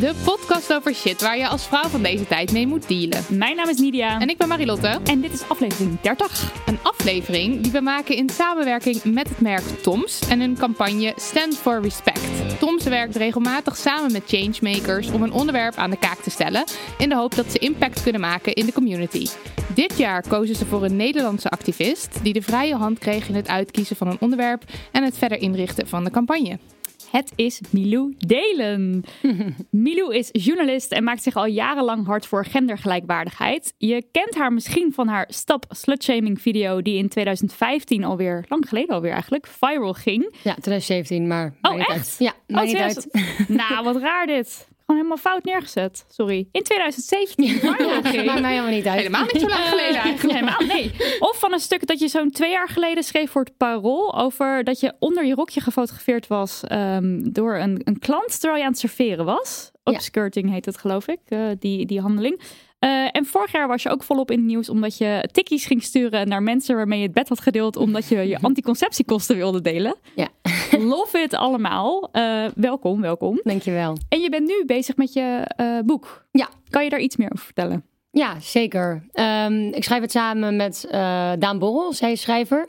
De podcast over shit waar je als vrouw van deze tijd mee moet dealen. Mijn naam is Nidia. En ik ben Marilotte. En dit is aflevering 30. Een aflevering die we maken in samenwerking met het merk Toms en hun campagne Stand for Respect. Toms werkt regelmatig samen met changemakers om een onderwerp aan de kaak te stellen in de hoop dat ze impact kunnen maken in de community. Dit jaar kozen ze voor een Nederlandse activist die de vrije hand kreeg in het uitkiezen van een onderwerp en het verder inrichten van de campagne. Het is Milou Delen. Milou is journalist en maakt zich al jarenlang hard voor gendergelijkwaardigheid. Je kent haar misschien van haar Stop Slutshaming video die in 2015 alweer, lang geleden alweer eigenlijk, viral ging. Ja, 2017, maar... Oh, echt? Ja, maar oh, niet uit. nou, wat raar dit. Gewoon helemaal fout neergezet. Sorry. In 2017. Ja, maakt mij helemaal niet uit. Helemaal niet zo lang geleden eigenlijk. helemaal, nee. Of van een stuk dat je zo'n twee jaar geleden schreef voor het Parool. Over dat je onder je rokje gefotografeerd was um, door een, een klant terwijl je aan het serveren was. Upskirting heet het geloof ik, uh, die, die handeling. Uh, en vorig jaar was je ook volop in het nieuws omdat je tikkies ging sturen naar mensen waarmee je het bed had gedeeld omdat je je anticonceptiekosten wilde delen. Ja. Love it allemaal. Uh, welkom, welkom. Dankjewel. En je bent nu bezig met je uh, boek. Ja. Kan je daar iets meer over vertellen? Ja, zeker. Um, ik schrijf het samen met Daan Borrel, zij is schrijver.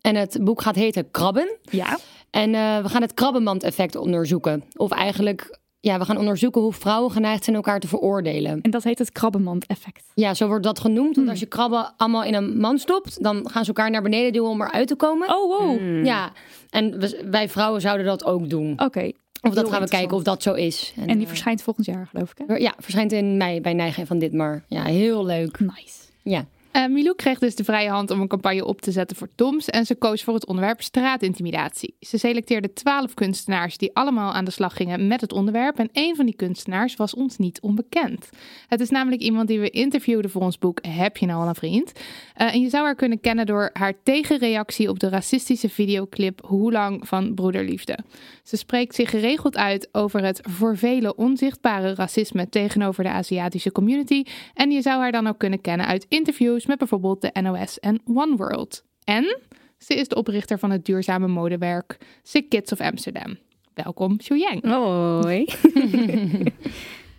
En het boek gaat heten Krabben. Ja. En we gaan het krabbenmand-effect onderzoeken. Of eigenlijk ja, we gaan onderzoeken hoe vrouwen geneigd zijn elkaar te veroordelen. En dat heet het krabbenmand-effect. Ja, zo wordt dat genoemd. Want hmm. als je krabben allemaal in een mand stopt, dan gaan ze elkaar naar beneden duwen om eruit te komen. Oh, wow. Hmm. Ja, en wij vrouwen zouden dat ook doen. Oké. Of dat gaan we kijken of dat zo is. En, en die uh, verschijnt volgend jaar, geloof ik. Hè? Ja, verschijnt in mei bij Nijgen van dit maar. Ja, heel leuk. Nice. Ja. Uh, Milou kreeg dus de vrije hand om een campagne op te zetten voor Toms en ze koos voor het onderwerp straatintimidatie. Ze selecteerde twaalf kunstenaars die allemaal aan de slag gingen met het onderwerp en een van die kunstenaars was ons niet onbekend. Het is namelijk iemand die we interviewden voor ons boek Heb je nou al een vriend? Uh, en je zou haar kunnen kennen door haar tegenreactie op de racistische videoclip Hoe lang van Broederliefde. Ze spreekt zich geregeld uit over het voor velen onzichtbare racisme tegenover de Aziatische community en je zou haar dan ook kunnen kennen uit interviews met bijvoorbeeld de NOS en One World. En ze is de oprichter van het duurzame modewerk Sick Kids of Amsterdam. Welkom, Xu Yang. Hoi.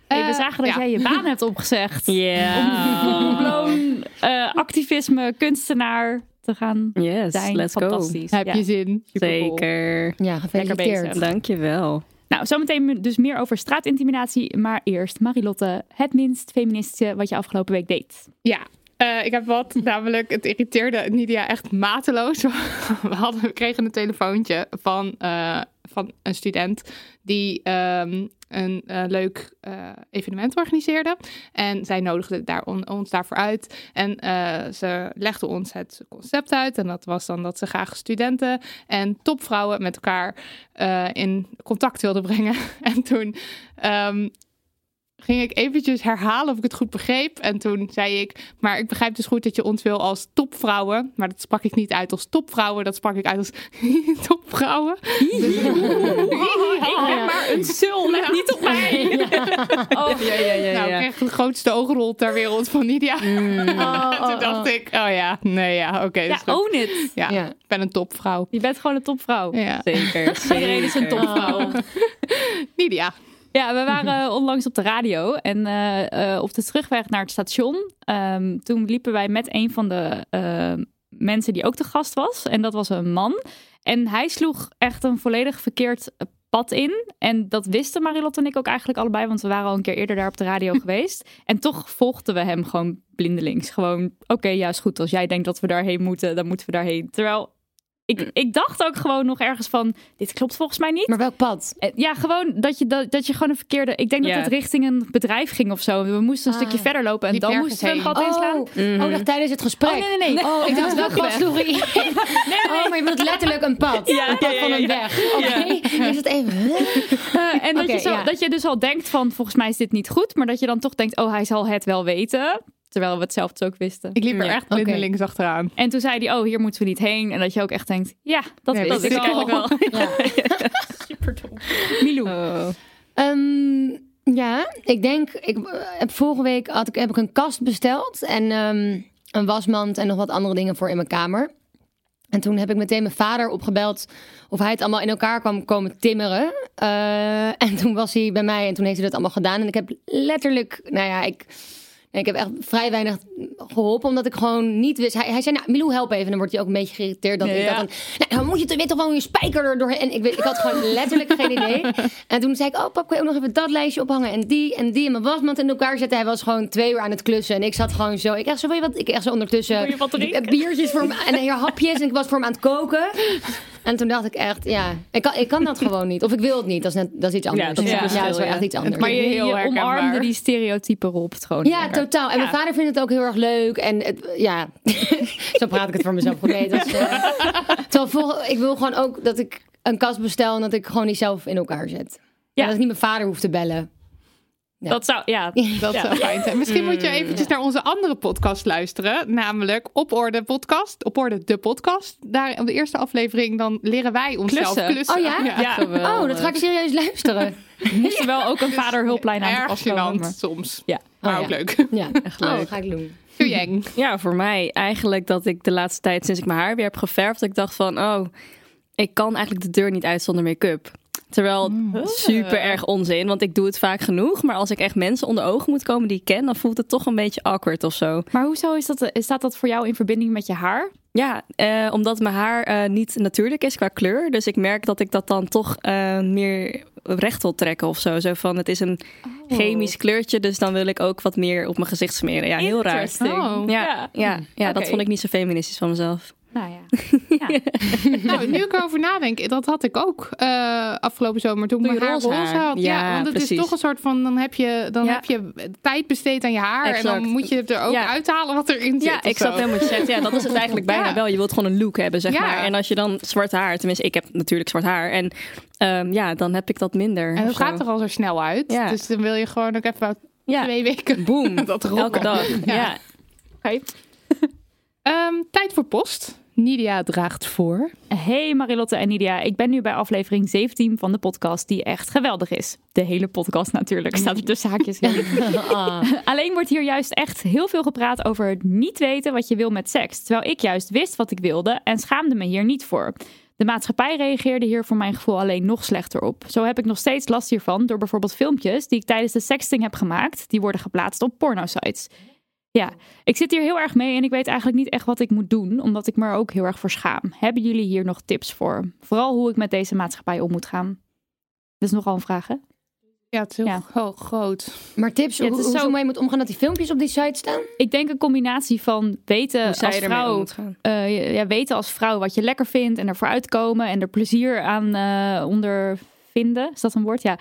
Hey, we zagen dat jij je baan hebt opgezegd. Ja. Yeah. Om uh, activisme, kunstenaar te gaan yes, zijn. Let's Fantastisch. Go. Heb ja. je zin? Zeker. Ja, gefeliciteerd. Dankjewel. Nou, zometeen dus meer over straatintimidatie. Maar eerst, Marilotte, het minst feministische wat je afgelopen week deed. Ja, uh, ik heb wat, namelijk het irriteerde Nidia echt mateloos. We, hadden, we kregen een telefoontje van, uh, van een student die um, een uh, leuk evenement organiseerde. En zij nodigde daar on, ons daarvoor uit. En ze legde ons het concept uit. En dat was dan dat ze graag studenten en topvrouwen met elkaar in contact wilden brengen. En toen... Um, ging ik eventjes herhalen of ik het goed begreep. En toen zei ik, maar ik begrijp dus goed dat je ons wil als topvrouwen. Maar dat sprak ik niet uit als topvrouwen, dat sprak ik uit als topvrouwen. Dus- ik ben maar een sul, let niet op mij. Oh, Ja, ja, ja. nou, ik kreeg de grootste oogrol ter wereld van Nidia. Oh, toen dacht ik, oh ja, nee ja, oké. Ja, dat is goed. own it. ja, Ja. ik ben een topvrouw. Je bent gewoon een topvrouw. Ja. Zeker. Iedereen is een topvrouw. Nidia. Ja, we waren onlangs op de radio en eh, eh, op de terugweg naar het station. ehm, toen liepen wij met een van de eh, mensen die ook de gast was. En dat was een man. En hij sloeg echt een volledig verkeerd pad in. En dat wisten Marilotte en ik ook eigenlijk allebei, want we waren al een keer eerder daar op de radio geweest. En toch volgden we hem gewoon blindelings. Gewoon, oké, ja, is goed. Als jij denkt dat we daarheen moeten, dan moeten we daarheen. Terwijl ik, ik dacht ook gewoon nog ergens van, dit klopt volgens mij niet. Maar welk pad? Eh, Ja, gewoon dat je, dat, dat je gewoon een verkeerde... Ik denk Ja. dat het richting een bedrijf ging of zo. We moesten een Ah. stukje verder lopen en dan moesten we een gat inslaan. Oh, oh, dacht tijdens het gesprek. Oh, nee, nee, nee. Oh, ik dacht wel sloeg hij in. Oh, maar je bedoelt letterlijk een pad. Ja, een pad ja, ja, van een ja. weg. Oké, is het even... Eh, en dat, je zo, ja. dat je dus al denkt van, volgens mij is dit niet goed. Maar dat je dan toch denkt, oh, hij zal het wel weten. Terwijl we het zelf dus ook wisten. Ik liep er Ja, echt blindelings achteraan. En toen zei hij, oh, hier moeten we niet heen. En dat je ook echt denkt, ja, dat Nee, wist dat ik eigenlijk wel. Ja. Super dom. Milou. Oh. Ehm, ja, ik denk, ik eh, heb vorige week had ik, heb ik een kast besteld en ehm, een wasmand en nog wat andere dingen voor in mijn kamer. En toen heb ik meteen mijn vader opgebeld of hij het allemaal in elkaar kwam komen timmeren. Eh, en toen was hij bij mij en toen heeft hij dat allemaal gedaan. En ik heb letterlijk, nou ja, ik, ik heb echt vrij weinig geholpen, omdat ik gewoon niet wist. Hij, hij zei, nou, Milou, help even. En dan wordt hij ook een beetje geïrriteerd dat ik dat dan... Nou, dan moet je, weet toch wel je spijker er doorheen. En ik, weet, ik had gewoon letterlijk geen idee. En toen zei ik, oh pap, kan je ook nog even dat lijstje ophangen? En die en die en mijn wasmand in elkaar zetten. Hij was gewoon twee uur aan het klussen. En ik zat gewoon zo, ik echt zo, je wat? Ik echt zo ondertussen... Biertjes voor hem, en hapjes. En ik was voor hem aan het koken. En toen dacht ik echt, ja, ik kan, ik kan dat gewoon niet. Of ik wil het niet, dat is, net, dat is iets anders. dat is ja, dat is wel ja. echt iets anders. Maar je, Heel je omarmde die stereotype rolpatroon. Ja, totaal. En mijn vader vindt het ook heel erg leuk. En het, ja, zo praat ik het voor mezelf. goed. Is, eh, terwijl vol- ik wil gewoon ook dat ik een kast bestel en dat ik gewoon die zelf in elkaar zet. Ja. Ja. dat ik niet mijn vader hoef te bellen. Ja. Dat zou, ja. Dat Ja. zou fijn zijn. Misschien moet je eventjes naar onze andere podcast luisteren. Namelijk Op Orde Podcast. Op Orde de podcast. Daar op de eerste aflevering dan leren wij onszelf Klussen. klussen. Oh ja? Ja. Oh, dat ga ik serieus luisteren. moest er wel ook een vaderhulplijn aan Erg gênant soms. Ja. Maar Oh, ook ja. leuk. Ja, Echt Oh, leuk. dat ga ik doen. Jeng. Ja, voor mij eigenlijk dat ik de laatste tijd, sinds ik mijn haar weer heb geverfd, dat ik dacht van, oh, ik kan eigenlijk de deur niet uit zonder make-up. Terwijl super erg onzin, want ik doe het vaak genoeg. Maar als ik echt mensen onder ogen moet komen die ik ken, dan voelt het toch een beetje awkward of zo. Maar hoezo is dat, eh, staat dat voor jou in verbinding met je haar? Ja, eh, omdat mijn haar eh, niet natuurlijk is qua kleur. Dus ik merk dat ik dat dan toch eh, meer recht wil trekken of zo. Zo van, het is een chemisch kleurtje, dus dan wil ik ook wat meer op mijn gezicht smeren. Ja, heel raar. Oh. Ja, Ja. ja, ja, dat vond ik niet zo feministisch van mezelf. Nou ja. ja. Nou, nu ik erover nadenk, dat had ik ook eh, afgelopen zomer toen mijn haar roze roze haar? had. Ja, Ja, want het is toch een soort van, dan heb je, dan Ja. heb je tijd besteed aan je haar. En dan moet je het er ook Ja. uithalen wat erin zit. Ja, ik snap helemaal wat je zegt. Ja, dat is het eigenlijk bijna Ja. wel. Je wilt gewoon een look hebben, zeg Ja. maar. En als je dan zwart haar, tenminste, ik heb natuurlijk zwart haar. En ehm, ja, dan heb ik dat minder. En het gaat er al zo snel uit. Ja. Dus dan wil je gewoon ook even Ja. twee weken Boom. dat rocken. Elke dag. Ja. Ja. Oké. Ehm, tijd voor post. Nidia draagt voor. Hey Marilotte en Nidia, ik ben nu bij aflevering 17 van de podcast die echt geweldig is. De hele podcast natuurlijk, staat er tussen haakjes in. Ah. Alleen wordt hier juist echt heel veel gepraat over het niet weten wat je wil met seks. Terwijl ik juist wist wat ik wilde en schaamde me hier niet voor. De maatschappij reageerde hier voor mijn gevoel alleen nog slechter op. Zo heb ik nog steeds last hiervan door bijvoorbeeld filmpjes die ik tijdens de sexting heb gemaakt. Die worden geplaatst op pornosites. Ja, ik zit hier heel erg mee en ik weet eigenlijk niet echt wat ik moet doen, omdat ik me er ook heel erg voor schaam. Hebben jullie hier nog tips voor? Vooral hoe ik met deze maatschappij om moet gaan. Dat is nogal een vraag, hè? Ja, het is heel Ja. gro- groot. Maar tips, Ja, het hoe, is hoe zo- mee moet omgaan dat die filmpjes op die site staan? Ik denk een combinatie van weten als vrouw eh, ja, weten als vrouw wat je lekker vindt en ervoor uitkomen en er plezier aan eh ondervinden. Is dat een woord? Ja.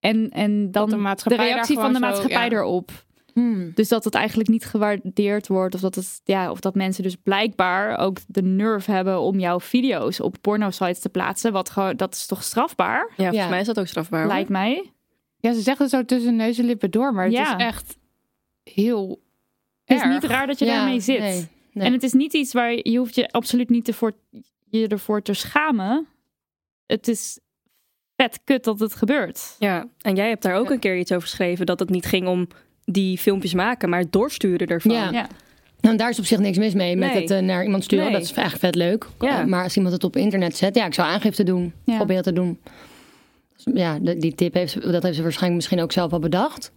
En, en dan de reactie van de zo, maatschappij ja. erop. Hmm. Dus dat het eigenlijk niet gewaardeerd wordt. Of dat, het, ja, of dat mensen dus blijkbaar ook de nerve hebben om jouw video's op porno-sites te plaatsen. Wat gewoon, dat is toch strafbaar? Ja, volgens Ja. mij is dat ook strafbaar. hoor. Lijkt mij. Ja, ze zeggen zo tussen neus en lippen door, maar het Ja. is echt heel Het is erg. niet raar dat je Ja, daarmee zit. nee, nee. En het is niet iets waar je hoeft je absoluut niet ervoor, je ervoor te schamen. Het is vet kut dat het gebeurt. Ja, en jij hebt daar ook een keer iets over geschreven. Dat het niet ging om die filmpjes maken, maar het doorsturen ervan. Ja. Ja. Nou, daar is op zich niks mis mee met Nee. het eh, naar iemand sturen. Nee. Dat is eigenlijk vet leuk. Ja. Eh, maar als iemand het op internet zet, ja, ik zou aangifte doen. Ja. Proberen te doen. Dus, ja, de- die tip heeft ze, dat heeft ze waarschijnlijk misschien ook zelf al bedacht.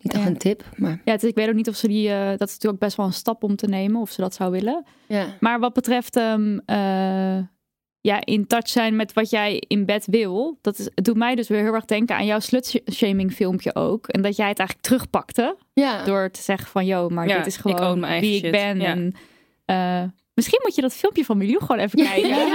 Niet echt Ja. een tip, maar Ja, het is- ik weet ook niet of ze die. eh, dat is natuurlijk best wel een stap om te nemen, of ze dat zou willen. ja. Maar wat betreft ehm, eh, ja, in touch zijn met wat jij in bed wil, dat is, het doet mij dus weer heel erg denken aan jouw slutshaming filmpje ook. En dat jij het eigenlijk terugpakte Ja. door te zeggen van, yo, maar Ja, dit is ik own gewoon wie ik shit. ben. Ja. En, eh, misschien moet je dat filmpje van Milou gewoon even kijken. Ja,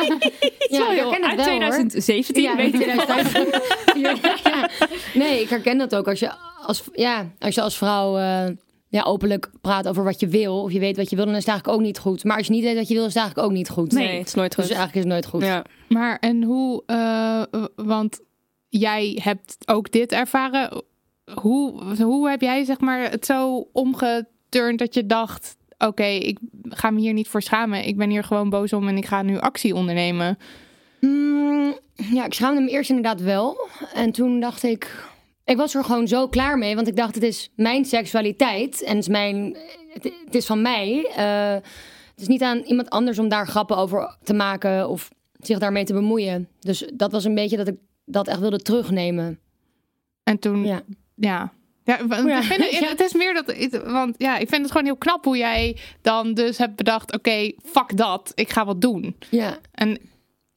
wel ik herken het wel, hoor. 2017, Ja, weet ik wel. 2005. ja. Nee, ik herken dat ook. Als je als, ja, als, je als vrouw eh, ja, openlijk praat over wat je wil, of je weet wat je wil, dan is het eigenlijk ook niet goed. Maar als je niet weet wat je wil, is het eigenlijk ook niet goed. Nee, het is nooit Dus goed. eigenlijk is het nooit goed. Ja. Maar en hoe, eh, want jij hebt ook dit ervaren. Hoe, hoe heb jij zeg maar het zo omgeturnd dat je dacht: oké, ik ga me hier niet voor schamen. Ik ben hier gewoon boos om en ik ga nu actie ondernemen. Mm, ja, ik schaamde me eerst inderdaad wel. En toen dacht ik... Ik was er gewoon zo klaar mee. Want ik dacht, het is mijn seksualiteit. En het is, mijn, het, het is van mij. Eh, het is niet aan iemand anders om daar grappen over te maken... of zich daarmee te bemoeien. Dus dat was een beetje dat ik dat echt wilde terugnemen. En toen, Ja. ja. Ja, ik vind het is meer dat, want ja, ik vind het gewoon heel knap hoe jij dan dus hebt bedacht, oké, fuck dat, ik ga wat doen. Ja, En,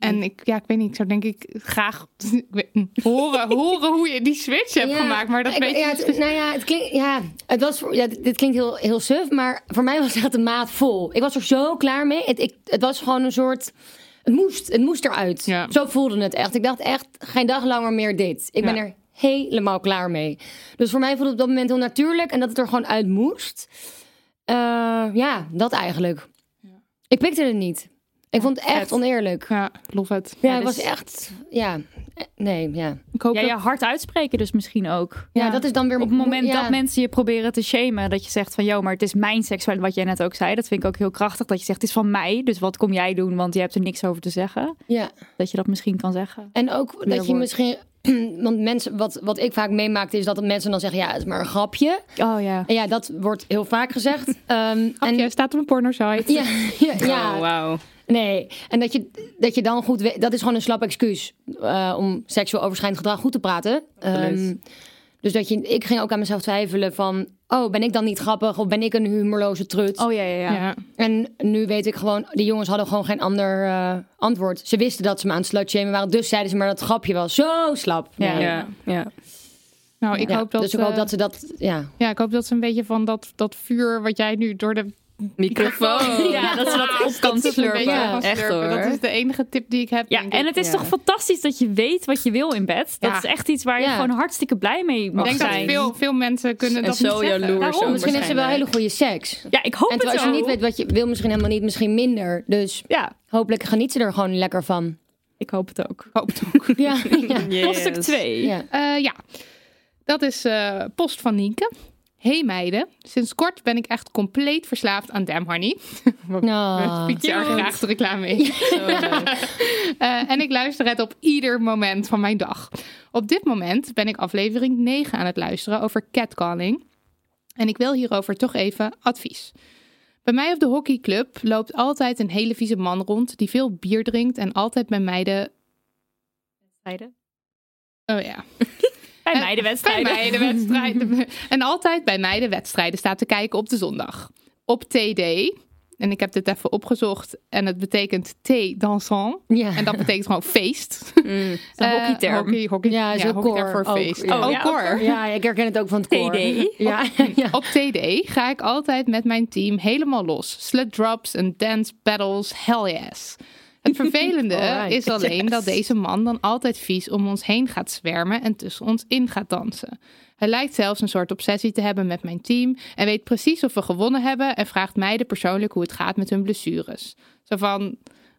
en ik, ja, ik weet niet, zo denk ik graag weet- horen, horen hoe je die switch hebt Ja, gemaakt. Maar dat ik- weet je ja, het, nou ja, het klinkt, ja, het was ja, dit klinkt heel, heel suf, maar voor mij was het echt de maat vol. Ik was er zo klaar mee. Het, ik, het was gewoon een soort, het moest, het moest eruit. Ja. Zo voelde het echt. Ik dacht echt, geen dag langer meer dit. Ik ben er helemaal klaar mee. Dus voor mij voelde het op dat moment heel natuurlijk en dat het er gewoon uit moest. Eh, ja, dat eigenlijk. Ik pikte het niet. Ik vond het echt oneerlijk. Ja, love het. Ja, het dus- was echt, ja, nee, ja. Ik hoop Ja, dat- je hard uitspreken dus misschien ook. Ja, dat is dan weer Op het moment ja. dat mensen je proberen te shamen, dat je zegt van, joh, maar het is mijn seksualiteit, wat jij net ook zei, dat vind ik ook heel krachtig, dat je zegt, het is van mij, dus wat kom jij doen, want je hebt er niks over te zeggen. Ja. Dat je dat misschien kan zeggen. En ook dat je misschien. Want mensen, wat, wat ik vaak meemaakte, is dat mensen dan zeggen: ja, het is maar een grapje. Oh ja. En ja, dat wordt heel vaak gezegd. Ehm Grapje, en, staat op een porno-site. ja, ja, ja, Oh, wauw. nee. En dat je, dat je dan goed weet, dat is gewoon een slap excuus eh, om seksueel overschrijdend gedrag goed te praten. Ehm, dus dat je, ik ging ook aan mezelf twijfelen van, oh, ben ik dan niet grappig of ben ik een humorloze trut? Oh ja, ja, ja. Ja. En nu weet ik gewoon, die jongens hadden gewoon geen ander eh, antwoord. Ze wisten dat ze me aan het slutshamen waren, dus zeiden ze maar dat het grapje was. Zo slap. Ja. Ja, ja. Nou, ik Ja, hoop dat, dus ik hoop eh, dat ze dat, ja. ja, ik hoop dat ze een beetje van dat, dat vuur wat jij nu door de Microfoon. Ja, dat ze dat op kan slurpen. Echt, hoor. Dat is de enige tip die ik heb. Ja, en ik. het is Ja. toch fantastisch dat je weet wat je wil in bed. Dat Ja. is echt iets waar je Ja. gewoon hartstikke blij mee mag Ik denk dat zijn. veel, veel mensen kunnen En dat zo niet zeggen. jaloers Daarom, Misschien heeft ze wel hele goede seks. Ja, ik hoop En het terwijl als je niet weet wat je wil, misschien helemaal niet, misschien minder. Dus Ja, hopelijk geniet ze er gewoon lekker van. ik hoop het ook. Ik hoop het ook. Ja, ja. Yes. Hoofdstuk 2. ja. Eh, ja, dat is eh, post van Nienke. Hey meiden, sinds kort ben ik echt compleet verslaafd aan Damn Honey. Nou, Pietje er graag de reclame mee. Eh, en ik luister het op ieder moment van mijn dag. Op dit moment ben ik aflevering 9 aan het luisteren over catcalling. En ik wil hierover toch even advies. Bij mij op de hockeyclub loopt altijd een hele vieze man rond die veel bier drinkt en altijd bij meiden. Oh ja. Bij Eh, meidenwedstrijden. Bij meidenwedstrijden. en altijd bij meidenwedstrijden staat te kijken op de zondag. Op TD. En ik heb dit even opgezocht. En het betekent thé dansant. ja. En dat betekent gewoon feest. Mm. Een Eh, hockeyterm. hockey, hockey, Ja, hockeyterm voor Ook, feest. ja. Oh, ja, koor. ook ja, ik herken het ook van het. TD. Ja, ja. Op TD ga ik altijd met mijn team helemaal los. Slut drops en dance battles, hell yes. Het vervelende Alright. is alleen dat deze man dan altijd vies om ons heen gaat zwermen en tussen ons in gaat dansen. Hij lijkt zelfs een soort obsessie te hebben met mijn team en weet precies of we gewonnen hebben en vraagt mij de persoonlijk hoe het gaat met hun blessures. Zo van,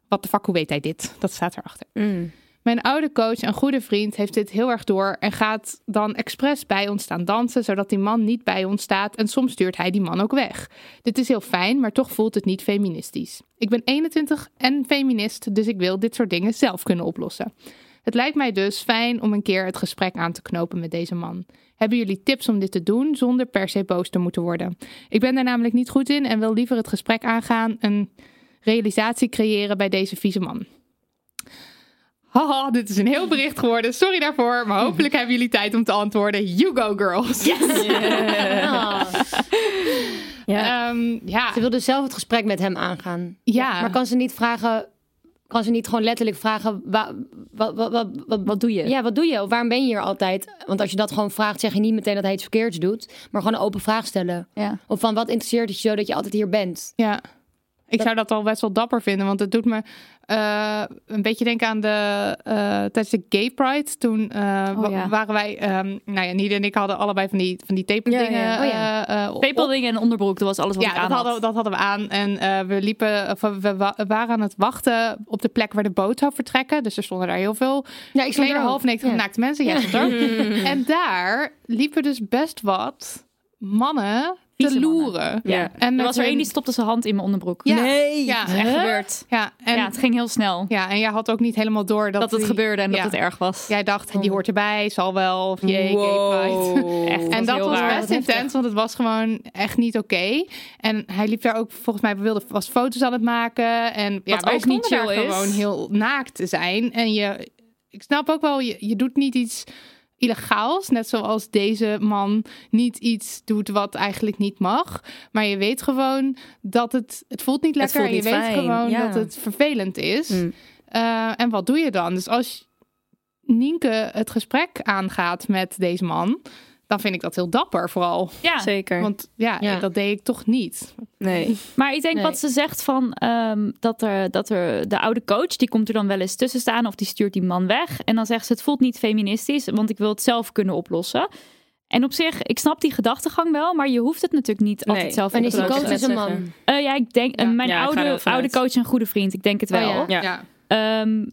wat de fuck, hoe weet hij dit? Dat staat erachter. Mm. Mijn oude coach en goede vriend heeft dit heel erg door en gaat dan expres bij ons staan dansen, zodat die man niet bij ons staat en soms stuurt hij die man ook weg. Dit is heel fijn, maar toch voelt het niet feministisch. Ik ben 21 en feminist, dus ik wil dit soort dingen zelf kunnen oplossen. Het lijkt mij dus fijn om een keer het gesprek aan te knopen met deze man. Hebben jullie tips om dit te doen zonder per se boos te moeten worden? Ik ben daar namelijk niet goed in en wil liever het gesprek aangaan, een realisatie creëren bij deze vieze man. Haha, dit is een heel bericht geworden. Sorry daarvoor, maar hopelijk hebben jullie tijd om te antwoorden. You go, girls. Ja. Ehm, ja. Ze wilde zelf het gesprek met hem aangaan. Ja. Maar kan ze niet vragen... Kan ze niet gewoon letterlijk vragen... Wat, wat, wat, wat, wat, Wat doe je? Ja, wat doe je? Of waarom ben je hier altijd? Want als je dat gewoon vraagt, zeg je niet meteen dat hij iets verkeerds doet. Maar gewoon een open vraag stellen. Ja. Of van, wat interesseert het je zo dat je altijd hier bent? Ja, ik zou dat al best wel dapper vinden, want het doet me eh, een beetje denken aan de eh, tijdens de Gay Pride. Toen eh, wa- ja. waren wij, ehm nou ja, Nide en ik hadden allebei van die van die tapeldingen. Ja, ja. Oh eh, eh, Pepeldingen en onderbroek, dat was alles wat Ja, ik aan dat had. hadden, dat hadden we aan. En eh, we liepen, of we, we wa- waren aan het wachten op de plek waar de boot zou vertrekken. Dus er stonden daar heel veel Ja, ik stond kleden er half naakte Ja. naakte mensen. Ja. En daar liepen dus best wat mannen te loeren. Ja. En Er was er één die stopte zijn hand in mijn onderbroek. Ja. Nee, Ja. dat is echt gebeurd. Ja, en, ja, het ging heel snel. ja, en jij had ook niet helemaal door dat, dat het die- gebeurde en ja. dat het erg was. Jij dacht, die hoort erbij, zal wel. Of jee, Wow. Echt, En was dat was raar. best intens, want het was gewoon echt niet oké. En hij liep daar ook, volgens mij, wilde, was foto's aan het maken. En ja, Wat ook niet chill is. gewoon heel naakt te zijn. En je, ik snap ook wel, je, je doet niet iets illegaals. Net zoals deze man niet iets doet wat eigenlijk niet mag. Maar je weet gewoon dat het, het voelt niet lekker. voelt en je weet gewoon ja. dat het vervelend is. Mm. Eh, en wat doe je dan? Dus als Nienke het gesprek aangaat met deze man, dan vind ik dat heel dapper vooral. Ja, Zeker. Want ja, Ja. dat deed ik toch niet. nee. maar ik denk Nee. wat ze zegt van ehm, dat, er, dat er de oude coach, die komt er dan wel eens tussen staan of die stuurt die man weg. En dan zegt ze het voelt niet feministisch, want ik wil het zelf kunnen oplossen. En op zich, ik snap die gedachtegang wel, maar je hoeft het natuurlijk niet Nee. altijd zelf En op is te die coach een man? Eh, ja, ik denk, eh, mijn Ja, oude, oude coach en goede vriend, ik denk het Oh, wel. ja. Ja. Ehm,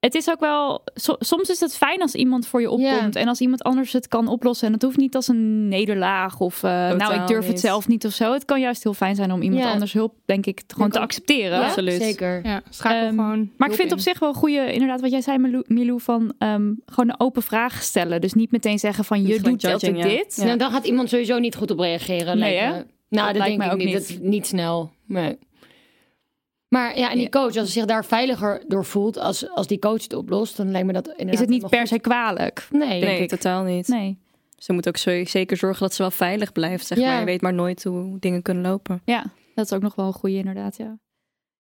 het is ook wel, so- soms is het fijn als iemand voor je opkomt en als iemand anders het kan oplossen. En het hoeft niet als een nederlaag of eh, nou, ik durf het zelf niet of zo. Het kan juist heel fijn zijn om iemand anders hulp, denk ik, gewoon Ik te ook. accepteren. Ja, absoluut. Zeker. Ja, schakel Ehm, gewoon. Maar ik vind op zich wel een goede, inderdaad, wat jij zei, Milou, Milou, van ehm, gewoon een open vraag stellen. Dus niet meteen zeggen van je doet altijd judging, ja. dit. Ja. Nou, dan gaat iemand sowieso niet goed op reageren. Nee, lijkt hè? me. Nou, Dat dat, lijkt denk mij ik ook niet. niet. Dat, niet snel. Nee. Maar ja, en die coach, als ze zich daar veiliger door voelt, als, als die coach het oplost, dan lijkt me dat inderdaad Is het niet per se kwalijk? Nee. Nee, totaal niet. Nee. Ze moet ook zo- zeker zorgen dat ze wel veilig blijft. Zeg Ja. maar. Je weet maar nooit hoe dingen kunnen lopen. Ja, dat is ook nog wel een goede inderdaad, ja.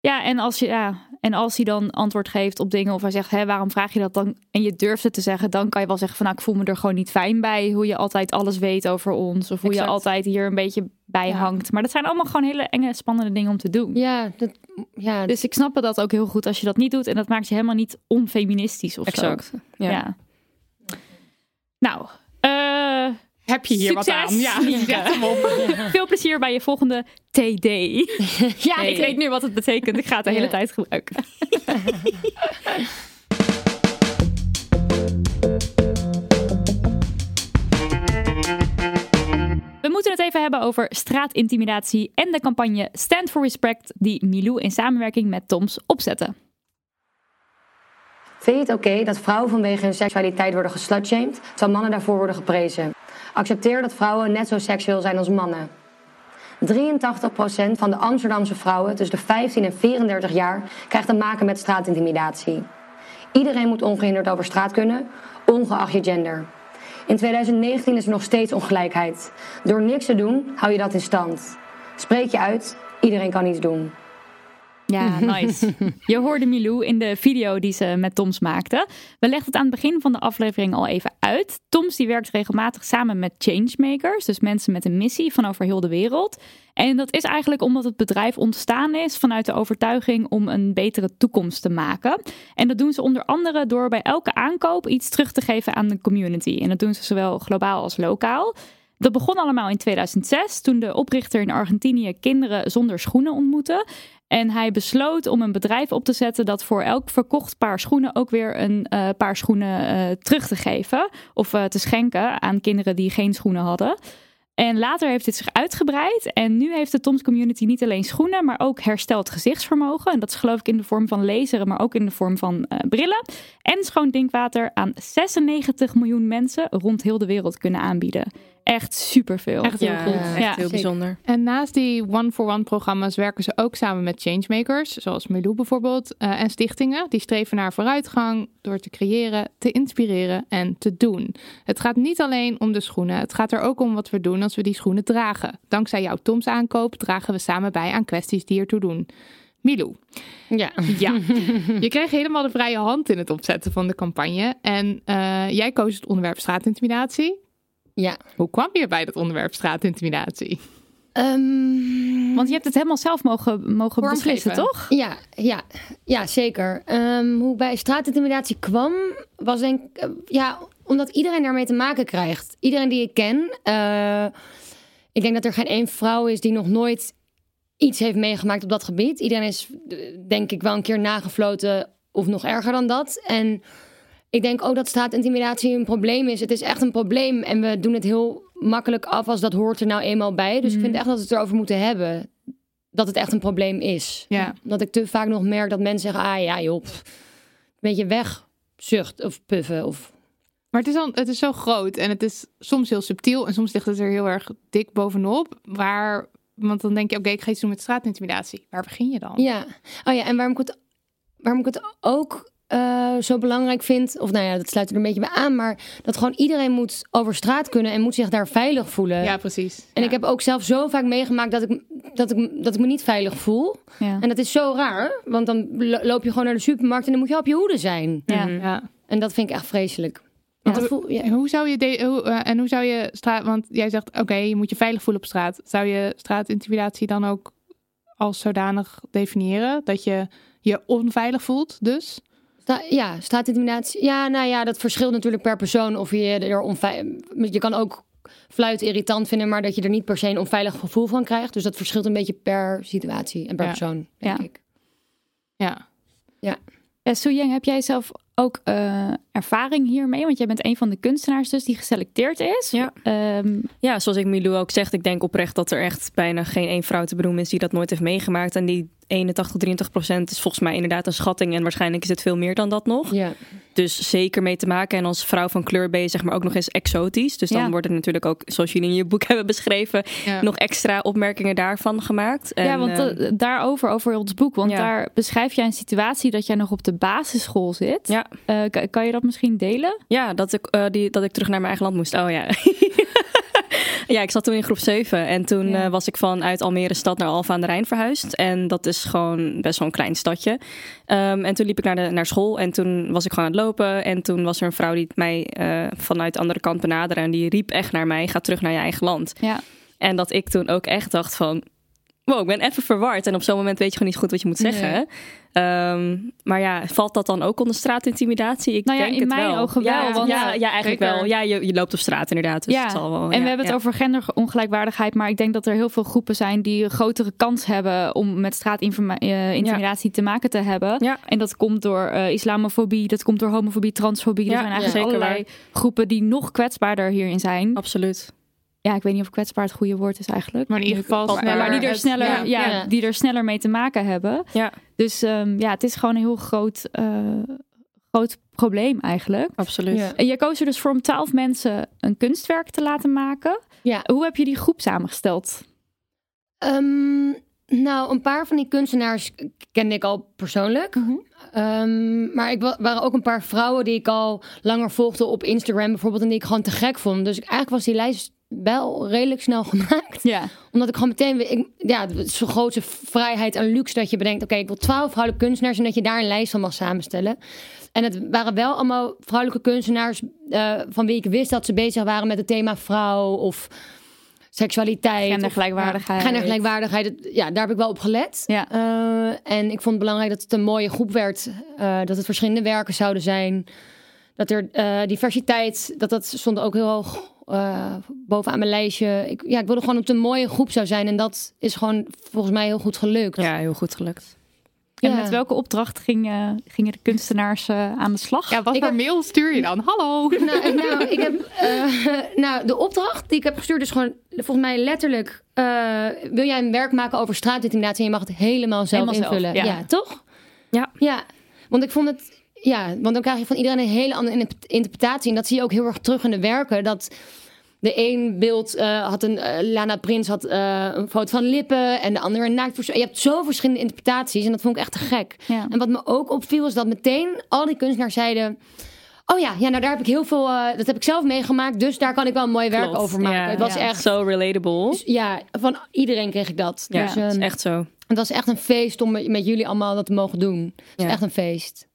Ja, en als, je, ja, en als hij dan antwoord geeft op dingen of hij zegt, hé, waarom vraag je dat dan? En je durft het te zeggen, dan kan je wel zeggen van, nou, ik voel me er gewoon niet fijn bij hoe je altijd alles weet over ons. Of hoe Exact. je altijd hier een beetje bij Ja. hangt. Maar dat zijn allemaal gewoon hele enge, spannende dingen om te doen. Ja, dat, ja, Dus ik snap dat ook heel goed als je dat niet doet. En dat maakt je helemaal niet onfeministisch of Exact. zo. Ja. Ja. Nou, eh, Heb je hier wat aan? Ja, Nienke. zet hem op. veel plezier bij je volgende TD. Ja, ik weet nu wat het betekent. Ik ga het de hele Ja. tijd gebruiken. We moeten het even hebben over straatintimidatie en de campagne Stand for Respect die Milou in samenwerking met Toms opzette. Vind je het oké dat vrouwen vanwege hun seksualiteit worden geslutshamed, terwijl mannen daarvoor worden geprezen? Accepteer dat vrouwen net zo seksueel zijn als mannen. 83% van de Amsterdamse vrouwen tussen de 15 en 34 jaar krijgt te maken met straatintimidatie. Iedereen moet ongehinderd over straat kunnen, ongeacht je gender. In 2019 is er nog steeds ongelijkheid. Door niks te doen hou je dat in stand. Spreek je uit, iedereen kan iets doen. Ja, nice. Je hoorde Milou in de video die ze met Toms maakte. We legden het aan het begin van de aflevering al even uit. Toms die werkt regelmatig samen met changemakers, dus mensen met een missie van over heel de wereld. En dat is eigenlijk omdat het bedrijf ontstaan is vanuit de overtuiging om een betere toekomst te maken. En dat doen ze onder andere door bij elke aankoop iets terug te geven aan de community. En dat doen ze zowel globaal als lokaal. Dat begon allemaal in 2006, toen de oprichter in Argentinië kinderen zonder schoenen ontmoette. En hij besloot om een bedrijf op te zetten dat voor elk verkocht paar schoenen ook weer een uh, paar schoenen uh, terug te geven of uh, te schenken aan kinderen die geen schoenen hadden. En later heeft dit zich uitgebreid. En nu heeft de Toms Community niet alleen schoenen, maar ook hersteld gezichtsvermogen. En dat is geloof ik in de vorm van laseren, maar ook in de vorm van brillen. En schoon drinkwater aan 96 miljoen mensen rond heel de wereld kunnen aanbieden. Echt superveel. Echt heel ja, goed. Echt ja, heel bijzonder. En naast die one-for-one programma's werken ze ook samen met changemakers, zoals Milou bijvoorbeeld, uh, en stichtingen. Die streven naar vooruitgang door te creëren, te inspireren en te doen. Het gaat niet alleen om de schoenen. Het gaat er ook om wat we doen als we die schoenen dragen. Dankzij jouw Toms aankoop dragen we samen bij aan kwesties die ertoe doen. Milou. Ja. ja. Je kreeg helemaal de vrije hand in het opzetten van de campagne. En uh, jij koos het onderwerp straatintimidatie. Ja. Hoe kwam je bij dat onderwerp straatintimidatie? Um, Want je hebt het helemaal zelf mogen, mogen beslissen, toch? Ja, ja, ja zeker. Um, hoe bij straatintimidatie kwam, was denk ik... Uh, ja, omdat iedereen daarmee te maken krijgt. Iedereen die ik ken. Uh, ik denk dat er geen één vrouw is die nog nooit iets heeft meegemaakt op dat gebied. Iedereen is, denk ik, wel een keer nagefloten of nog erger dan dat. En ik denk ook dat straatintimidatie een probleem is. Het is echt een probleem en we doen het heel makkelijk af als dat hoort er nou eenmaal bij. Dus ik vind echt dat we het erover moeten hebben. Dat het echt een probleem is. Ja. Dat ik te vaak nog merk dat mensen zeggen: ah ja, joh, pff, een beetje wegzucht of puffen. Of... Maar het is, al, het is zo groot en het is soms heel subtiel en soms ligt het er heel erg dik bovenop. Waar, want dan denk je: oké, okay, ik ga iets doen met straatintimidatie. Waar begin je dan? Ja, oh ja, en waarom ik het, waarom ik het ook uh, zo belangrijk vind, of nou ja, dat sluit er een beetje bij aan, maar dat gewoon iedereen moet over straat kunnen en moet zich daar veilig voelen. Ja, precies. En ja. ik heb ook zelf zo vaak meegemaakt dat ik, dat ik, dat ik me niet veilig voel. Ja. En dat is zo raar, want dan loop je gewoon naar de supermarkt en dan moet je op je hoede zijn. Ja. Mm -hmm. ja. En dat vind ik echt vreselijk. Ja. Voel, ja. Hoe zou je de, hoe, uh, en hoe zou je straat, want jij zegt oké, okay, je moet je veilig voelen op straat. Zou je straatintimidatie dan ook als zodanig definiëren dat je je onveilig voelt, dus? Ja, straatintimidatie. Ja, nou ja, dat verschilt natuurlijk per persoon of je er onveilig... Je kan ook fluit irritant vinden, maar dat je er niet per se een onveilig gevoel van krijgt. Dus dat verschilt een beetje per situatie en per ja. persoon, denk ja. ik. Ja. Ja. Ja, Soejeng, heb jij zelf ook uh, ervaring hiermee? Want jij bent een van de kunstenaars dus die geselecteerd is. Ja, um, ja zoals ik Milou ook zegt, ik denk oprecht dat er echt bijna geen één vrouw te benoemen is die dat nooit heeft meegemaakt. En die 81, 83 procent is volgens mij inderdaad een schatting. En waarschijnlijk is het veel meer dan dat nog. Ja. Dus zeker mee te maken. En als vrouw van kleur ben je zeg maar ook nog eens exotisch. Dus dan Ja. worden natuurlijk ook, zoals jullie in je boek hebben beschreven, Ja. nog extra opmerkingen daarvan gemaakt. En, ja, want eh, eh, daarover, over ons boek. Want daar beschrijf jij een situatie dat jij nog op de basisschool zit. Ja. Eh, kan, kan je dat misschien delen? Ja, dat ik, eh, die, dat ik terug naar mijn eigen land moest. Oh ja. ja, ik zat toen in groep 7. En toen Ja. eh, was ik vanuit Almere stad naar Alphen aan de Rijn verhuisd. En dat is gewoon best wel een klein stadje. Ehm, en toen liep ik naar, de, naar school. En toen was ik gewoon aan het lopen. En toen was er een vrouw die mij eh, vanuit de andere kant benaderde. En die riep echt naar mij, ga terug naar je eigen land. Ja. En dat ik toen ook echt dacht van... Wow, ik ben even verward. En op zo'n moment weet je gewoon niet goed wat je moet zeggen. Nee. Ehm, maar ja, valt dat dan ook onder straatintimidatie? Ik Nou ja, denk in het mijn wel. ogen ja, wel, want- ja, ja, eigenlijk Zeker. wel. Ja, je, je loopt op straat inderdaad. Dus ja, zal wel, en ja, we hebben het ja. over genderongelijkwaardigheid, maar ik denk dat er heel veel groepen zijn die een grotere kans hebben om met straatintimidatie te maken te hebben. Ja. En dat komt door eh, islamofobie, dat komt door homofobie, transfobie. Ja, er zijn eigenlijk ja, allerlei groepen die nog kwetsbaarder hierin zijn. Absoluut. Ja, ik weet niet of kwetsbaar het goede woord is eigenlijk. Maar in ieder geval... Maar, maar die, er sneller, ja, ja. Ja. die er sneller mee te maken hebben. Ja, Dus ehm, ja, het is gewoon een heel groot, eh, groot probleem eigenlijk. absoluut. Ja. En jij koos er dus voor om twaalf mensen een kunstwerk te laten maken. Ja. Hoe heb je die groep samengesteld? Ehm, nou, een paar van die kunstenaars kende ik al persoonlijk. Mhm. Ehm, maar ik wa- waren ook een paar vrouwen die ik al langer volgde op Instagram bijvoorbeeld. En die ik gewoon te gek vond. Dus ik, eigenlijk was die lijst wel redelijk snel gemaakt. Ja, Omdat ik gewoon meteen... weer- Ik, ja, het is zo'n grootste vrijheid en luxe dat je bedenkt... Oké, ik wil twaalf vrouwelijke kunstenaars... en dat je daar een lijst van mag samenstellen. En het waren wel allemaal vrouwelijke kunstenaars... eh, van wie ik wist dat ze bezig waren met het thema vrouw of seksualiteit. of- Gendergelijkwaardigheid. ja, gendergelijkwaardigheid. Het- Ja, daar heb ik wel op gelet. Ja. Eh, en ik vond het belangrijk dat het een mooie groep werd. eh, dat het verschillende werken zouden zijn. Dat er diversiteit, dat dat stond ook heel hoog eh, bovenaan mijn lijstje. Ik, ja, ik wilde gewoon het een mooie groep zou zijn. En dat is gewoon volgens mij heel goed gelukt. Ja, heel goed gelukt. En Ja. met welke opdracht gingen, gingen de kunstenaars eh, aan de slag? Ja, wat Ik voor heb- mail stuur je dan? Hallo. Nou, nou, ik heb, eh, nou, de opdracht die ik heb gestuurd is gewoon volgens mij letterlijk... eh, wil jij een werk maken over straatintimidatie en je mag het helemaal zelf Helemaal zelf, invullen. ja. ja. toch? Ja. Ja, want ik vond het... Ja, want dan krijg je van iedereen een hele andere in- interpretatie. En dat zie je ook heel erg terug in de werken. Dat de een beeld eh, had een... eh, Lana Prins had eh, een foto van lippen en de andere een naakt. Je hebt zo verschillende interpretaties en dat vond ik echt te gek. Ja. En wat me ook opviel is dat meteen al die kunstenaars zeiden... Oh ja, ja, nou daar heb ik heel veel... eh, dat heb ik zelf meegemaakt, dus daar kan ik wel een mooi werk Klopt. over maken. Ja, het was ja. echt... Zo relatable. dus ja, van iedereen kreeg ik dat. Ja, dus, het is ehm, echt zo. het was echt een feest om met, met jullie allemaal dat te mogen doen. Het is Ja. echt een feest.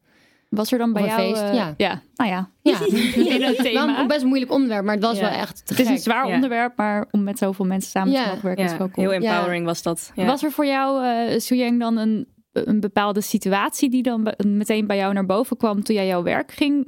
Was er dan bij jou... feest, eh, ja. ja. Nou ja, Ja, in het wel thema. een best moeilijk onderwerp, maar het was Ja. wel echt te Het is een zwaar Ja. onderwerp, maar om met zoveel mensen samen Ja. te mogen werken is wel cool. heel empowering was dat. Ja. Was er voor jou, eh Suyang, dan een, een bepaalde situatie die dan meteen bij jou naar boven kwam toen jij jouw werk ging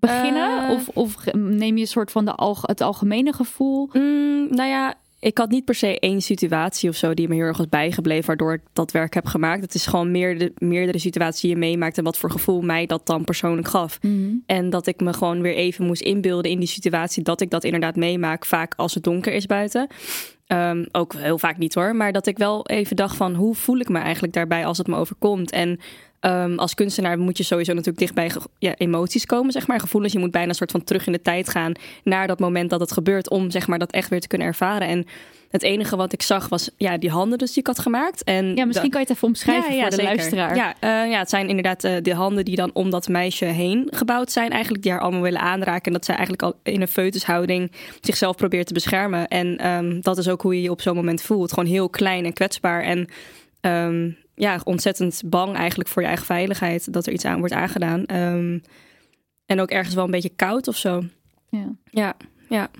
beginnen? Eh. of, of neem je een soort van de alg- het algemene gevoel? Mm, nou ja, ik had niet per se één situatie of zo die me heel erg was bijgebleven, waardoor ik dat werk heb gemaakt. Het is gewoon meer de, meerdere situaties die je meemaakt en wat voor gevoel mij dat dan persoonlijk gaf. En dat ik me gewoon weer even moest inbeelden in die situatie dat ik dat inderdaad meemaak, vaak als het donker is buiten. Ehm, ook heel vaak niet hoor, maar dat ik wel even dacht van hoe voel ik me eigenlijk daarbij als het me overkomt. En ehm, als kunstenaar moet je sowieso natuurlijk dicht bij ja, emoties komen, zeg maar. Gevoelens, je moet bijna een soort van terug in de tijd gaan naar dat moment dat het gebeurt om zeg maar dat echt weer te kunnen ervaren. En het enige wat ik zag was ja, die handen dus die ik had gemaakt. En Ja, misschien kan je het even omschrijven voor de zeker. luisteraar. Ja, eh, ja, het zijn inderdaad eh, de handen die dan om dat meisje heen gebouwd zijn. Eigenlijk die haar allemaal willen aanraken. En dat zij eigenlijk al in een foetushouding zichzelf probeert te beschermen. En ehm, dat is ook hoe je je op zo'n moment voelt. Gewoon heel klein en kwetsbaar. En ehm, ja, ontzettend bang eigenlijk voor je eigen veiligheid. Dat er iets aan wordt aangedaan. Ehm, en ook ergens wel een beetje koud of zo. Ja. Ja, ja.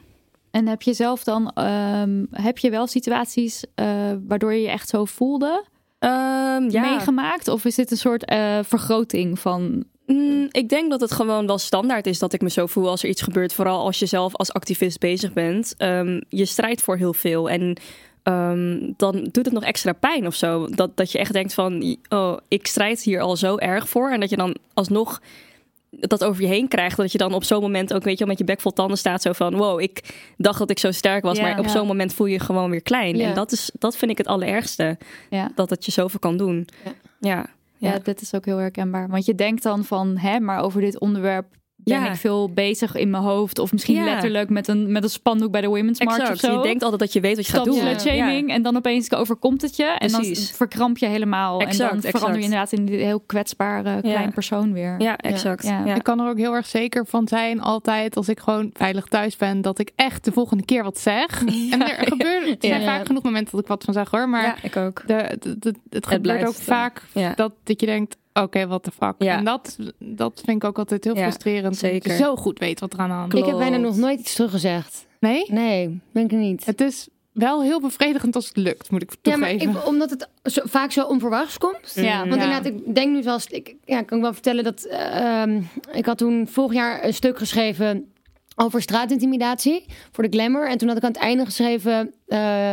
En heb je zelf dan, ehm, heb je wel situaties eh, waardoor je je echt zo voelde Ehm, ja. meegemaakt? Of is dit een soort eh, vergroting van... Mm, ik denk dat het gewoon wel standaard is dat ik me zo voel als er iets gebeurt. Vooral als je zelf als activist bezig bent. Je strijdt voor heel veel. En ehm, dan doet het nog extra pijn of zo. Dat, dat je echt denkt van, oh, ik strijd hier al zo erg voor. En dat je dan alsnog dat over je heen krijgt. Dat je dan op zo'n moment ook, weet je, met je bek vol tanden staat. Zo van, wow, ik dacht dat ik zo sterk was. Ja. maar op Ja. zo'n moment voel je je gewoon weer klein. Ja. En dat, is, dat vind ik het allerergste. Dat het je zoveel kan doen. Ja. ja. Ja, Ja. dit is ook heel herkenbaar. Want je denkt dan van, hè, maar over dit onderwerp ben Ja. ik veel bezig in mijn hoofd. Of misschien Ja. letterlijk met een, met een spandoek bij de Women's March of Exact. zo. Je denkt altijd dat je weet wat je gaat doen. slutshaming en dan opeens overkomt het je. En dan verkramp je helemaal. en Exact, dan verander je exact. inderdaad in een heel kwetsbare klein persoon weer. Ja, exact. Ja. Ja. Ik kan er ook heel erg zeker van zijn, altijd als ik gewoon veilig thuis ben, dat ik echt de volgende keer wat zeg. En er gebeuren er zijn Ja. vaak genoeg momenten dat ik wat van zeg hoor, maar Ja, ik ook. de, de, de- het gebeurt ook eh, vaak ja. dat, dat je denkt, oké, wat de fuck. Ja. En dat, dat vind ik ook altijd heel Ja, frustrerend. zeker. Dat je zo goed weet wat er aan de hand is. Ik heb bijna nog nooit iets teruggezegd. Nee? Nee, denk ik niet. Het is wel heel bevredigend als het lukt, moet ik Ja, maar toegeven. ik, omdat het zo, vaak zo onverwachts komt. Ja. Want Ja. inderdaad, ik denk nu zelfs... Ik ja, kan ik wel vertellen dat... eh, ehm, ik had toen vorig jaar een stuk geschreven over straatintimidatie voor de Glamour. En toen had ik aan het einde geschreven... eh,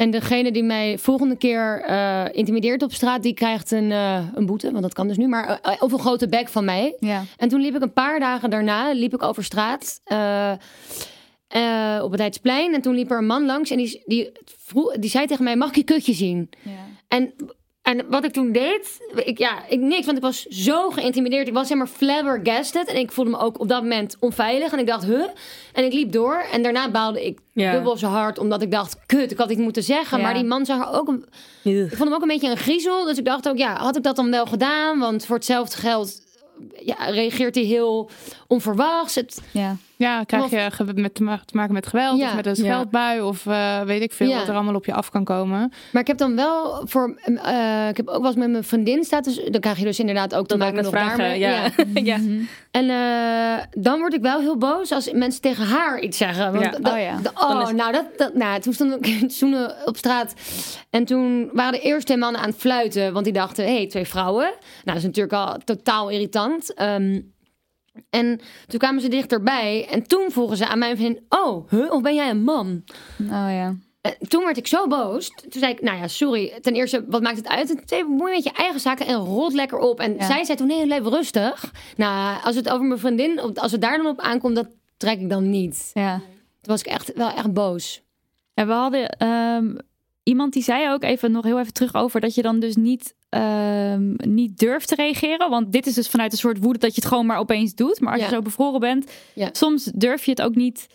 en degene die mij volgende keer eh, intimideert op straat... die krijgt een, eh, een boete, want dat kan dus nu. Maar eh, of een grote bek van mij. Ja. En toen liep ik een paar dagen daarna liep ik over straat op het Leidsplein. En toen liep er een man langs en die, die, vroeg, die zei tegen mij: Mag ik je kutje zien? Ja. En, en wat ik toen deed, ik, ja, ik niks, want ik was zo geïntimideerd. Ik was helemaal flabbergasted. En ik voelde me ook op dat moment onveilig. En ik dacht, huh? En ik liep door. En daarna baalde ik dubbel zo hard, omdat ik dacht, kut, ik had iets moeten zeggen. Maar die man zag er ook een, ik vond hem ook een beetje een griezel. Dus ik dacht ook, ja, had ik dat dan wel gedaan? Want voor hetzelfde geld ja, reageert hij heel onverwachts. Het, Ja. Ja, krijg je met te, ma- te maken met geweld Ja. of met een Ja. scheldbui of eh, weet ik veel Ja. wat er allemaal op je af kan komen. maar ik heb dan wel voor. eh, ik heb ook wel eens met mijn vriendin staat. Dus dan krijg je dus inderdaad ook te maken met vragen. daarmee. Ja. ja. En eh, dan word ik wel heel boos als mensen tegen haar iets zeggen. Want Ja. dat- Oh ja. dat- oh, is- nou, dat, dat, nou, toen stond ik zoenen op straat. En toen waren de eerste twee mannen aan het fluiten. Want die dachten, hé, hey, twee vrouwen. Nou, dat is natuurlijk al totaal irritant. Ehm, En toen kwamen ze dichterbij. En toen vroegen ze aan mijn vriendin... Oh, huh? of ben jij een man? Oh ja. En toen werd ik zo boos. Toen zei ik, nou ja, sorry. Ten eerste, wat maakt het uit? En ten tweede, je met je eigen zaken en rot lekker op. En Ja. zij zei toen, nee, leef rustig. Nou, als het over mijn vriendin, als het daar dan op aankomt, dat trek ik dan niet. ja. Toen was ik echt wel echt boos. En we hadden ehm, iemand die zei ook even nog heel even terug over dat je dan dus niet, ehm, niet durft te reageren. Want dit is dus vanuit een soort woede dat je het gewoon maar opeens doet. Maar als Ja. je zo bevroren bent, Ja. soms durf je het ook niet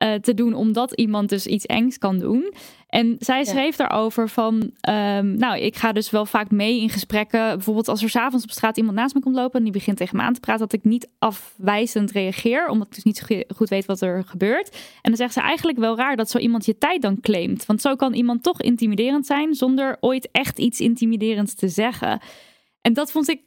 eh, te doen omdat iemand dus iets engs kan doen. En zij schreef daarover van, ehm, nou, ik ga dus wel vaak mee in gesprekken. Bijvoorbeeld als er s'avonds op straat iemand naast me komt lopen en die begint tegen me aan te praten, dat ik niet afwijzend reageer, omdat ik dus niet zo goed weet wat er gebeurt. En dan zegt ze eigenlijk wel raar dat zo iemand je tijd dan claimt. Want zo kan iemand toch intimiderend zijn zonder ooit echt iets intimiderends te zeggen. En dat vond ik.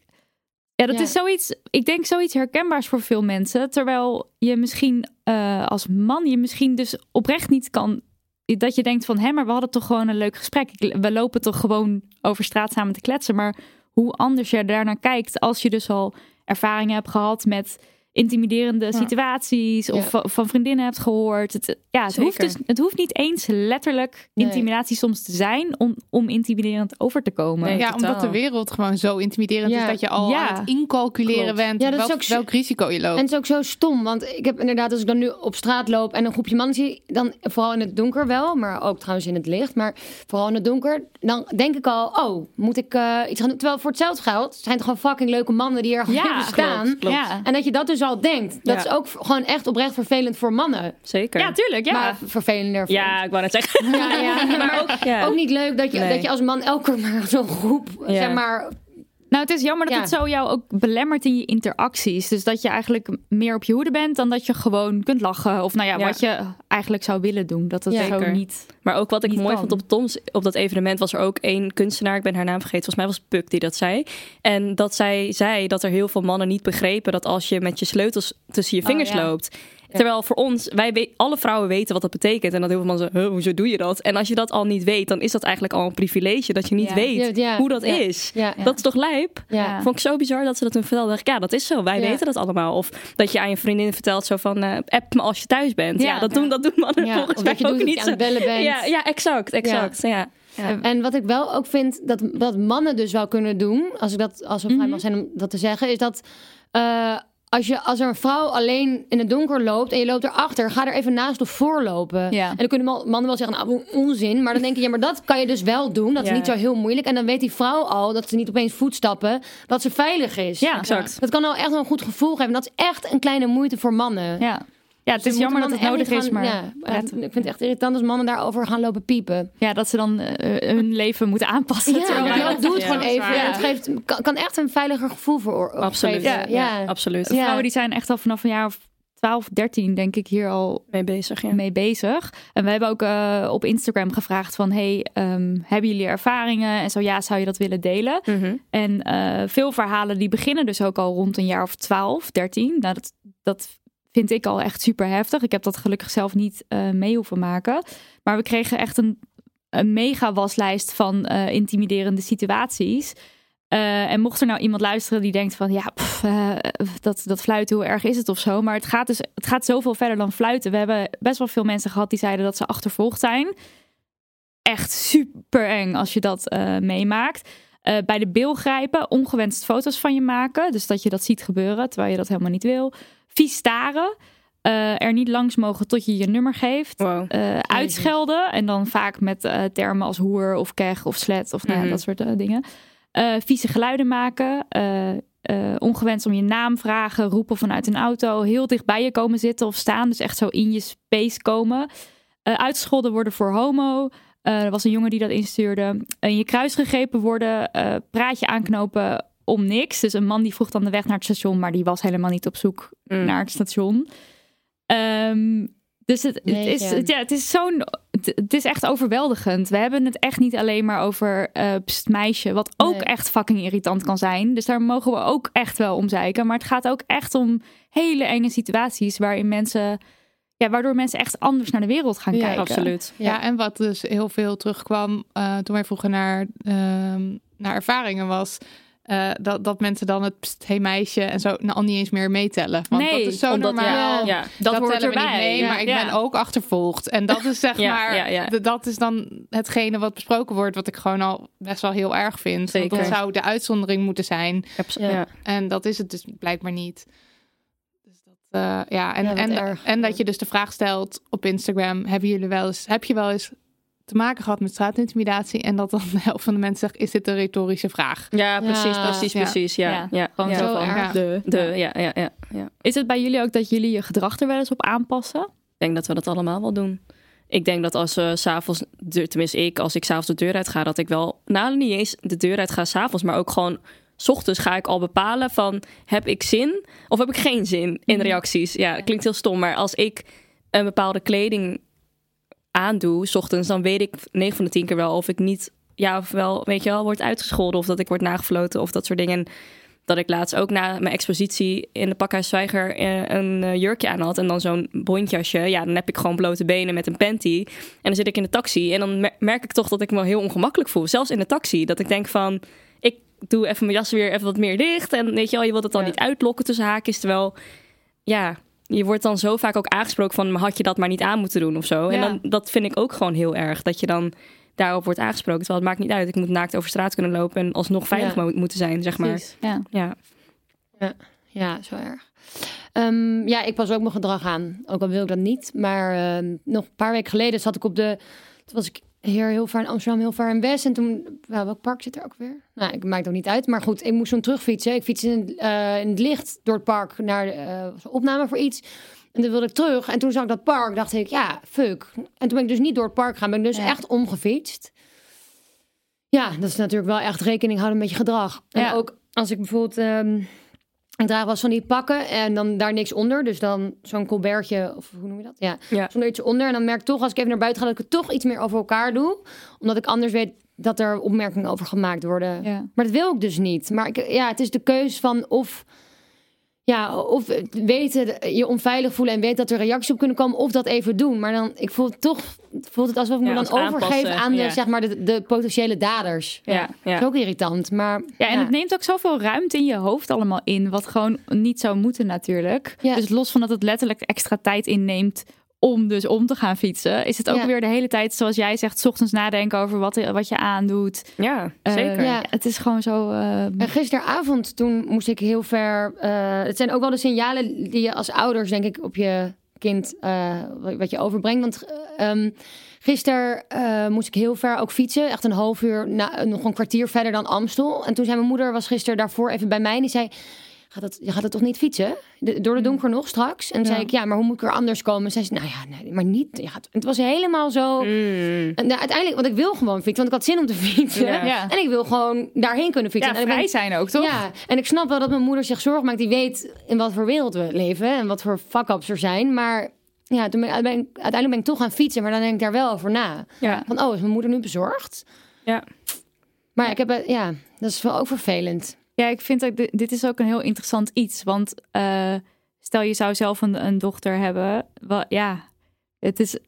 Ja, dat Ja. is zoiets. Ik denk zoiets herkenbaars voor veel mensen. Terwijl je misschien eh, als man je misschien dus oprecht niet kan. Dat je denkt van hé, maar we hadden toch gewoon een leuk gesprek. We lopen toch gewoon over straat samen te kletsen. Maar hoe anders je daarnaar kijkt als je dus al ervaringen hebt gehad met intimiderende situaties of Ja. van, vriendinnen hebt gehoord. Het, ja, het hoeft, dus, het hoeft niet eens letterlijk Nee. intimidatie soms te zijn om, om intimiderend over te komen. Nee. Ja, totaal. omdat de wereld gewoon zo intimiderend Ja. is dat je al Ja. aan het incalculeren Klopt. bent Ja, dat is welk, ook zo- welk risico je loopt. En het is ook zo stom, want ik heb inderdaad, als ik dan nu op straat loop en een groepje mannen zie, dan vooral in het donker wel, maar ook trouwens in het licht, maar vooral in het donker, dan denk ik al, oh, moet ik eh, iets gaan doen? Terwijl voor hetzelfde geld zijn het gewoon fucking leuke mannen die er gewoon staan. klopt. Ja. En dat je dat dus al denkt. Dat Ja. is ook gewoon echt oprecht vervelend voor mannen. Zeker. ja, tuurlijk. Ja. Maar vervelender voor Ja, ik wou net zeggen. Ja, ja, maar ook, Ja. ook niet leuk dat je, Nee. dat je als man elke keer maar zo'n groep, Ja. zeg maar... Nou, het is jammer dat Ja. het zo jou ook belemmert in je interacties. Dus dat je eigenlijk meer op je hoede bent dan dat je gewoon kunt lachen. Of nou ja, Ja. wat je eigenlijk zou willen doen. Dat het Ja. zo Zeker. niet... Maar ook wat ik mooi kan. vond op Toms, op dat evenement was er ook één kunstenaar, ik ben haar naam vergeten, volgens mij was het Puk die dat zei. En dat zij zei dat er heel veel mannen niet begrepen dat als je met je sleutels tussen je Oh, vingers ja. loopt. Terwijl voor ons, wij we- alle vrouwen weten wat dat betekent. En dat heel veel mannen zeggen, "Huh, hoezo doe je dat? En als je dat al niet weet, dan is dat eigenlijk al een privilege. Dat je niet Ja. weet Ja, ja, hoe dat ja. is. Ja, Dat is toch lijp? ja. Vond ik zo bizar dat ze dat toen vertelde. Dacht ik, ja, dat is zo. Wij Ja. weten dat allemaal. Of dat je aan je vriendin vertelt zo van, eh, app me als je thuis bent. Ja, Ja. dat, Doen, dat doen mannen Ja, volgens mij ook niet zo. bellen bent. Ja, ja exact, exact. Ja. Ja. En wat ik wel ook vind dat, dat mannen dus wel kunnen doen, als ik dat als een vrij mag zijn om dat te zeggen, is dat eh, als, je, als er een vrouw alleen in het donker loopt en je loopt erachter, ga er even naast of voorlopen. Ja. En dan kunnen ma- mannen wel zeggen, nou onzin, maar dan denk je, ja, maar dat kan je dus wel doen. Dat is Ja. niet zo heel moeilijk. En dan weet die vrouw al dat ze niet opeens voetstappen, dat ze veilig is. Ja, Exact. Dat kan al echt wel een goed gevoel geven. Dat is echt een kleine moeite voor mannen. Ja, ja het Ze is jammer dat het nodig is, maar... ja, ik vind het echt irritant als mannen daarover gaan lopen piepen. Ja, dat ze dan eh, hun leven moeten aanpassen. Ja, terwijl ja, doe het Ja, gewoon even. het geeft, kan, kan echt een veiliger gevoel voor Absoluut. geven. Ja, Ja. absoluut. De vrouwen die zijn echt al vanaf een jaar of 12, 13 denk ik hier al Mee bezig, ja. mee bezig. En we hebben ook eh, op Instagram gevraagd van... hey, ehm, hebben jullie ervaringen? En zo ja, zou je dat willen delen? Mhm. En eh, veel verhalen die beginnen dus ook al rond een jaar of 12, 13. Nou, dat, dat vind ik al echt super heftig. Ik heb dat gelukkig zelf niet eh, mee hoeven maken. Maar we kregen echt een, een mega waslijst van eh, intimiderende situaties. Eh, en mocht er nou iemand luisteren die denkt van ja, dat, dat fluiten, hoe erg is het of zo. Maar het gaat dus het gaat zoveel verder dan fluiten. We hebben best wel veel mensen gehad die zeiden dat ze achtervolgd zijn. Echt super eng als je dat meemaakt. Bij de bil grijpen, ongewenst foto's van je maken. Dus dat je dat ziet gebeuren terwijl je dat helemaal niet wil. Vies staren. eh, er niet langs mogen tot je je nummer geeft. Wow. Eh, uitschelden. En dan vaak met eh, termen als hoer of keg of slet of nou, Mhm. dat soort dingen. Vieze geluiden maken. ongewenst om je naam vragen. Roepen vanuit een auto. Heel dicht bij je komen zitten of staan. Dus echt zo in je space komen. Uitgescholden worden voor homo. Er was een jongen die dat instuurde. In je kruis gegrepen worden. praatje aanknopen om niks. Dus een man die vroeg dan de weg naar het station. Maar die was helemaal niet op zoek Mm. naar het station. Ehm, dus het, het is, het, ja, het is zo'n. Het, het is echt overweldigend. We hebben het echt niet alleen maar over eh pst, meisje, wat ook Nee. echt fucking irritant kan zijn. Dus daar mogen we ook echt wel om zeiken. Maar het gaat ook echt om hele enge situaties waarin mensen, ja, waardoor mensen echt anders naar de wereld gaan Ja, kijken. Absoluut. Ja. en wat dus heel veel terugkwam eh, toen wij vroegen naar, ehm, naar ervaringen was... eh, dat, dat mensen dan het pst, hey meisje en zo nou, al niet eens meer meetellen. Want Nee, dat is zo omdat- normaal. ja, ja. Dat, Dat, hoort erbij. niet mee, Ja. maar ik Ja. ben ook achtervolgd. En dat is zeg Ja, maar, ja, ja. de- dat is dan hetgene wat besproken wordt, wat ik gewoon al best wel heel erg vind. Want Zeker. dat zou de uitzondering moeten zijn. En dat is het dus blijkbaar niet. Dus dat, eh, ja, en, en, erg. en dat je dus de vraag stelt op Instagram: hebben jullie wel eens, heb je wel eens te maken gehad met straatintimidatie? En dat dan de helft van de mensen zegt: is dit een retorische vraag? Ja, precies, Ja. precies, precies. Ja, Ja. ja. Gewoon zo van de. De, ja, ja, ja, ja. Is het bij jullie ook dat jullie je gedrag er wel eens op aanpassen? Ik denk dat we dat allemaal wel doen. Ik denk dat als we s'avonds, de- tenminste ik, als ik s'avonds de deur uit ga, dat ik wel, nou niet eens de deur uit ga s'avonds, maar ook gewoon s ochtends ga ik al bepalen van, heb ik zin of heb ik geen zin in de reacties? Ja, klinkt heel stom, maar als ik een bepaalde kleding aandoe, s ochtends, dan weet ik 9 van de 10 keer wel of ik niet, ja, of wel, weet je wel, word uitgescholden of dat ik word nagefloten of dat soort dingen. En dat ik laatst ook na mijn expositie in de Pakhuis Zwijger eh, een eh, jurkje aan had en dan zo'n bontjasje. Ja, dan heb ik gewoon blote benen met een panty. En dan zit ik in de taxi en dan mer- merk ik toch dat ik me heel ongemakkelijk voel. Zelfs in de taxi. Dat ik denk van, ik doe even mijn jas weer even wat meer dicht. En weet je wel, je wilt het dan Ja. niet uitlokken tussen haakjes. Terwijl, ja, je wordt dan zo vaak ook aangesproken van, maar had je dat maar niet aan moeten doen of zo. En Ja. dan, dat vind ik ook gewoon heel erg. Dat je dan daarop wordt aangesproken. Terwijl het maakt niet uit. Ik moet naakt over straat kunnen lopen en alsnog veilig Ja. mo- moeten zijn, zeg maar. Precies. Ja. Ja. Ja, zo erg. Ehm, ja, ik pas ook mijn gedrag aan. Ook al wil ik dat niet. Maar ehm, nog een paar weken geleden zat ik op de... Toen was ik hier heel ver in Amsterdam, heel ver in West. En toen... Nou, welk park zit er ook weer? Nou, ik maakt ook niet uit. Maar goed, ik moest zo'n terugfietsen. Ik fietste in, het, eh, in het licht door het park naar eh, was een opname voor iets. En toen wilde ik terug. En toen zag ik dat park. Dacht ik, ja, fuck. En toen ben ik dus niet door het park gegaan. Ben ik dus Ja. echt omgefietst. Ja, dat is natuurlijk wel echt rekening houden met je gedrag. En Ja. ook als ik bijvoorbeeld... ehm, ik draag wel van die pakken en dan daar niks onder. Dus dan zo'n colbertje, of hoe noem je dat? Ja, Ja. zonder iets onder. En dan merk ik toch, als ik even naar buiten ga, dat ik het toch iets meer over elkaar doe. Omdat ik anders weet dat er opmerkingen over gemaakt worden. Ja. Maar dat wil ik dus niet. Maar ik, ja, het is de keus van of... Ja, of weten, je onveilig voelen en weten dat er reacties op kunnen komen, of dat even doen. Maar dan, ik voel het toch, voelt het alsof ik me dan overgeef aan de, ja. zeg maar, de, de potentiële daders. Ja, ja. Dat is ook irritant, maar... Ja, en het neemt ook zoveel ruimte in je hoofd allemaal in, wat gewoon niet zou moeten natuurlijk. Dus los van dat het letterlijk extra tijd inneemt om dus om te gaan fietsen, is het ook Ja. weer de hele tijd, zoals jij zegt, 's ochtends nadenken over wat, wat je aandoet. Ja, Eh, zeker. Ja. Het is gewoon zo. eh, En gisteravond, toen moest ik heel ver. eh, het zijn ook wel de signalen die je als ouders, denk ik, op je kind. eh, wat- je overbrengt. Want eh, ehm, gisteren eh, moest ik heel ver ook fietsen. Echt een half uur, na, nog een kwartier verder dan Amstel. En toen zei mijn moeder, was gisteren daarvoor even bij mij. En die zei. Gaat dat, je gaat het toch niet fietsen? De- door de donker nog straks? En zei ik, ja, maar hoe moet ik er anders komen? En zei ze, nou ja, nee, maar niet. Het was helemaal zo. Mm. En nou, uiteindelijk, want ik wil gewoon fietsen, want ik had zin om te fietsen. Ja. En ik wil gewoon daarheen kunnen fietsen. ja, En ben- vrij zijn ook, toch? ja, en ik snap wel dat mijn moeder zich zorgen maakt. Die weet in wat voor wereld we leven en wat voor fuck-ups er zijn. Maar ja, toen ben, ik- uiteindelijk ben ik toch gaan fietsen. Maar dan denk ik daar wel over na. Van, oh, is mijn moeder nu bezorgd? Ja. Maar ik heb, het- ja, dat is wel ook vervelend. Ja, ik vind dat dit, is ook een heel interessant iets. Want eh, stel je zou zelf een, een dochter hebben. Wel, ja, het is, Ik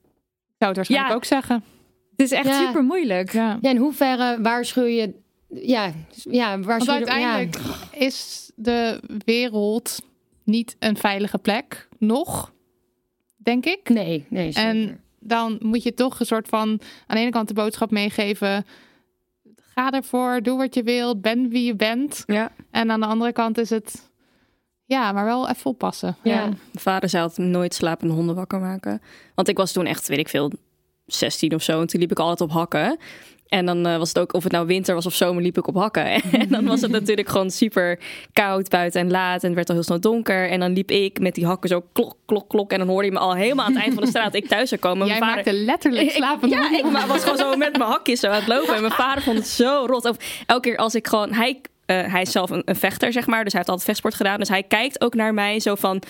zou het waarschijnlijk Ja. ook zeggen. het is echt Ja. super moeilijk. Ja. Ja, in hoeverre waarschuw je... Ja, ja Want waarschuw je... uiteindelijk is de wereld niet een veilige plek. Nog, denk ik. Nee, nee. zeker. En dan moet je toch een soort van aan de ene kant de boodschap meegeven. Ga ervoor, doe wat je wilt, ben wie je bent. Ja. En aan de andere kant is het, ja, maar wel even oppassen. Ja. Mijn vader zei altijd nooit slapende honden wakker maken. Want ik was toen echt, weet ik veel, 16 of zo. En toen liep ik altijd op hakken. En dan eh, was het ook, of het nou winter was of zomer, liep ik op hakken. en dan was het natuurlijk gewoon super koud buiten en laat. En het werd al heel snel donker. En dan liep ik met die hakken zo klok, klok, klok. En dan hoorde je me al helemaal aan het eind van de straat. Ik thuis zou komen. Jij Mijn vader, maakte letterlijk slapende Ja, ik maar was gewoon zo met mijn hakjes zo aan het lopen. En mijn vader vond het zo rot. Of elke keer als ik gewoon... Hij, eh, hij is zelf een, een vechter, zeg maar. Dus hij heeft altijd vechtsport gedaan. Dus hij kijkt ook naar mij zo van...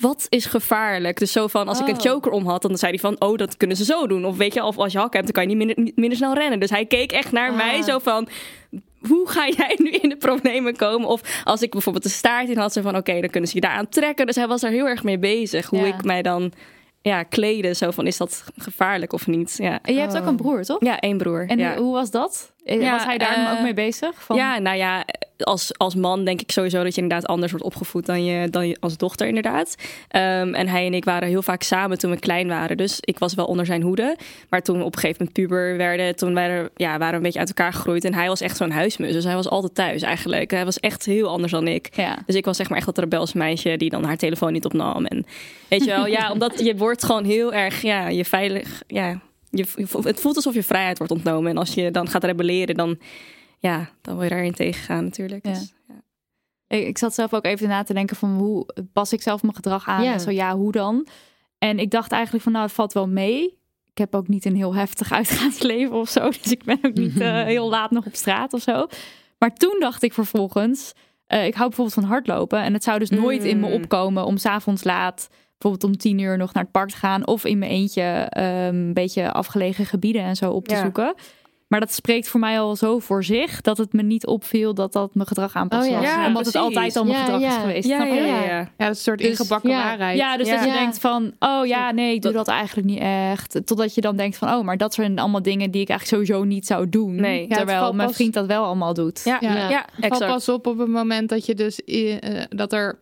Wat is gevaarlijk? Dus zo van, als ik een Oh. choker om had, dan zei hij van... Oh, dat kunnen ze zo doen. Of weet je, of als je hakken hebt, dan kan je niet minder, niet minder snel rennen. Dus hij keek echt naar Ah. mij zo van... Hoe ga jij nu in de problemen komen? Of als ik bijvoorbeeld een staart in had, zo van... Oké, dan kunnen ze je daar aan trekken. Dus hij was er heel erg mee bezig. Hoe Ja. ik mij dan ja, kleden. Zo van, is dat gevaarlijk of niet? Ja. En je hebt ook een broer, toch? Ja, één broer. En ja. hoe was dat? Eh, Ja, Was hij daar eh, ook mee bezig? Van, Ja, nou ja, als, als man denk ik sowieso dat je inderdaad anders wordt opgevoed dan je, dan je als dochter inderdaad. Ehm, en hij en ik waren heel vaak samen toen we klein waren. Dus ik was wel onder zijn hoede. Maar toen we op een gegeven moment puber werden, toen waren, ja, waren we een beetje uit elkaar gegroeid. En hij was echt zo'n huismus. Dus hij was altijd thuis eigenlijk. Hij was echt heel anders dan ik. Ja. Dus ik was zeg maar echt dat rebels meisje die dan haar telefoon niet opnam. En weet je wel, ja, omdat je wordt gewoon heel erg, ja, je veilig, ja. Je, het voelt alsof je vrijheid wordt ontnomen. En als je dan gaat rebelleren, dan, ja, dan wil je daarin tegengaan natuurlijk. Ja. Dus, ja. Ik, ik zat zelf ook even na te denken van hoe pas ik zelf mijn gedrag aan? Ja. En zo ja, hoe dan? En ik dacht eigenlijk van nou, het valt wel mee. Ik heb ook niet een heel heftig uitgaansleven of zo. Dus ik ben ook niet eh, heel laat nog op straat of zo. Maar toen dacht ik vervolgens, eh, ik hou bijvoorbeeld van hardlopen. En het zou dus nooit in me Mm. opkomen om s'avonds laat, bijvoorbeeld om tien uur nog naar het park te gaan. Of in mijn eentje eh, een beetje afgelegen gebieden en zo op te Ja. zoeken. Maar dat spreekt voor mij al zo voor zich dat het me niet opviel dat dat mijn gedrag aanpast Oh ja. was. Ja, Omdat het altijd al mijn Ja, gedrag is geweest. Ja, ja, ja. ja, ja. Ja, dat is een soort Dus- ingebakken ja. waarheid. Ja, dus Ja. dat je Ja. denkt van, oh ja, nee, ik doe dat eigenlijk niet echt. Totdat je dan denkt van, oh, maar dat zijn allemaal dingen die ik eigenlijk sowieso niet zou doen. Nee. Terwijl mijn pas- vriend dat wel allemaal doet. Ja, Ja. exact. pas op op het moment dat je dus eh, dat er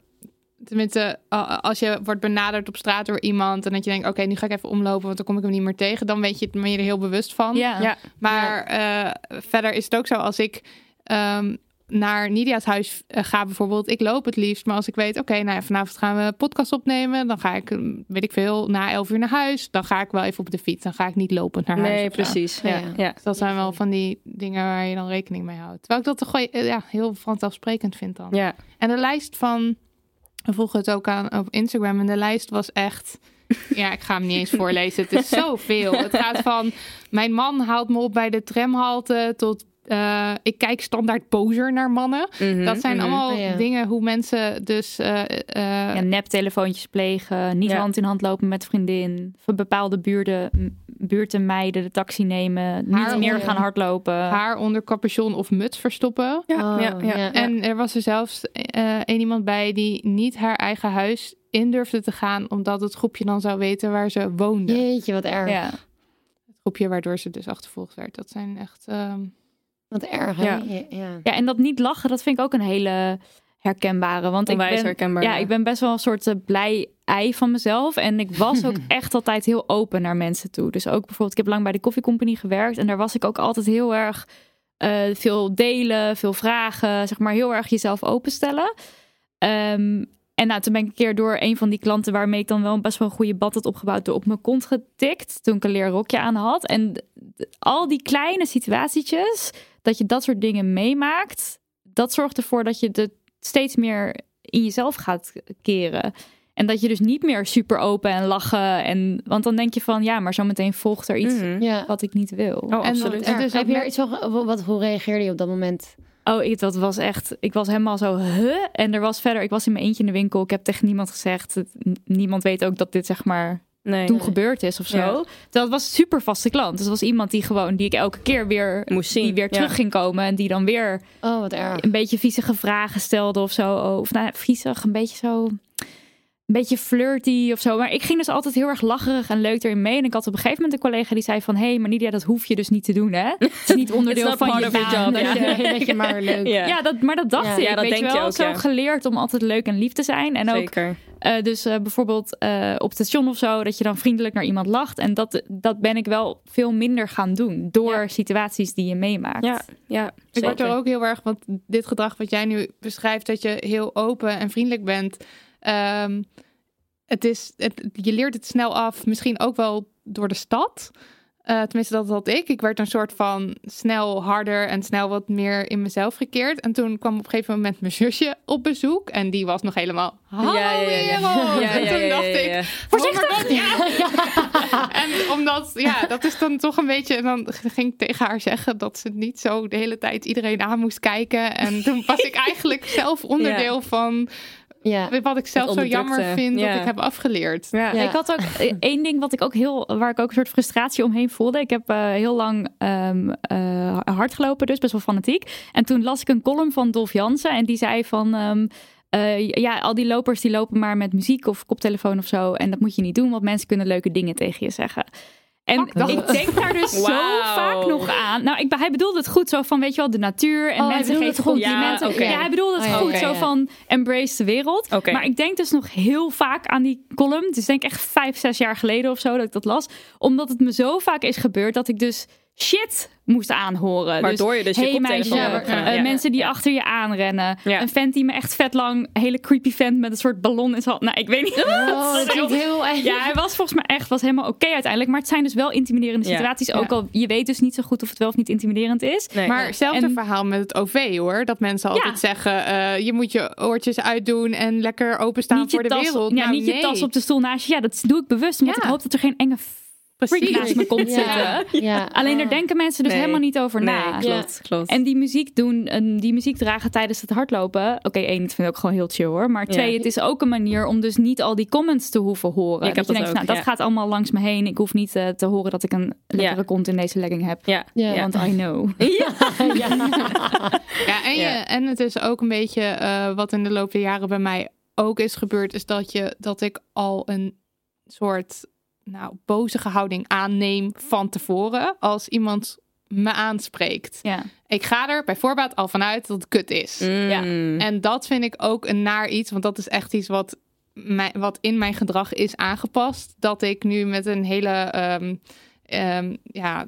tenminste als je wordt benaderd op straat door iemand en dat je denkt oké nu ga ik even omlopen want dan kom ik hem niet meer tegen dan weet je het ben je er heel bewust van Ja. Ja. maar eh, verder is het ook zo als ik ehm, naar Nidia's huis eh, ga bijvoorbeeld ik loop het liefst maar als ik weet oké nou ja, vanavond gaan we een podcast opnemen dan ga ik eh, weet ik veel na elf uur naar huis dan ga ik wel even op de fiets dan ga ik niet lopen naar huis Nee, precies. Ja, Ja. ja. Dus dat zijn wel van die dingen waar je dan rekening mee houdt. Terwijl ik dat toch eh, ja, heel vanzelfsprekend vind dan. ja. En de lijst van, we vroegen het ook aan op Instagram en de lijst was echt, ja, ik ga hem niet eens voorlezen. Het is zoveel. Het gaat van, mijn man haalt me op bij de tramhalte tot, eh, ik kijk standaard poser naar mannen. Mhm, Dat zijn mhm. allemaal Oh, ja. dingen hoe mensen dus... eh, eh, Ja, neptelefoontjes plegen, niet Ja. hand in hand lopen met vriendin, van bepaalde buurten, buurten mijden, de taxi nemen, niet Haar meer onder- gaan hardlopen. haar onder capuchon of muts verstoppen. Ja, Oh, ja, ja. En er was er zelfs eh één iemand bij die niet haar eigen huis in durfde te gaan, omdat het groepje dan zou weten waar ze woonde. Jeetje, wat erg. Ja. Het groepje waardoor ze dus achtervolgd werd. Dat zijn echt. ehm, Wat erg, hè? Ja. Ja. ja. ja, en dat niet lachen, dat vind ik ook een hele herkenbare. Want ik ben, herkenbaar, ja, ja. ik ben best wel een soort eh, blij ei van mezelf. En ik was ook echt altijd heel open naar mensen toe. Dus ook bijvoorbeeld, ik heb lang bij de koffiecompagnie gewerkt. En daar was ik ook altijd heel erg eh, veel delen, veel vragen. Zeg maar heel erg jezelf openstellen. Ehm, en nou, toen ben ik een keer door een van die klanten waarmee ik dan wel best wel een goede bad had opgebouwd, door op mijn kont getikt. Toen ik een leerrokje aan had. En al die kleine situatietjes, dat je dat soort dingen meemaakt, dat zorgt ervoor dat je het steeds meer in jezelf gaat keren. En dat je dus niet meer super open en lachen. En, want dan denk je van, ja, maar zometeen volgt er iets Mhm. Wat ik niet wil. Oh, en absoluut. is Heb je er iets van, wat, hoe reageerde je op dat moment? Oh, ik, dat was echt. Ik was helemaal zo. Huh? En er was verder. Ik was in mijn eentje in de winkel. Ik heb tegen niemand gezegd. niemand weet ook dat dit zeg maar Nee. toen gebeurd is of zo. Ja. Het was een super vaste klant. Dus het was iemand die gewoon die ik elke keer weer Moest zien. die weer Ja. terug ging komen en die dan weer Oh, wat erg. een beetje viezige vragen stelde of zo. Of nou, viezig, een beetje zo. Een beetje flirty of zo. Maar ik ging dus altijd heel erg lacherig en leuk erin mee. En ik had op een gegeven moment een collega die zei van... hé, hey, maar Nidia, dat hoef je dus niet te doen, hè? Het is niet onderdeel van je baan. job, dat ja. je- dat je maar leuk. Ja, ja, dat, maar dat dacht Ja. ik. Ja, dat weet denk je je wel, ook, zo ja. geleerd om altijd leuk en lief te zijn. En ook eh, dus eh, bijvoorbeeld eh, op het station of zo, dat je dan vriendelijk naar iemand lacht. En dat, dat ben ik wel veel minder gaan doen door Ja. situaties die je meemaakt. Ja, ja. Ik word er ook heel erg, want dit gedrag wat jij nu beschrijft, dat je heel open en vriendelijk bent. Ehm, het is, het, je leert het snel af, misschien ook wel door de stad. Eh, tenminste, dat had ik. Ik werd een soort van snel harder en snel wat meer in mezelf gekeerd. En toen kwam op een gegeven moment mijn zusje op bezoek. En die was nog helemaal. Hallo Ja, ja, ja, ja. wereld! Ja, en toen dacht ik. Voorzichtig! en omdat, ja, dat is dan toch een beetje. En dan ging ik tegen haar zeggen dat ze niet zo de hele tijd iedereen aan moest kijken. En toen was ik eigenlijk zelf onderdeel van Ja. wat ik zelf zo jammer vind Ja. dat ik heb afgeleerd. Ja. Ja. Ik had ook eh, één ding wat ik ook heel, waar ik ook een soort frustratie omheen voelde. Ik heb eh, heel lang ehm, eh, hard gelopen, dus best wel fanatiek. En toen las ik een column van Dolf Jansen en die zei van. ehm, eh, ja, al die lopers die lopen maar met muziek of koptelefoon of zo. En dat moet je niet doen, want mensen kunnen leuke dingen tegen je zeggen. En ik denk daar dus zo vaak nog aan. Nou, ik, hij bedoelde het goed zo van, weet je wel, de natuur. En Oh, mensen geven complimenten. Ja, oké. Ja, hij bedoelde het Oh, ja, goed. zo ja. van, embrace de wereld. Maar ik denk dus nog heel vaak aan die column. Het is denk ik echt vijf, zes jaar geleden of zo dat ik dat las. Omdat het me zo vaak is gebeurd dat ik dus shit moest aanhoren. Waardoor je dus je hey, meisje, hebt eh. Ja. mensen die achter je aanrennen. Ja. Een vent die me echt vet lang, een hele creepy vent met een soort ballon in zijn hand. Nou, ik weet niet. Oh, dat klinkt heel erg. Ja, hij was volgens mij echt was helemaal oké uiteindelijk. Maar het zijn dus wel intimiderende Ja. situaties. Ook al je weet dus niet zo goed of het wel of niet intimiderend is. Nee. Maar hetzelfde En- verhaal met het OV hoor. Dat mensen altijd Ja. zeggen: eh, je moet je oortjes uitdoen en lekker openstaan niet voor de tas, wereld. ja, Nou, niet je tas op de stoel naast je. Ja, dat doe ik bewust. Omdat Ja. ik hoop dat er geen enge Precies. naast me komt Ja. zitten. Ja. Alleen daar denken mensen dus Nee. helemaal niet over Nee, na. klopt, klopt. En die muziek doen, en die muziek dragen tijdens het hardlopen. Oké, één, dat vind ik ook gewoon heel chill hoor. Maar twee, Ja. het is ook een manier om dus niet al die comments te hoeven horen. Ik heb dat je dat denkt, ook, nou, dat ja. gaat allemaal langs me heen. Ik hoef niet eh, te horen dat ik een lekkere Ja. kont in deze legging heb. ja, Ja. ja. Want I know. Ja, en, je, Ja. en het is ook een beetje eh, wat in de loop der jaren bij mij ook is gebeurd, is dat, je, dat ik al een soort nou, bozige houding aanneem van tevoren als iemand me aanspreekt. Ja. Ik ga er bij voorbaat al vanuit dat het kut is. Ja. Mm. En dat vind ik ook een naar iets, want dat is echt iets wat, mij, wat in mijn gedrag is aangepast. Dat ik nu met een hele ehm, ehm, ja,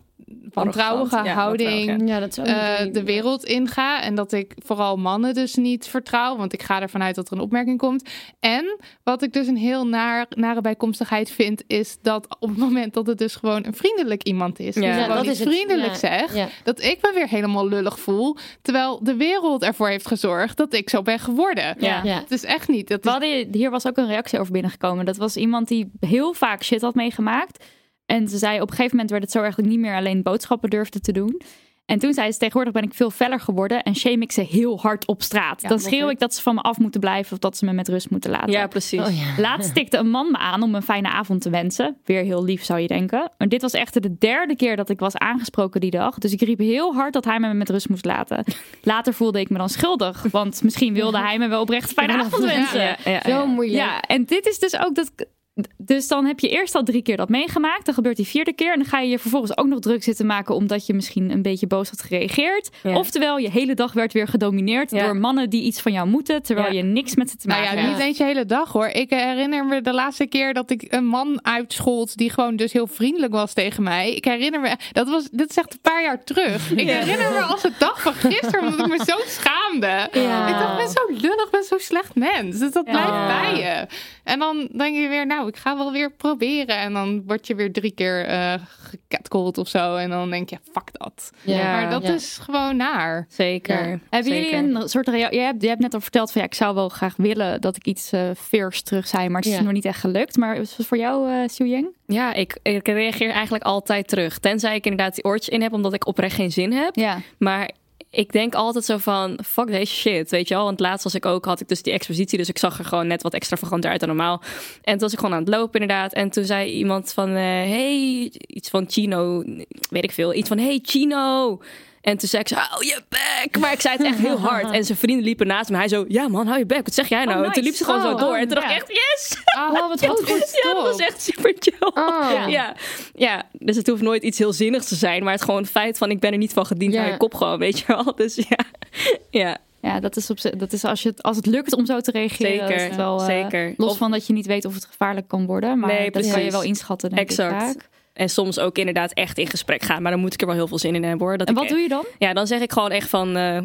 wantrouwige. Ja, houding Ja, dat is ook eh, de wereld inga. En dat ik vooral mannen dus niet vertrouw. Want ik ga ervan uit dat er een opmerking komt. En wat ik dus een heel naar, nare bijkomstigheid vind... is dat op het moment dat het dus gewoon een vriendelijk iemand is... Ja. gewoon dat is vriendelijk Ja, zegt... ja. dat ik me weer helemaal lullig voel... terwijl de wereld ervoor heeft gezorgd dat ik zo ben geworden. Ja. Ja. Het is echt niet... Dat We is, hadden, hier was ook een reactie over binnengekomen. Dat was iemand die heel vaak shit had meegemaakt. En ze zei op een gegeven moment werd het zo erg dat ik niet meer alleen boodschappen durfde te doen. En toen zei ze tegenwoordig ben ik veel feller geworden en shame ik ze heel hard op straat. Ja, Dan schreeuw ik dat ze van me af moeten blijven of dat ze me met rust moeten laten. ja, precies. Oh, ja. Laatst stikte een man me aan om een fijne avond te wensen. Weer heel lief zou je denken. Maar dit was echt de derde keer dat ik was aangesproken die dag. Dus ik riep heel hard dat hij me met rust moest laten. Later voelde ik me dan schuldig. Want misschien wilde hij me wel oprecht een fijne avond wensen. Ja, ja, ja. Zo moeilijk. Ja, en dit is dus ook dat. Dus dan heb je eerst al drie keer dat meegemaakt. Dan gebeurt die vierde keer. En dan ga je je vervolgens ook nog druk zitten maken. omdat je misschien een beetje boos had gereageerd. Ja. Oftewel, je hele dag werd weer gedomineerd Ja. door mannen die iets van jou moeten. terwijl Ja. je niks met ze te Nou maken ja, hebt. niet eens je hele dag hoor. Ik herinner me de laatste keer dat ik een man uitschold die gewoon dus heel vriendelijk was tegen mij. Ik herinner me, dat was, dit is echt een paar jaar terug. Ik herinner me als de dag van gisteren, omdat ik me zo schaamde. Ja. Ik dacht, ik ben zo lullig, ben zo'n slecht mens. Dus dat Ja. blijft bij je. En dan denk je weer, nou, ik ga wel weer proberen. En dan word je weer drie keer eh gecatcalled of zo. En dan denk je, fuck dat. Ja. Maar dat Ja. is gewoon naar. Zeker. Ja. Hebben Zeker. jullie een soort rea- je hebt, je hebt net al verteld van ja, ik zou wel graag willen dat ik iets veers terug zei, maar het is Ja. nog niet echt gelukt. Maar is het voor jou, eh Xiu Yang? Ja, ik, ik reageer eigenlijk altijd terug. Tenzij ik inderdaad die oortjes in heb, omdat ik oprecht geen zin heb. Ja. Maar ik denk altijd zo van, fuck deze shit, weet je wel. Want laatst was ik ook, had ik dus die expositie, dus ik zag er gewoon net wat extravaganter uit dan normaal. En toen was ik gewoon aan het lopen inderdaad. En toen zei iemand van, eh, hey, iets van Chino, weet ik veel. Iets van, hey Chino. En toen zei ik zo, hou je bek. Maar ik zei het echt heel hard. En zijn vrienden liepen naast me. Hij zo, ja man, hou je bek. Wat zeg jij nou? Oh, En toen nice. liep ze gewoon zo Oh, door. En toen ja. dacht ik echt, yes. Oh, wat goed. Ja, dat was echt super chill. Oh. Ja. Ja. ja, dus het hoeft nooit iets heel zinnigs te zijn. Maar het gewoon het feit van ik ben er niet van gediend Ja. aan je kop gewoon, weet je wel. Dus ja, ja Ja, dat is, op, dat is als, je het, als het lukt om zo te reageren. Zeker, is wel, eh. Los van dat je niet weet of het gevaarlijk kan worden. Maar Nee, dat kan je wel inschatten, denk Exact. ik vaak. En soms ook inderdaad echt in gesprek gaan. Maar dan moet ik er wel heel veel zin in hebben hoor. Dat En ik wat doe je dan? Ja, dan zeg ik gewoon echt van... eh,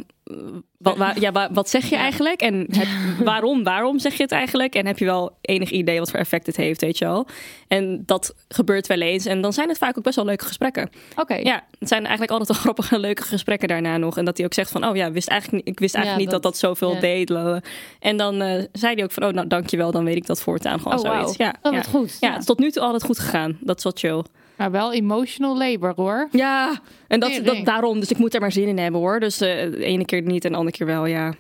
wat, ja, wa- wat zeg je eigenlijk? En heb- waarom, waarom zeg je het eigenlijk? En heb je wel enig idee wat voor effect het heeft, weet je wel? En dat gebeurt wel eens. En dan zijn het vaak ook best wel leuke gesprekken. Oké. Ja, het zijn eigenlijk altijd wel grappige leuke gesprekken daarna nog. En dat hij ook zegt van, oh ja, wist eigenlijk, ik wist eigenlijk Ja, niet dat dat- dat zoveel deed. En dan eh, zei hij ook van, oh nou dankjewel, dan weet ik dat voortaan gewoon Oh, wauw. zoiets. Ja, Oh, ja. wat goed. Ja, het is tot nu toe altijd goed gegaan. Dat is wel chill. Maar wel emotional labor hoor. Ja, en dat, dat daarom. Dus ik moet er maar zin in hebben hoor. Dus eh, de ene keer niet en de andere keer wel, ja.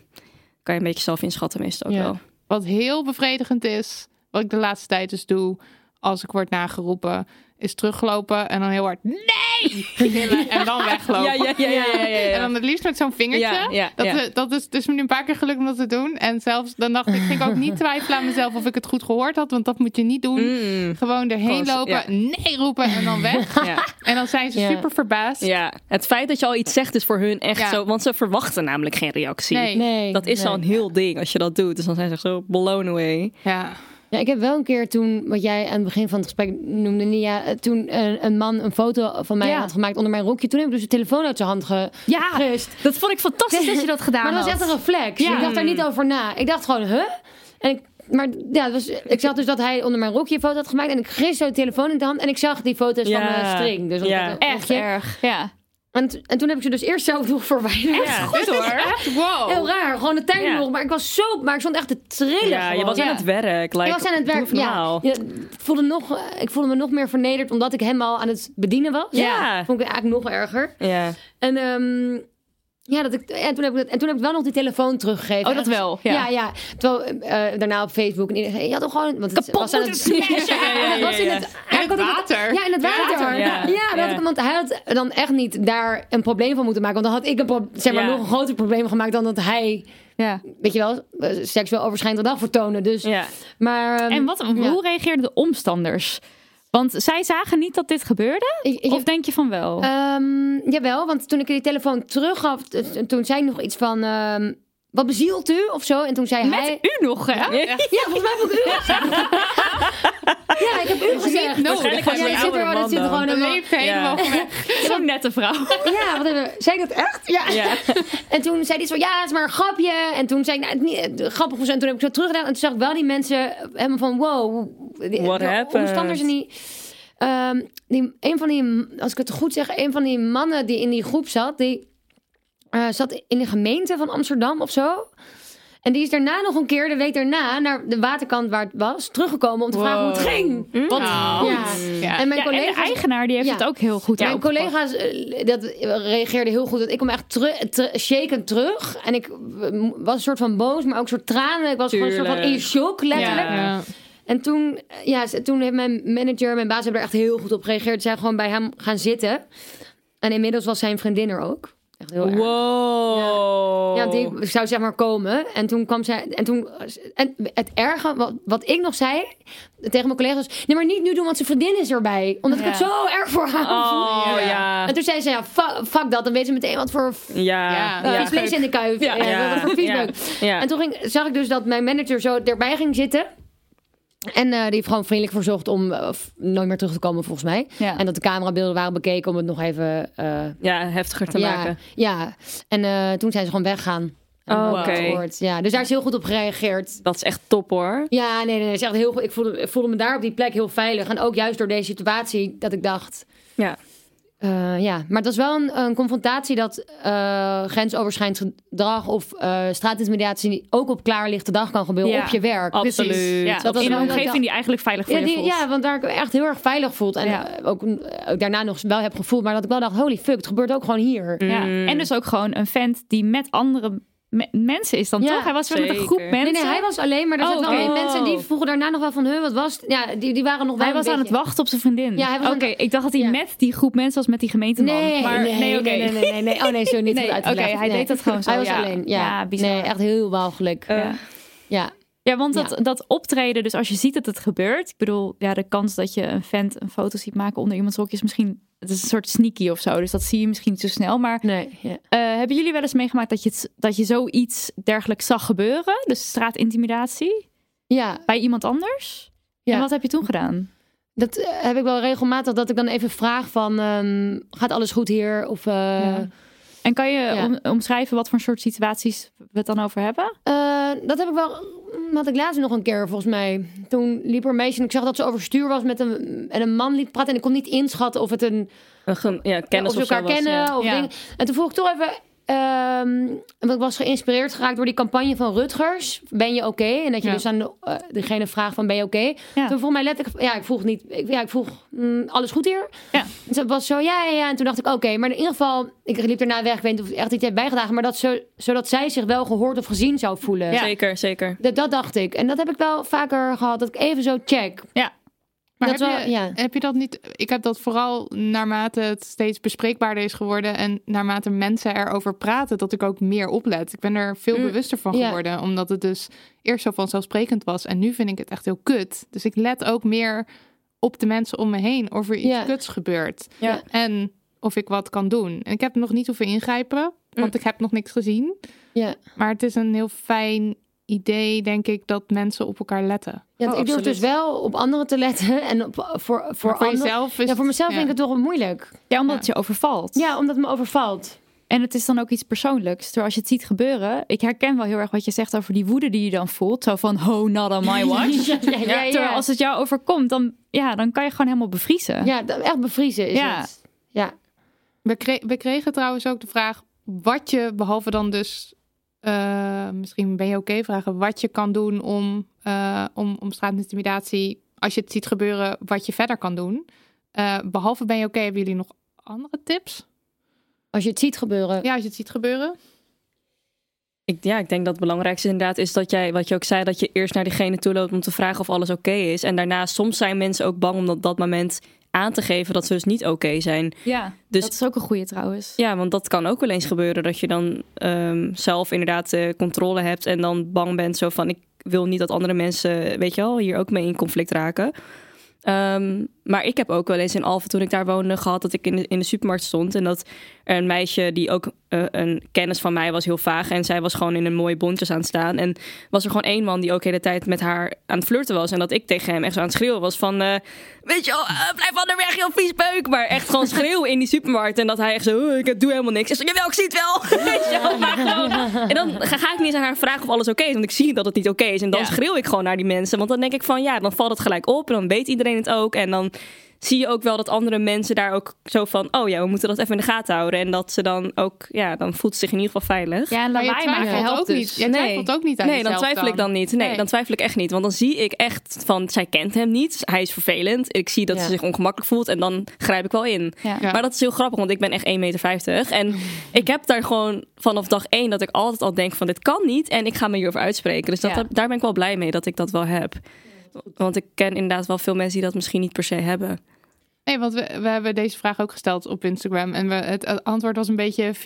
Kan je een beetje zelf inschatten meestal ook Ja. wel. Wat heel bevredigend is, wat ik de laatste tijd dus doe. als ik word nageroepen, is teruggelopen en dan heel hard nee gillen en dan weglopen. Ja, ja, ja, ja, ja, ja, ja. En dan het liefst met zo'n vingertje. Ja, ja, dat, ja. dat is dus me een paar keer gelukt om dat te doen. En zelfs dan dacht ik, ging ik ook niet twijfelen aan mezelf of ik het goed gehoord had, want dat moet je niet doen. Mm. Gewoon erheen lopen, ja. nee roepen en dan weg. Ja. En dan zijn ze Ja. super verbaasd. ja, het feit dat je al iets zegt is voor hun echt Ja. zo, want ze verwachten namelijk geen reactie. Nee. Nee. Dat is nee. al een heel ding als je dat doet. Dus dan zijn ze zo blown away. Ja. Ja, ik heb wel een keer toen, wat jij aan het begin van het gesprek noemde, Nia, eh, toen een, een man een foto van mij Ja. had gemaakt onder mijn rokje. Toen heb ik dus de telefoon uit zijn hand ge- Ja, dat vond ik fantastisch dat je dat gedaan Maar dat was had. echt een reflex. Ja. Ik dacht daar niet over na. Ik dacht gewoon, huh? En ik, maar ja, was, ik zag dus dat hij onder mijn rokje een foto had gemaakt. En ik greep zo de telefoon in de hand. En ik zag die foto's van mijn string. Dus Ja. dat- Echt erg. Ja. En, en toen heb ik ze dus eerst zelf nog verwijderd. Ja. Goed hoor. Echt, wow. Heel raar. Gewoon de tuin Ja. nog. Maar ik was zo... Maar ik stond echt te trillen Ja, je was aan Ja. het werk. Like, ik was aan het werk. Ja, ik, voelde nog, ik voelde me nog meer vernederd omdat ik hem al aan het bedienen was. Ja. Vond ik eigenlijk nog erger. Ja. En, ehm, ja, dat ik, en, toen heb ik, dat- en toen heb ik wel nog die telefoon teruggegeven. Oh, dat En- wel, ja. Ja, ja. Terwijl eh, daarna op Facebook en iedereen zei, je had toch gewoon... Want het Kapot was aan het moeten smashen. Ja, ja, het was in ja, het, In het eigenlijk had ik- water. Ja, in het water. Ja, Ja, ja. dat Ja. ik- want hij had dan echt niet daar een probleem van moeten maken. Want dan had ik een pro- zeg maar, Ja. nog een groter probleem gemaakt dan dat hij, Ja. weet je wel, eh, seksueel overschrijdend gedrag vertoonde. Dus, Ja. maar... ehm, En wat, ja. hoe reageerden de omstanders? Want zij zagen niet dat dit gebeurde? Ik- ik- Of denk je van wel? Ehm, jawel, want toen ik die telefoon teruggaf, toen zei ik nog iets van... ehm, wat bezielt u? Of zo. En toen zei hij... Met u nog, hè? Ja, volgens mij heb ik u ja, ik heb u gezegd. nodig. Waarschijnlijk Ja, hij zit er, dat zit er gewoon helemaal... leeft helemaal weg. Zo'n nette vrouw. Ja, wat hebben we- zei ik dat echt? Ja. Ja. En toen zei hij zo, ja, het is maar een grapje. En toen zei ik, nou, het is niet grappig. En toen heb ik zo teruggedaan. En toen zag ik wel die mensen helemaal van, wow. What happened? Omstanders en die, ehm, die... Een van die, als ik het goed zeg, een van die mannen die in die groep zat... Die eh, zat in de gemeente van Amsterdam of zo. En die is daarna nog een keer, de week daarna, naar de waterkant waar het was, teruggekomen om te vragen hoe het ging. Wat Nou, Ja. Ja. En mijn Ja, en de collega's... eigenaar die heeft Ja. het ook heel goed Mijn collega's eh, dat reageerden heel goed. Ik kwam echt teru- ter- shaken terug. En ik eh, was een soort van boos, maar ook een soort tranen. Ik was gewoon een soort van in shock, letterlijk. En toen, ja, toen heeft mijn manager, mijn baas, hebben er echt heel goed op gereageerd. Ze zijn gewoon bij hem gaan zitten. En inmiddels was zijn vriendin er ook. Echt heel erg. Wow. Ja, die zou zeg maar komen. En toen kwam zij. En toen. En het erge, wat, wat ik nog zei tegen mijn collega's. Nee, maar niet nu doen, want zijn vriendin is erbij. Omdat ik het zo erg voor haar voel. Oh, ja. En toen zei ze, ja, fuck, fuck dat. Dan weten ze meteen wat voor Ja. Ja. vlees in de kuif. Ja. Ja, Ja. wat voor. Ja. Ja. En toen ging, zag ik dus dat mijn manager zo erbij ging zitten. En eh, die heeft gewoon vriendelijk verzocht om eh, nooit meer terug te komen, volgens mij. Ja. En dat de camerabeelden waren bekeken om het nog even... eh, Ja, heftiger te ja, maken. Ja, en toen zijn ze gewoon weggaan. Oh, oké. Ja, dus daar is heel goed op gereageerd. Dat is echt top hoor. Ja, nee, nee, nee, is echt heel goed. Ik voelde, ik voelde me daar op die plek heel veilig. En ook juist door deze situatie dat ik dacht... Ja. Eh, ja, maar het was wel een, een confrontatie dat eh grensoverschrijdend gedrag of eh straatintimidatie ook op klaarlichte dag kan gebeuren Ja, op je werk. absoluut. Precies. Ja, Dat was in een omgeving die eigenlijk veilig voor Ja, je die, voelt. ja, want daar ik echt heel erg veilig voelt. En Ja. ook, ook daarna nog wel heb gevoeld. Maar dat ik wel dacht, holy fuck, het gebeurt ook gewoon hier. Ja. Mm. En dus ook gewoon een vent die met andere me- mensen is dan Ja, toch? Hij was weer met een groep mensen. Nee, nee, hij was alleen, maar er Oh, zaten wel meer mensen. En die vroegen daarna nog wel van, huh, wat was het? Ja, die, die waren nog wel Hij was aan het wachten op zijn vriendin. Ja, Oké, ik dacht dat hij Ja. met die groep mensen was, met die gemeenteman. Nee, maar, nee, nee, nee, nee, nee, nee. Oh nee, zo niet Nee, oké, hij Nee. deed dat gewoon zo, Hij was alleen, ja. Bizar. Nee, echt heel walgelijk. Ja. ja. Ja, want dat, Ja. dat optreden, dus als je ziet dat het gebeurt. Ik bedoel, ja, de kans dat je een vent een foto ziet maken onder iemands rokje is misschien... Het is een soort sneaky of zo, dus dat zie je misschien niet zo snel. Maar Nee, ja. eh, hebben jullie wel eens meegemaakt dat je, het, dat je zoiets dergelijks zag gebeuren? Dus straatintimidatie ja, bij iemand anders? Ja. En wat heb je toen gedaan? dat eh, heb ik wel regelmatig. Dat ik dan even vraag van, ehm, gaat alles goed hier? Of, eh, Ja. En kan je Ja. om- omschrijven wat voor soort situaties we het dan over hebben? Eh, dat heb ik wel. Had ik laatst nog een keer volgens mij. Toen liep er een meisje en ik zag dat ze overstuur was met een en een man liet praten en ik kon niet inschatten of het een Een ja, kennis of ze of zo elkaar was, kennen ja. of Ja. En toen vroeg ik toch even. Ehm, want ik was geïnspireerd geraakt door die campagne van Rutgers. Ben je oké? En dat je Ja. dus aan de, eh, degene vraagt van ben je oké? Ja. Toen vroeg mij letterlijk, ja, ik vroeg niet, ik, ja, ik vroeg, mm, alles goed hier? Ja. En ze was zo, ja, ja, ja. En toen dacht ik, oké, maar in ieder geval, ik liep daarna weg, ik weet niet of ik echt iets heb bijgedragen, maar dat zo, zodat zij zich wel gehoord of gezien zou voelen. Ja. Zeker, zeker. Dat, dat dacht ik. En dat heb ik wel vaker gehad, dat ik even zo check. Ja. Maar Dat heb, wel, je, ja. heb je dat niet? Ik heb dat vooral naarmate het steeds bespreekbaarder is geworden en naarmate mensen erover praten, dat ik ook meer oplet. Ik ben er veel Mm, bewuster van ja. geworden, omdat het dus eerst zo vanzelfsprekend was en nu vind ik het echt heel kut. Dus ik let ook meer op de mensen om me heen of er iets Ja. kuts gebeurt Ja. en of ik wat kan doen. En ik heb nog niet hoeven ingrijpen, want ik heb nog niks gezien. Ja. Maar het is een heel fijn idee, denk ik, dat mensen op elkaar letten. Ja, Oh, ik durf dus wel op anderen te letten en op, voor, voor, voor anderen- jezelf is Ja, voor mezelf ja. vind ik het toch wel moeilijk. Ja, omdat Ja. het je overvalt. Ja, omdat het me overvalt. En het is dan ook iets persoonlijks. Terwijl als je het ziet gebeuren, ik herken wel heel erg wat je zegt over die woede die je dan voelt. Zo van, oh, not on my watch. ja, ja, ja. Terwijl als het jou overkomt, dan, ja, dan kan je gewoon helemaal bevriezen. Ja, echt bevriezen is Ja. het. Ja. We, kre- we kregen trouwens ook de vraag wat je, behalve dan dus, eh, misschien ben je oké vragen, wat je kan doen om, eh, om, om straatintimidatie, als je het ziet gebeuren, wat je verder kan doen. Eh, behalve ben je oké, hebben jullie nog andere tips? Als je het ziet gebeuren. Ja, als je het ziet gebeuren. Ik, ja, ik denk dat het belangrijkste inderdaad is dat jij, wat je ook zei, dat je eerst naar diegene toe loopt om te vragen of alles oké is. En daarna, soms zijn mensen ook bang om op dat moment aan te geven dat ze dus niet oké zijn. Ja, Dus- dat is ook een goede trouwens. Ja, want dat kan ook wel eens gebeuren dat je dan ehm, zelf inderdaad de controle hebt en dan bang bent zo van ik wil niet dat andere mensen, weet je wel, hier ook mee in conflict raken. Ehm, maar ik heb ook wel eens in Alphen, toen ik daar woonde, gehad dat ik in de, in de supermarkt stond. En dat er een meisje die ook eh, een kennis van mij was heel vaag. En zij was gewoon in een mooie bontjes aan het staan. En was er gewoon één man die ook de hele tijd met haar aan het flirten was. En dat ik tegen hem echt zo aan het schreeuwen was van... eh, weet je wel, eh, blijf van de weg, joh, vies peuk. Maar echt gewoon schreeuwen in die supermarkt. En dat hij echt zo, "Oh, ik doe helemaal niks. Ik zeg, jawel, ik zie het wel. weet je wel, maar gewoon... En dan ga, ga ik niet eens aan haar vragen of alles oké is. Want ik zie dat het niet oké is. En dan Ja. schreeuw ik gewoon naar die mensen. Want dan denk ik van, ja, dan valt het gelijk op. En dan weet iedereen het ook. En dan zie je ook wel dat andere mensen daar ook zo van... oh ja, we moeten dat even in de gaten houden. En dat ze dan ook, ja, dan voelt ze zich in ieder geval veilig. Ja, en Maar je lawaai maken twijfelt helpt ook dus. niet. Je twijfelt ook niet aan Nee, dan twijfel ik dan niet. Nee, Nee. dan twijfel ik echt niet. Want dan zie ik echt van, zij kent hem niet. Hij is vervelend. Ik zie dat Ja. ze zich ongemakkelijk voelt. En dan grijp ik wel in. Ja. Ja. Maar dat is heel grappig, want ik ben echt 1,50 meter. En ik heb daar gewoon vanaf dag één dat ik altijd al denk van, dit kan niet. En ik ga me hierover uitspreken. Dus dat, Ja. daar ben ik wel blij mee dat ik dat wel heb. Want ik ken inderdaad wel veel mensen die dat misschien niet per se hebben. Nee, want we, we hebben deze vraag ook gesteld op Instagram. En we, het, antwoord was een beetje 50-50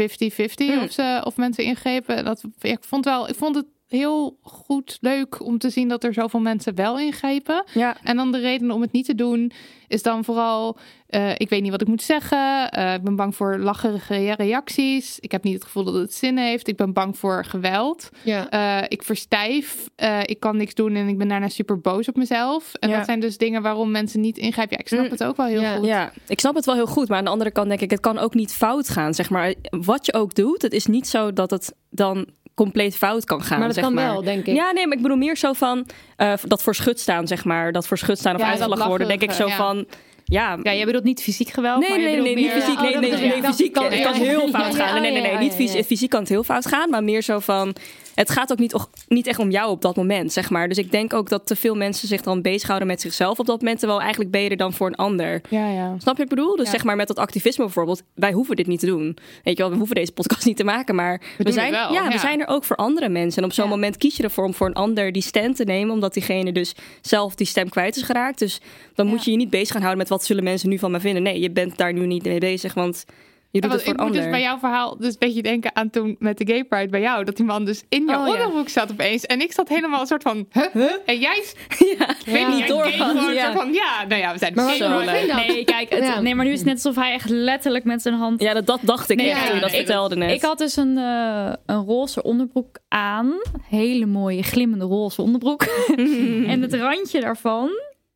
Hmm. of, ze, of mensen ingrepen. Dat, ik, vond wel, ik vond het heel goed, leuk om te zien dat er zoveel mensen wel ingrepen. Ja. En dan de reden om het niet te doen is dan vooral... eh, ik weet niet wat ik moet zeggen. eh, ik ben bang voor lacherige reacties. Ik heb niet het gevoel dat het zin heeft. Ik ben bang voor geweld. Ja. Eh, ik verstijf. ik kan niks doen en ik ben daarna super boos op mezelf. En Ja. dat zijn dus dingen waarom mensen niet ingrijpen. Ja, ik snap Mm. het ook wel heel Ja. goed. Ja, ik snap het wel heel goed. Maar aan de andere kant denk ik, het kan ook niet fout gaan. Zeg maar, wat je ook doet, het is niet zo dat het dan compleet fout kan gaan. Maar dat zeg kan maar. wel, denk ik. Ja, nee, maar ik bedoel meer zo van eh, dat voor schut staan, zeg maar. Dat voor schut staan of Ja, uitgelachen worden. Denk ik zo ja. van, ja... Ja, jij bedoelt niet fysiek geweld, Nee, maar nee, nee, niet fysiek. Nee, nee, fysiek. kan- Het kan ja, heel fout gaan. Nee, nee, nee, niet. Fysiek kan het heel fout gaan, maar meer zo van... Het gaat ook niet, niet echt om jou op dat moment, zeg maar. Dus ik denk ook dat te veel mensen zich dan bezighouden met zichzelf op dat moment. Terwijl eigenlijk ben je er dan voor een ander. Ja, ja. Snap je wat ik bedoel? Dus Ja. zeg maar met dat activisme bijvoorbeeld. Wij hoeven dit niet te doen. Weet je wel, we hoeven deze podcast niet te maken. Maar we, zijn, wel, ja, we zijn er ook voor andere mensen. En op zo'n moment kies je ervoor om voor een ander die stem te nemen. Omdat diegene dus zelf die stem kwijt is geraakt. Dus dan moet je je niet bezig gaan houden met wat zullen mensen nu van me vinden. Nee, je bent daar nu niet mee bezig. Want je doet Ja, het want voor ik moet dus bij jouw verhaal dus een beetje denken aan toen met de Gay Pride bij jou. Dat die man dus in jouw Oh, ja. onderbroek zat opeens. En ik zat helemaal een soort van, huh? En jij, ja, ik weet niet door. Ja. soort van, ja, nou ja, we zijn Maar Zo leuk. Nee, kijk, het- Ja. nee, maar nu is het net alsof hij echt letterlijk met zijn hand... ja, dat, dat dacht ik Nee, echt ja, toen je dat vertelde net. Ik had dus een, eh, een roze onderbroek aan. Hele mooie, glimmende roze onderbroek. en het randje daarvan...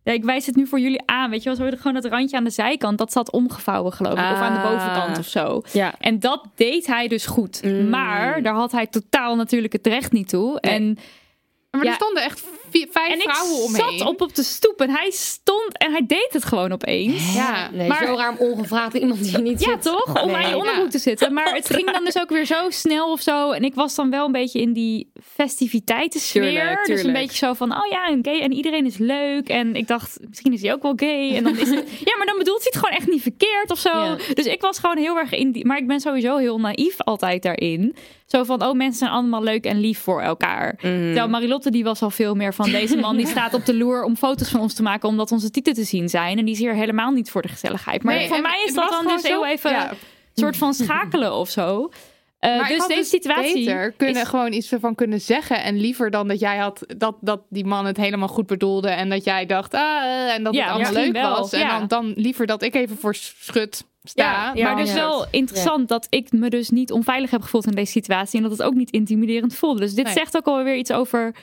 Ja, ik wijs het nu voor jullie aan. Weet je wel, zo gewoon het randje aan de zijkant. Dat zat omgevouwen, geloof ik. Of aan de Ah. bovenkant of zo. Ja. En dat deed hij dus goed. Mm. Maar daar had hij totaal natuurlijk het recht niet toe. Nee. En, Maar Ja. er stonden echt vier, vijf en ik vrouwen omheen. zat op op de stoep en hij stond en hij deed het gewoon opeens. Ja, Nee, maar- zo raar om ongevraagd iemand die niet Ja, zit. toch? Om Nee. aan je onderbroek te zitten. Maar het ging dan dus ook weer zo snel of zo. En ik was dan wel een beetje in die festiviteitensfeer. Tuurlijk, Dus een beetje zo van, oh ja, een gay en iedereen is leuk. En ik dacht, misschien is hij ook wel gay. En dan is het, ja, maar dan bedoelt hij het gewoon echt niet verkeerd of zo. Ja. Dus ik was gewoon heel erg in die... Maar ik ben sowieso heel naïef altijd daarin. Zo van, oh, mensen zijn allemaal leuk en lief voor elkaar. Mhm. Terwijl Marilotte, die was al veel meer van deze man die staat op de loer om foto's van ons te maken omdat onze tieten te zien zijn. En die is hier helemaal niet voor de gezelligheid. Maar Nee, voor en mij is dat dan dus heel zo- even ja. een soort van schakelen of zo. Eh, Maar ik dus had deze situatie beter kunnen is- gewoon iets ervan kunnen zeggen. En liever dan dat jij had dat, dat die man het helemaal goed bedoelde. En dat jij dacht, ah, eh, en dat Ja, het allemaal leuk wel, was. En ja. dan, dan liever dat ik even voor schut sta. Ja, dan- maar dus Ja. wel interessant dat ik me dus niet onveilig heb gevoeld in deze situatie. En dat het ook niet intimiderend voelde. Dus dit Nee. zegt ook alweer iets over.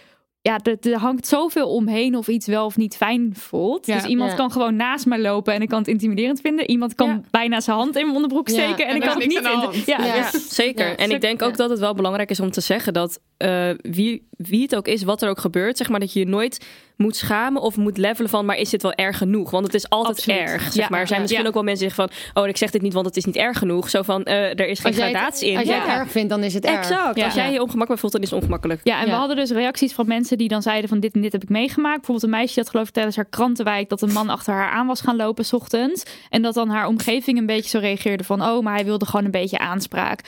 Ja, er, er hangt zoveel omheen of iets wel of niet fijn voelt. Ja. Dus iemand Ja. kan gewoon naast me lopen en ik kan het intimiderend vinden. Iemand kan Ja. bijna zijn hand in mijn onderbroek Ja. steken en, En ik kan het niet in. hand. Ja, Ja. ja. Zeker. Ja, en ik denk ook ja. dat het wel belangrijk is om te zeggen dat eh, wie, wie het ook is, wat er ook gebeurt, zeg maar dat je je nooit moet schamen of moet levelen van, maar is dit wel erg genoeg? Want het is altijd Absoluut. erg. Zeg Ja. maar. Er zijn Ja. misschien Ja. ook wel mensen die zeggen van, oh, ik zeg dit niet, want het is niet erg genoeg. Zo van, eh, er is geen Als jij het, gradatie in. als jij Ja. het erg vindt, dan is het erg. Exact. Ja. Als jij je ongemakkelijk voelt, dan is het ongemakkelijk. Ja, en we hadden dus reacties van mensen die dan zeiden van dit en dit heb ik meegemaakt. Bijvoorbeeld een meisje dat geloof ik tijdens haar krantenwijk dat een man achter haar aan was gaan lopen 's ochtends. En dat dan haar omgeving een beetje zo reageerde van oh, maar hij wilde gewoon een beetje aanspraak.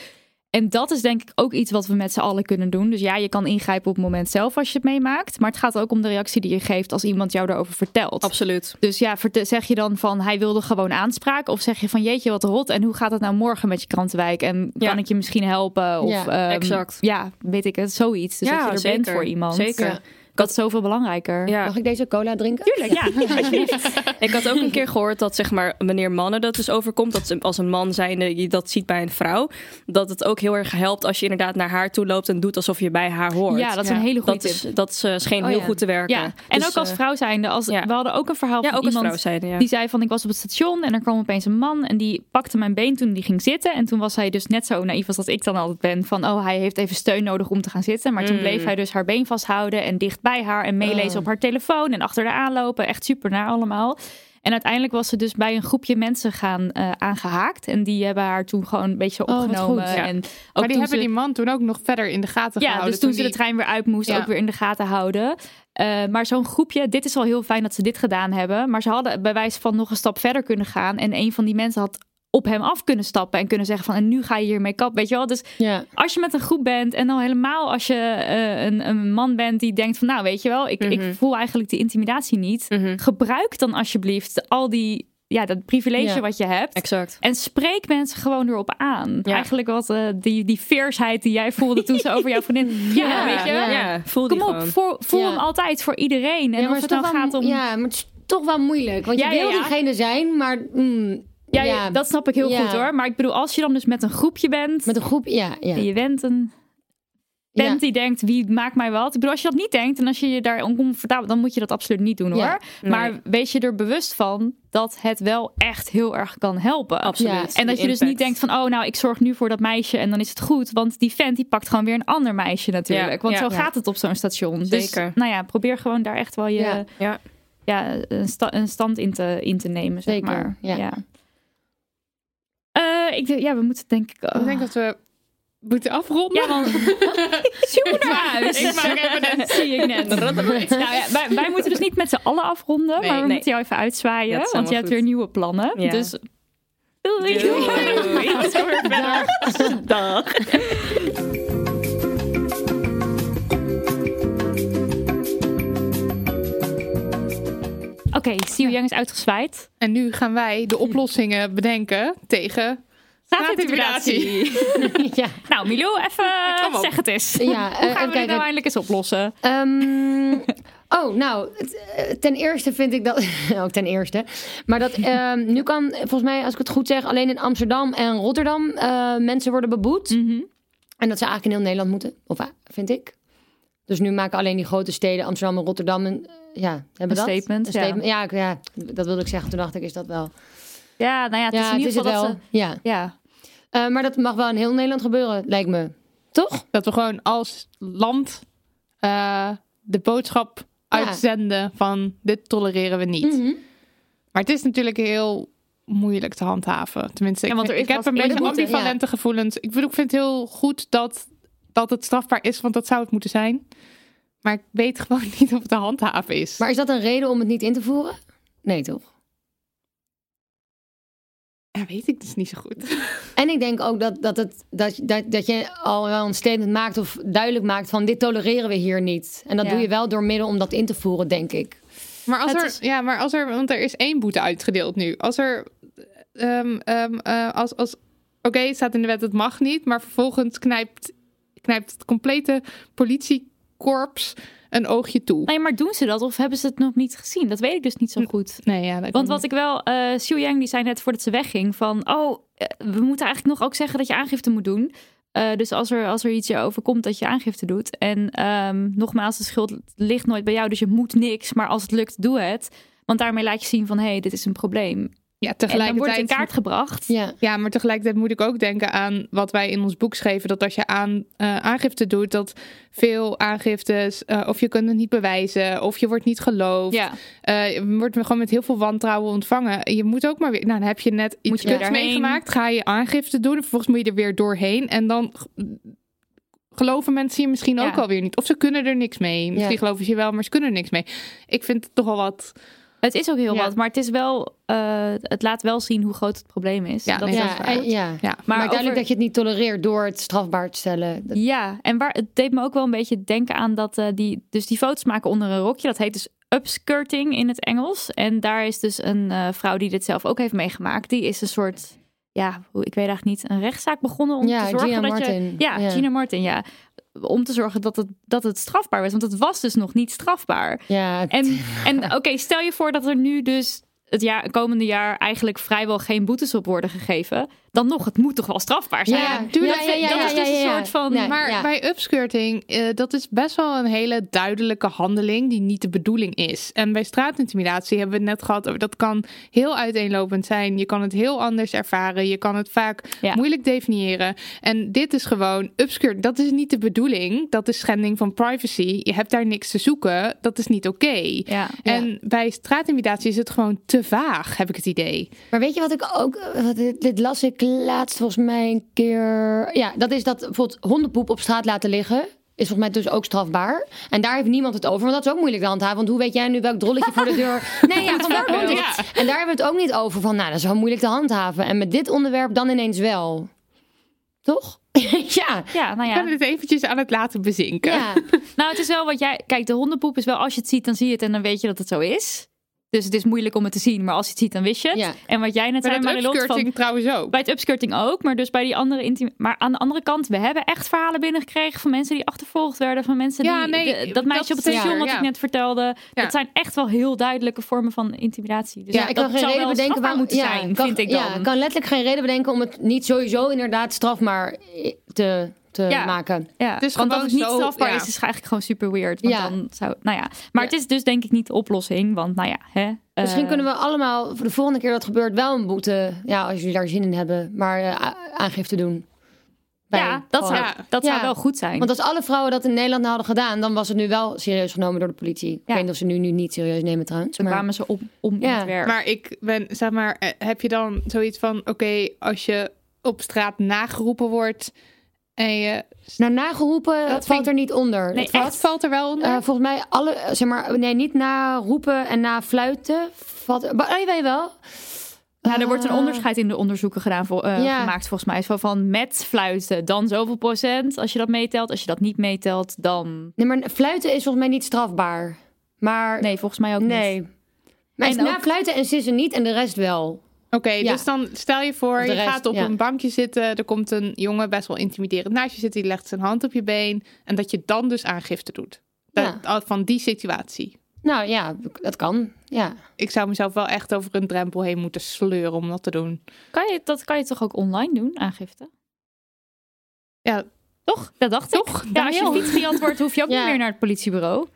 En dat is denk ik ook iets wat we met z'n allen kunnen doen. Dus ja, je kan ingrijpen op het moment zelf als je het meemaakt. Maar het gaat ook om de reactie die je geeft als iemand jou daarover vertelt. Absoluut. Dus ja, zeg je dan van hij wilde gewoon aanspraak? Of zeg je van jeetje wat rot en hoe gaat het nou morgen met je krantenwijk? En Ja. kan ik je misschien helpen? Of, Ja, ehm, exact. Ja, weet ik het, zoiets. Dus dat je er zeker. bent voor iemand. Zeker. Dat is zoveel belangrijker. Ja. Mag ik deze cola drinken? Tuurlijk, ja. Ik had ook een keer gehoord dat zeg maar wanneer mannen dat dus overkomt, dat ze als een man zijnde je dat ziet bij een vrouw, dat het ook heel erg helpt als je inderdaad naar haar toe loopt en doet alsof je bij haar hoort. Ja, dat is Ja. een hele goede dat tip. is, dat is, eh, scheen Oh, heel ja. goed te werken. Ja, en Dus, ook als eh, vrouw zijnde. Als, ja. We hadden ook een verhaal ja, van ook als iemand vrouw zeiden, ja. die zei van ik was op het station en er kwam opeens een man en die pakte mijn been toen die ging zitten. En toen was hij dus net zo naïef als dat ik dan altijd ben van oh hij heeft even steun nodig om te gaan zitten. Maar toen Mm. bleef hij dus haar been vasthouden en dicht bij haar en meelezen Oh. op haar telefoon en achter haar aanlopen. Echt super naar allemaal. En uiteindelijk was ze dus bij een groepje mensen gaan eh, aangehaakt. En die hebben haar toen gewoon een beetje Oh, opgenomen. Ja. En ook maar die hebben ze- die man toen ook nog verder in de gaten ja, gehouden. dus toen ze de trein weer uit moest, Ja. ook weer in de gaten houden. Eh, maar zo'n groepje, dit is al heel fijn dat ze dit gedaan hebben. Maar ze hadden bij wijze van nog een stap verder kunnen gaan. En een van die mensen had op hem af kunnen stappen en kunnen zeggen van... en nu ga je hiermee kap, weet je wel. Dus Ja. als je met een groep bent en dan helemaal als je eh, een, een man bent die denkt van... nou, weet je wel, ik, ik Mhm. voel eigenlijk die intimidatie niet. Mhm. Gebruik dan alsjeblieft al die, ja, dat privilege Ja. wat je hebt. Exact. En spreek mensen gewoon erop aan. Ja. Eigenlijk wat eh, die, die fierceheid die jij voelde toen ze over jouw vriendin... Ja, weet je. Ja, Ja. voel die Kom op, gewoon. voor, voel Ja. hem altijd voor iedereen. En Ja, of het wel- gaat om... Ja, maar het is toch wel moeilijk. Want je Ja, ja, wil ja. diegene zijn, maar... mm, Ja, ja, dat snap ik heel Ja. goed hoor. Maar ik bedoel, als je dan dus met een groepje bent... Met een groep, ja. ja. en je bent een bent Ja. die denkt, wie maakt mij wat? Ik bedoel, als je dat niet denkt en als je je daar oncomfortabel... dan moet je dat absoluut niet doen hoor. Ja. Nee. Maar wees je er bewust van dat het wel echt heel erg kan helpen. Absoluut. Ja. En dat je dus niet denkt van, oh nou, ik zorg nu voor dat meisje en dan is het goed. Want die vent die pakt gewoon weer een ander meisje natuurlijk. Ja, Want ja. zo Ja. gaat het op zo'n station. Dus Zeker. nou ja, probeer gewoon daar echt wel je, Ja. ja. Ja. een, sta- een stand in te, in te nemen, zeg Zeker, maar. ja. Eh, ik denk, ja, we moeten denk ik... Ik denk dat we moeten afronden. Ja, want... Zoek naar huis. Ik maak even een- Zie ik net. nou, ja, wij, wij moeten dus niet met z'n allen afronden, Nee, maar we nee. moeten jou even uitzwaaien, want je helemaal hebt goed. weer nieuwe plannen. Ja. Dus doei. Doei. Dag. Oké, See Young is uitgezwaaid. En nu gaan wij de oplossingen bedenken tegen straatintimidatie. ja. Nou, Milou, even zeg het eens. Ja, Hoe eh, gaan we even dit nou kijken. eindelijk eens oplossen? Ehm, oh, nou, eh, ten eerste vind ik dat. ook ten eerste. Maar dat ehm, nu kan, volgens mij, als ik het goed zeg, alleen in Amsterdam en Rotterdam eh, mensen worden beboet. Mhm. En dat ze eigenlijk in heel Nederland moeten. Of vind ik. Dus nu maken alleen die grote steden, Amsterdam en Rotterdam, een, eh, ja, hebben Een dat. statement, Een statement. Ja, ja, dat wilde ik zeggen. Toen dacht ik, is dat wel. Ja, nou ja, het is ja, in ieder het geval wel. dat Ja. ze... Ja. Eh, maar dat mag wel in heel Nederland gebeuren, lijkt me. Toch? Dat we gewoon als land eh, de boodschap uitzenden van dit tolereren we niet. Mhm. Maar het is natuurlijk heel moeilijk te handhaven. Tenminste, Ja, ik, want er ik heb een beetje ambivalente gevoelens. Ik bedoel, ik vind het heel goed dat, dat het strafbaar is, want dat zou het moeten zijn. Maar ik weet gewoon niet of het te handhaven is. Maar is dat een reden om het niet in te voeren? Nee, toch? Ja, weet ik dus niet zo goed. En ik denk ook dat, dat, het, dat, dat, dat je al wel een statement maakt of duidelijk maakt van dit tolereren we hier niet. En dat Ja. doe je wel door middel om dat in te voeren, denk ik. Maar als Het er, is- ja, maar als er, want er is één boete uitgedeeld nu. Als er, ehm, ehm, eh, als, als, oké, het staat in de wet, het mag niet, maar vervolgens knijpt, knijpt het complete politiekorps een oogje toe. Nee, maar doen ze dat of hebben ze het nog niet gezien? Dat weet ik dus niet zo goed. Nee, ja, dat Want wat ik wel, eh Xiu Yang die zei net voordat ze wegging van, oh, eh, we moeten eigenlijk nog ook zeggen dat je aangifte moet doen. Eh, dus als er, als er iets je overkomt, dat je aangifte doet. En ehm, nogmaals, de schuld ligt nooit bij jou, dus je moet niks. Maar als het lukt, doe het. Want daarmee laat je zien van, hé, hey, dit is een probleem. Ja, En dan wordt het in tegelijkertijd. kaart gebracht. Ja. Ja, maar tegelijkertijd moet ik ook denken aan wat wij in ons boek schreven. Dat als je aan, eh, aangifte doet, dat veel aangiftes, eh, of je kunt het niet bewijzen, of je wordt niet geloofd. Ja, Eh, je wordt gewoon met heel veel wantrouwen ontvangen. Je moet ook maar weer. Nou, dan heb je net iets je meegemaakt. Ga je aangifte doen. Vervolgens moet je er weer doorheen. En dan geloven mensen je misschien ook alweer niet. Of ze kunnen er niks mee. Misschien Ja. geloven ze je wel, maar ze kunnen er niks mee. Ik vind het toch wel wat. Het is ook heel Ja. wat, maar het is wel, eh, het laat wel zien hoe groot het probleem is. Ja, dat nee, is Ja, dat is en- ja. Ja. Maar, Maar duidelijk over- dat je het niet tolereert door het strafbaar te stellen. Dat- Ja, en waar, het deed me ook wel een beetje denken aan dat eh, die, dus die foto's maken onder een rokje. Dat heet dus upskirting in het Engels. En daar is dus een eh, vrouw die dit zelf ook heeft meegemaakt. Die is een soort, ja, hoe- ik weet eigenlijk niet, een rechtszaak begonnen om Ja, te zorgen Gina dat Martin. je, ja, Ja. Gina Martin, ja, om te zorgen dat het, dat het strafbaar was. Want het was dus nog niet strafbaar. Ja, En, en oké, stel je voor dat er nu dus het jaar, komende jaar eigenlijk vrijwel geen boetes op worden gegeven. Dan nog, het moet toch wel strafbaar zijn. Ja, tuurlijk. ja, ja, ja, dat is dus een soort van. Nee. Maar bij upskirting, eh, dat is best wel een hele duidelijke handeling die niet de bedoeling is. En bij straatintimidatie hebben we het net gehad over dat kan heel uiteenlopend zijn. Je kan het heel anders ervaren. Je kan het vaak moeilijk definiëren. En dit is gewoon upskirt. Dat is niet de bedoeling. Dat is schending van privacy. Je hebt daar niks te zoeken. Dat is niet oké. Ja. En bij straatintimidatie is het gewoon te vaag, heb ik het idee. Maar weet je wat ik ook. Wat, dit, dit las ik laatst volgens mij een keer. Ja, dat is dat bijvoorbeeld hondenpoep op straat laten liggen. Is volgens mij dus ook strafbaar. En daar heeft niemand het over. Want dat is ook moeilijk te handhaven. Want hoe weet jij nu welk drolletje voor de deur. Nee, ja, van waar komt dit? Ja. En daar hebben we het ook niet over. Van nou, dat is wel moeilijk te handhaven. En met dit onderwerp dan ineens wel. Toch? ja. Ja, nou Ik ja. ben het eventjes aan het laten bezinken. Ja. Nou, het is wel wat jij. Kijk, de hondenpoep is wel als je het ziet, dan zie je het en dan weet je dat het zo is. Dus het is moeilijk om het te zien, maar als je het ziet, dan wist je het. Ja. En wat jij net Bij zei, dat Marilot, upskirting van trouwens ook. bij het upskirting ook, maar dus bij die andere intiem. Maar aan de andere kant, we hebben echt verhalen binnengekregen van mensen die achtervolgd werden, van mensen Ja, die nee, de- dat meisje dat op het station wat ik net vertelde. Dat zijn echt wel heel duidelijke vormen van intimidatie. Dus Ja, ja, ik kan geen reden bedenken strafbaar moeten zijn, kan, vind ik dan. Ja, ik kan letterlijk geen reden bedenken om het niet sowieso inderdaad strafbaar te, te Ja. maken. Ja, Het is want dat het niet zo- strafbaar ja. is, is eigenlijk gewoon super weird. Want Ja. dan zou, nou ja. Maar Ja. het is dus denk ik niet de oplossing. Want nou ja, hè, Misschien eh, kunnen we allemaal voor de volgende keer dat gebeurt wel een boete. Ja, als jullie daar zin in hebben. Maar eh, aangifte doen. Bij Ja, dat, zou, gewoon- dat zou wel goed zijn. Want als alle vrouwen dat in Nederland nou hadden gedaan, dan was het nu wel serieus genomen door de politie. Ik weet niet of ze nu, nu niet serieus nemen trouwens. Dan Maar... kwamen ze op, om Ja. het werk. Maar ik ben, zeg maar, eh, heb je dan zoiets van: oké, als je op straat nageroepen wordt en je. Nou, nageroepen Dat valt ik- er niet onder. Nee, Het Echt valt, valt er wel onder? eh, volgens mij alle, eh, zeg maar, nee, niet na roepen en na fluiten. Valt, maar, oh, je weet wel. Ja, er wordt een Eh, onderscheid in de onderzoeken gedaan voor, eh, Ja. gemaakt volgens mij. Zo van met fluiten, dan zoveel procent. Als je dat meetelt. Als je dat niet meetelt, dan... Nee, maar fluiten is volgens mij niet strafbaar. Maar Nee, volgens mij ook nee. niet. Maar En na ook- fluiten en sissen niet en de rest wel. Oké, Ja. dus dan stel je voor, je gaat op ja. een bankje zitten. Er komt een jongen best wel intimiderend naast je zitten. Die legt zijn hand op je been. En dat je dan dus aangifte doet. Dat- Van die situatie. Nou ja, dat kan. Ja. Ik zou mezelf wel echt over een drempel heen moeten sleuren om dat te doen. Kan je, dat kan je toch ook online doen, aangifte? Ja, Toch? Dat dacht Toch, ik. Ja, als je fiets geantwoord, hoef je ook Ja. niet meer naar het politiebureau.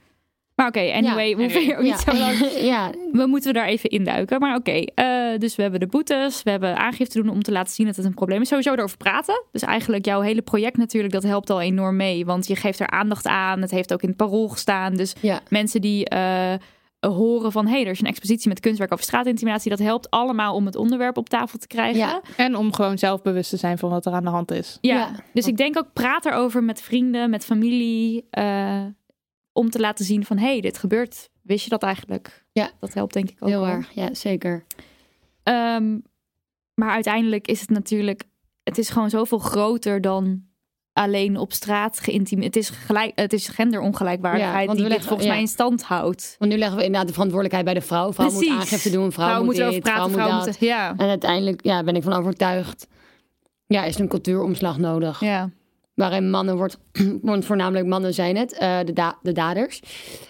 Maar oké, anyway, Ja. we hoeven hier ook niet zo lang ja. we moeten daar even induiken. Maar oké, eh, dus we hebben de boetes. We hebben aangifte doen om te laten zien dat het een probleem is. Sowieso erover praten. Dus eigenlijk jouw hele project natuurlijk, dat helpt al enorm mee. Want je geeft er aandacht aan. Het heeft ook in het parool gestaan. Dus ja. mensen die eh, horen van... hé, hey, er is een expositie met kunstwerk over straatintimidatie. Dat helpt allemaal om het onderwerp op tafel te krijgen. Ja. en om gewoon zelf bewust te zijn van wat er aan de hand is. Ja, Ja. dus ik denk ook praat erover met vrienden, met familie. eh, om te laten zien van, hé, hey, dit gebeurt. Wist je dat eigenlijk? Ja. Dat helpt denk ik ook Heel wel. erg. Ja, zeker. Ehm, maar uiteindelijk is het natuurlijk, het is gewoon zoveel groter dan alleen op straat geïntimideerd. Het is, gelijk, het is Ja, want die we dit leggen- volgens ja. mij in stand houdt. Want nu leggen we inderdaad de verantwoordelijkheid bij de vrouw. Vrouw moet Precies. aangifte doen, vrouw, Vrouwen moet dit, praten, vrouw moet dat. Ja, En uiteindelijk ja, ben ik van overtuigd. Ja, is een cultuuromslag nodig. ja. Waarin mannen wordt, want voornamelijk mannen zijn het, eh, de, da- de daders.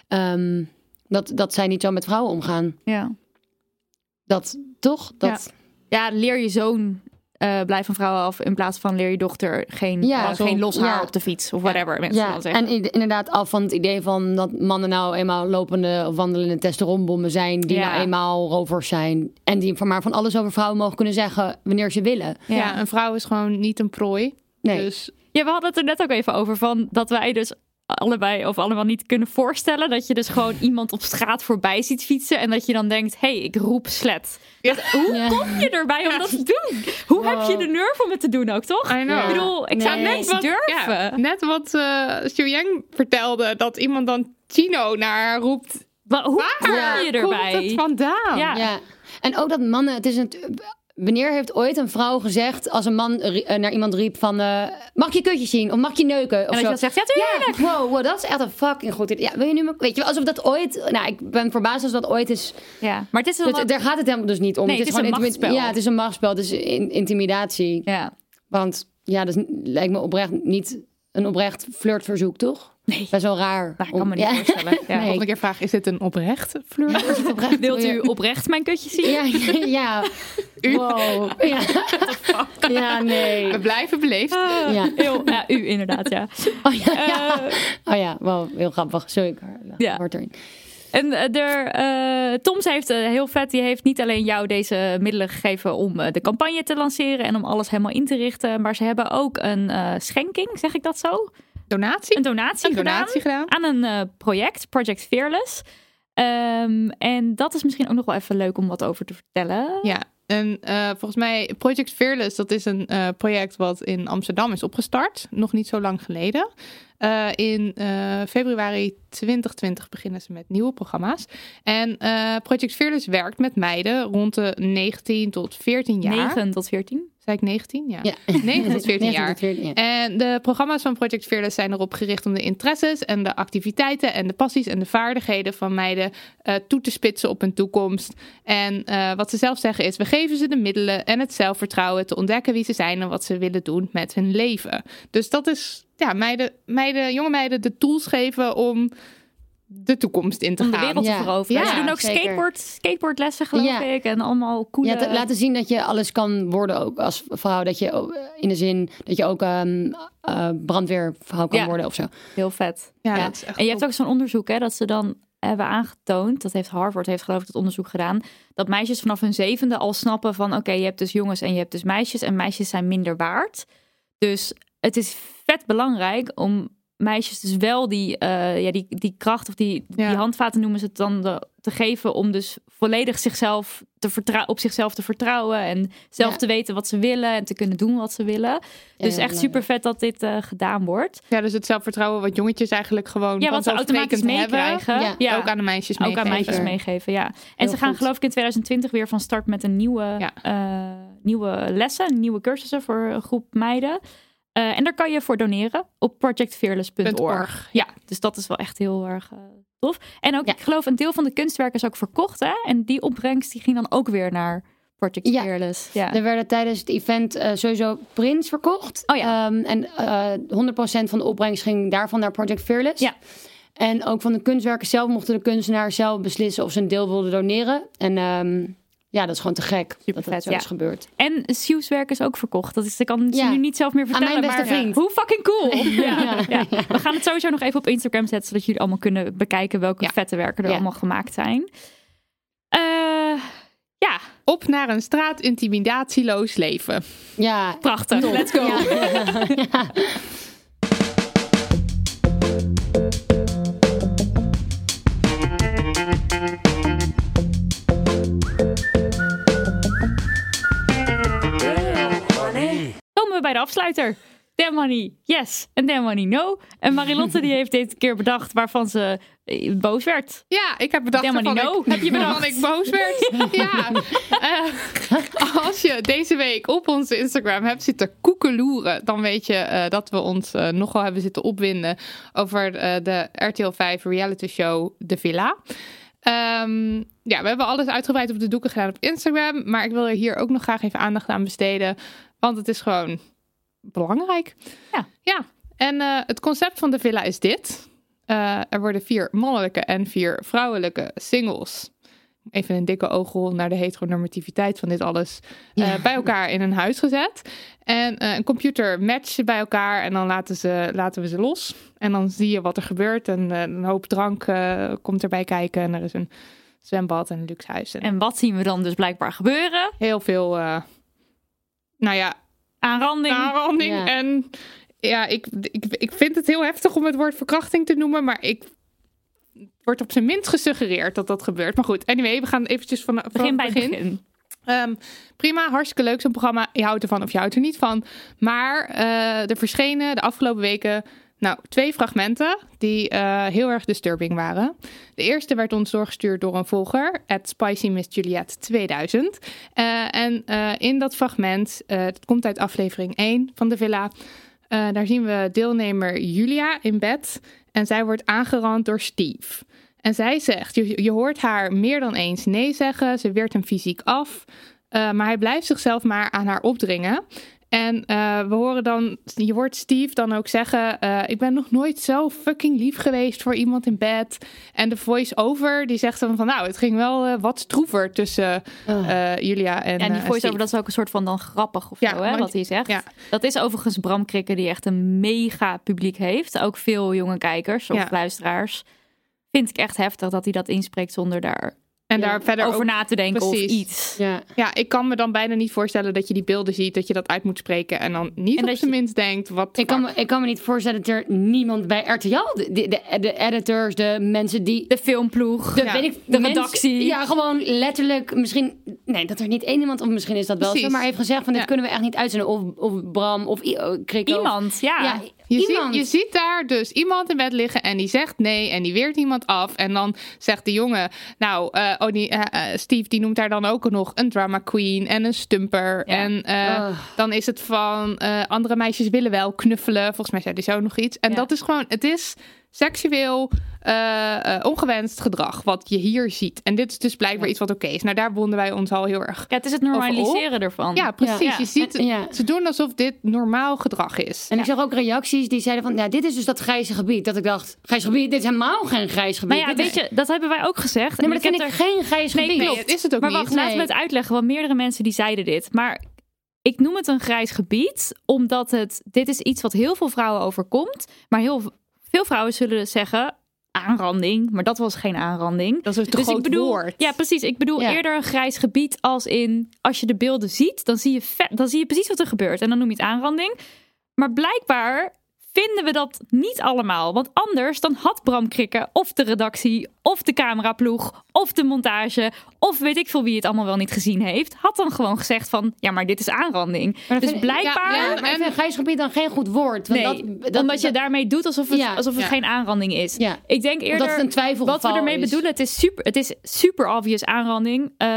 Ehm, dat, dat zij niet zo met vrouwen omgaan. ja. Dat toch? Dat, ja, leer je zoon eh blijf van vrouwen af in plaats van leer je dochter geen, Ja, zo- geen los haar ja. op de fiets of whatever mensen Ja, dan zeggen. en inderdaad af van het idee van dat mannen nou eenmaal lopende of wandelende testosteronbommen zijn. Die Ja. nou eenmaal rovers zijn. En die van maar van alles over vrouwen mogen kunnen zeggen wanneer ze willen. Ja. Ja. een vrouw is gewoon niet een prooi. Nee. Dus Ja, we hadden het er net ook even over van dat wij dus allebei of allemaal niet kunnen voorstellen dat je dus gewoon iemand op straat voorbij ziet fietsen en dat je dan denkt, hé, hey, ik roep slet. Dat- hoe Ja. kom je erbij om dat te doen? Hoe heb je de nerve om het te doen ook, toch? Ik bedoel, ik zou net niet wat, durven. ja, net wat eh Xiu Yang vertelde, dat iemand dan Chino naar haar roept. Maar hoe kom Waar je komt erbij? het vandaan? Ja. Ja, en ook dat mannen, het is een. Wanneer heeft ooit een vrouw gezegd als een man eh, naar iemand riep van eh, mag je kutje zien of mag je neuken? Of En dat je zegt, ja, tuurlijk. Ja, wow, wow, dat is echt een fucking goed idee. Ja, wil je nu, maar- weet je, wel, alsof dat ooit, nou, ik ben verbaasd als dat ooit is. Ja, maar het is ook- daar gaat het helemaal dus niet om. Nee, het is een intimi- machtsspel. Ja, het is een machtsspel, het is in- intimidatie. Ja. Want ja, dat is, lijkt me oprecht niet een oprecht flirtverzoek, toch? Nee. Best wel raar. Nou, ik kan om- me niet ja. voorstellen. Ja. Nee. Volgende keer vraag, is dit een oprecht flirt? Oprecht, Wilt wil u oprecht mijn kutje zien? Ja, ja. Wow. Ja. ja, nee. We blijven beleefd. Ah, Ja. heel, ja, u inderdaad, ja. Oh ja, ja. Eh, Oh ja, wow, heel grappig. Sorry, ik Ja. hoort erin. En er, eh, Toms heeft eh, heel vet, die heeft niet alleen jou deze middelen gegeven om eh, de campagne te lanceren en om alles helemaal in te richten, maar ze hebben ook een eh, schenking, zeg ik dat zo? Donatie? Een donatie, Een donatie gedaan. aan een eh, project, Project Fearless. Ehm, en dat is misschien ook nog wel even leuk om wat over te vertellen. Ja, en eh, volgens mij Project Fearless, dat is een eh, project wat in Amsterdam is opgestart. Nog niet zo lang geleden. In februari 2020 beginnen ze met nieuwe programma's. En Project Fearless werkt met meiden rond de 19 tot 14 jaar. 9 tot 14. Zei ik 19? Ja. Ja. 9 tot 14 9 jaar. tot 14, ja. En de programma's van Project Fearless zijn erop gericht om de interesses en de activiteiten en de passies en de vaardigheden van meiden eh, toe te spitsen op hun toekomst. En eh, wat ze zelf zeggen is, we geven ze de middelen en het zelfvertrouwen te ontdekken wie ze zijn en wat ze willen doen met hun leven. Dus dat is, ja, meiden, meiden jonge meiden de tools geven om de toekomst in te Om de gaan. wereld Ja. te veroveren. Ja, ze doen ook zeker. skateboard, skateboardlessen, geloof Ja. ik. En allemaal coole... Ja, te- laten zien dat je alles kan worden ook als vrouw. Dat je ook, in de zin dat je ook ehm eh, brandweervrouw kan Ja. worden of zo. Heel vet. Ja, Ja. dat is echt En je hebt ook zo'n onderzoek hè, dat ze dan hebben aangetoond, dat heeft Harvard heeft geloof ik dat onderzoek gedaan, dat meisjes vanaf hun zevende al snappen van oké, je hebt dus jongens en je hebt dus meisjes en meisjes zijn minder waard. Dus het is vet belangrijk om meisjes dus wel die, eh, ja, die, die kracht of die, Ja. die handvaten noemen ze het dan de- te geven om dus volledig zichzelf te vertrou- op zichzelf te vertrouwen en zelf Ja. te weten wat ze willen en te kunnen doen wat ze willen. Dus Ja, echt super vet dat dit eh, gedaan wordt. Ja, dus het zelfvertrouwen wat jongetjes eigenlijk gewoon Ja, wat ze automatisch meekrijgen. Ja. ook aan de meisjes Ook aan meegeven. meisjes meegeven, ja. En Heel ze gaan goed. geloof ik in 2020 weer van start met een nieuwe, eh, nieuwe lessen, nieuwe cursussen voor een groep meiden. Eh, en daar kan je voor doneren op projectfearless.org. .org. Ja, dus dat is wel echt heel erg eh, tof. En ook, Ja. ik geloof, een deel van de kunstwerken is ook verkocht, hè? En die opbrengst die ging dan ook weer naar Project Ja. Fearless. Ja. Er werden tijdens het event eh, sowieso prints verkocht. Oh ja. Ehm, en eh 100% van de opbrengst ging daarvan naar Project Fearless. Ja. En ook van de kunstwerken zelf mochten de kunstenaars zelf beslissen of ze een deel wilden doneren. En ehm, ja, dat is gewoon te gek dat Supervet, dat zo ja. is gebeurd. En Sieu's werk is ook verkocht. Dat is, ik kan het Ja. nu niet zelf meer Aan vertellen. mijn beste maar vriend. hoe fucking cool. ja, Ja. ja. We gaan het sowieso nog even op Instagram zetten. Zodat jullie allemaal kunnen bekijken welke Ja. vette werken er Ja. allemaal gemaakt zijn. Eh, ja, Op naar een straat-intimidatieloos leven. Ja, prachtig. top. Let's go. Komen we bij de afsluiter. Damn money, yes. En damn money, no. En Marilotte die heeft dit keer bedacht waarvan ze eh, boos werd. Ja, ik heb bedacht waarvan no. ik, Heb je bedacht? ik boos werd. ja. Eh, als je deze week op onze Instagram hebt zitten koekeloeren, dan weet je eh, dat we ons nogal hebben zitten opwinden over de RTL 5 reality show De Villa. Ehm, ja, we hebben alles uitgebreid op de doeken gedaan op Instagram, maar ik wil er hier ook nog graag even aandacht aan besteden, want het is gewoon belangrijk. Ja. Ja, en eh, het concept van De Villa is dit. Eh, er worden vier mannelijke en vier vrouwelijke singles even een dikke oogrol naar de heteronormativiteit van dit alles, eh, bij elkaar in een huis gezet. En een computer matcht ze bij elkaar en dan laten, ze, laten we ze los. En dan zie je wat er gebeurt en een hoop drank komt erbij kijken en er is een zwembad en een luxe huis. En En wat zien we dan dus blijkbaar gebeuren? heel veel, nou ja, Aanranding. aanranding. Ja. En ja, ik, ik, ik vind het heel heftig om het woord verkrachting te noemen, maar ik wordt op zijn minst gesuggereerd dat dat gebeurt. Maar goed, anyway, we gaan eventjes van, van Begin bij het begin. Ehm, prima, hartstikke leuk zo'n programma. Je houdt ervan of je houdt er niet van. Maar eh, er verschenen de afgelopen weken nou, twee fragmenten die eh, heel erg disturbing waren. De eerste werd ons doorgestuurd door een volger, at Spicy Miss Juliet 2000. Eh, en eh, in dat fragment, het komt uit aflevering 1 van de villa... daar zien we deelnemer Julia in bed en zij wordt aangerand door Steve. En zij zegt, je, je hoort haar meer dan eens nee zeggen. Ze weert hem fysiek af. Maar hij blijft zichzelf maar aan haar opdringen. En uh, we horen dan, je hoort Steve dan ook zeggen: uh, Ik ben nog nooit zo fucking lief geweest voor iemand in bed. En de voice-over die zegt dan van: Nou, het ging wel uh, wat stroever tussen uh, Julia en. Ja, en die voice-over, dat is ook een soort van dan grappig of Ja, zo, hè, want- wat hij zegt. ja. Dat is overigens Bram Krikke, die echt een mega publiek heeft. Ook veel jonge kijkers of Ja. luisteraars. Vind ik echt heftig dat hij dat inspreekt zonder daar En Ja, daar verder over ook- na te denken precies. of iets. Ja. Ja, ik kan me dan bijna niet voorstellen dat je die beelden ziet, dat je dat uit moet spreken en dan niet En op zijn je- minst denkt: Wat. Ik kan, me, ik kan me niet voorstellen dat er niemand bij RTL, de, de, de, de editors, de mensen die... De filmploeg, De, Ja. weet ik, de mensen- redactie. Ja, gewoon letterlijk misschien... Nee, dat er niet één iemand, of misschien is dat wel Precies. zo, maar heeft gezegd van dit Ja. kunnen we echt niet uitzenden. Of, of Bram, of oh, iemand, ja. Ja, Je iemand. ziet, je ziet daar dus iemand in bed liggen en die zegt nee en die weert iemand af. En dan zegt de jongen, nou, eh, oh, die, eh, eh, Steve die noemt daar dan ook nog een drama queen en een stumper. Ja. En dan is het van andere meisjes willen wel knuffelen. Volgens mij zei hij zo nog iets. En Ja. dat is gewoon, het is seksueel eh, eh, ongewenst gedrag wat je hier ziet. En dit is dus blijkbaar iets wat oké is. Nou, daar bonden wij ons al heel erg. Ja, het is het normaliseren ervan. Ja, precies. Ja. Je ziet, En- ja. ze doen alsof dit normaal gedrag is. En ik zag ook reacties die zeiden van, ja, dit is dus dat grijze gebied. Dat ik dacht, grijs gebied, dit is helemaal geen grijs gebied. Maar ja, Dit weet is- je, dat hebben wij ook gezegd. Nee, maar dat heb vind ik er- geen grijs Nee, gebied. Nee, het is het ook Maar niet. wacht, laten we het uitleggen, want meerdere mensen die zeiden dit. Maar ik noem het een grijs gebied, omdat het, dit is iets wat heel veel vrouwen overkomt. Maar heel veel vrouwen zullen zeggen aanranding, maar dat was geen aanranding. Dat is een Dus groot ik bedoel, woord. ja precies. Ik bedoel Ja. eerder een grijs gebied als in, als je de beelden ziet, dan zie je, vet, dan zie je precies wat er gebeurt. En dan noem je het aanranding. Maar blijkbaar vinden we dat niet allemaal. Want anders dan had Bram Krikke of de redactie of de cameraploeg of de montage of weet ik veel wie het allemaal wel niet gezien heeft, had dan gewoon gezegd van ja, maar dit is aanranding. Maar Dus vind blijkbaar Ja, maar ik vind grijs gebied dan geen goed woord. Want Nee, dat, dat, omdat je dat- daarmee doet alsof het, Ja. alsof het Ja. geen aanranding is. Ja. Ik denk eerder dat het een twijfelgeval wat we ermee is. bedoelen, het is super, het is super obvious aanranding. eh,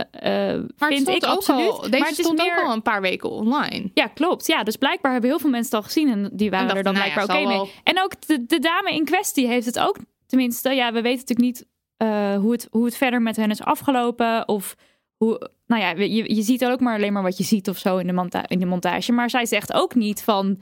eh, Maar het vind stond ik ook absoluut. al, deze maar het is stond meer, ook al een paar weken online. Ja, klopt. Ja, dus blijkbaar hebben heel veel mensen het al gezien en die waren En er dan nou ja, blijkbaar oké mee. En ook de, de dame in kwestie heeft het ook, tenminste, ja, we weten natuurlijk niet eh, hoe, het, hoe het verder met hen is afgelopen of hoe, nou ja, je, je ziet ook maar alleen maar wat je ziet of zo in de, monta in de montage. Maar zij zegt ook niet van,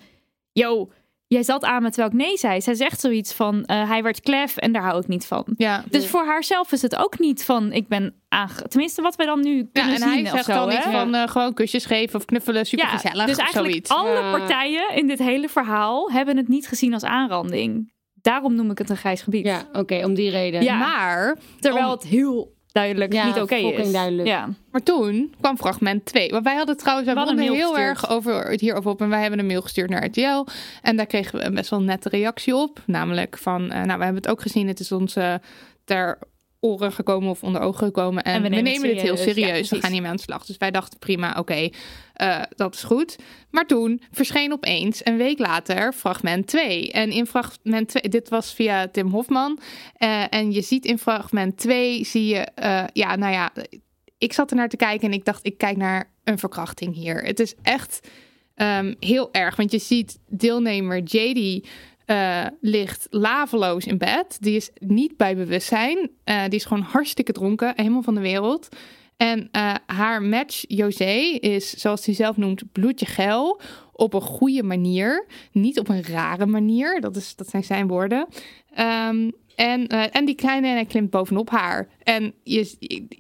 yo, jij zat aan me terwijl ik nee zei. Zij zegt zoiets van, eh, hij werd klef en daar hou ik niet van. Ja. Dus voor haarzelf is het ook niet van, ik ben aange... Tenminste, wat wij dan nu Ja, kunnen en zien hij zegt zo, dan hè? iets van eh, gewoon kusjes geven of knuffelen, super gezellig dus of eigenlijk zoiets. alle Ja. partijen in dit hele verhaal hebben het niet gezien als aanranding. Daarom noem ik het een grijs gebied. Ja, oké, om die reden. Ja. Maar, Terwijl om- het heel duidelijk Ja, niet oké is. duidelijk. Ja. maar toen kwam fragment 2. Want wij hadden trouwens, wij We hadden heel erg over het hierover op. En wij hebben een mail gestuurd naar RTL. En daar kregen we een best wel nette reactie op. Namelijk van, eh, nou we hebben het ook gezien. Het is ons eh, ter oren gekomen of onder ogen gekomen. En, we nemen, dit heel serieus. Ja, we gaan hiermee aan de slag. Dus wij dachten prima, oké, eh, dat is goed. Maar toen verscheen opeens een week later fragment 2. En in fragment 2, dit was via Tim Hofman. Eh, en je ziet in fragment 2, zie je, eh, ja, nou ja, ik zat er naar te kijken en ik dacht, ik kijk naar een verkrachting hier. Het is echt ehm, heel erg, want je ziet deelnemer JD uh, ligt laveloos in bed. Die is niet bij bewustzijn. Uh, die is gewoon hartstikke dronken, helemaal van de wereld. En uh, haar match, José, is zoals hij zelf noemt, bloedje geil. Op een goede manier. Niet op een rare manier. Dat, is, dat zijn zijn woorden. Um, en, en die kleine en hij klimt bovenop haar. En je, ik,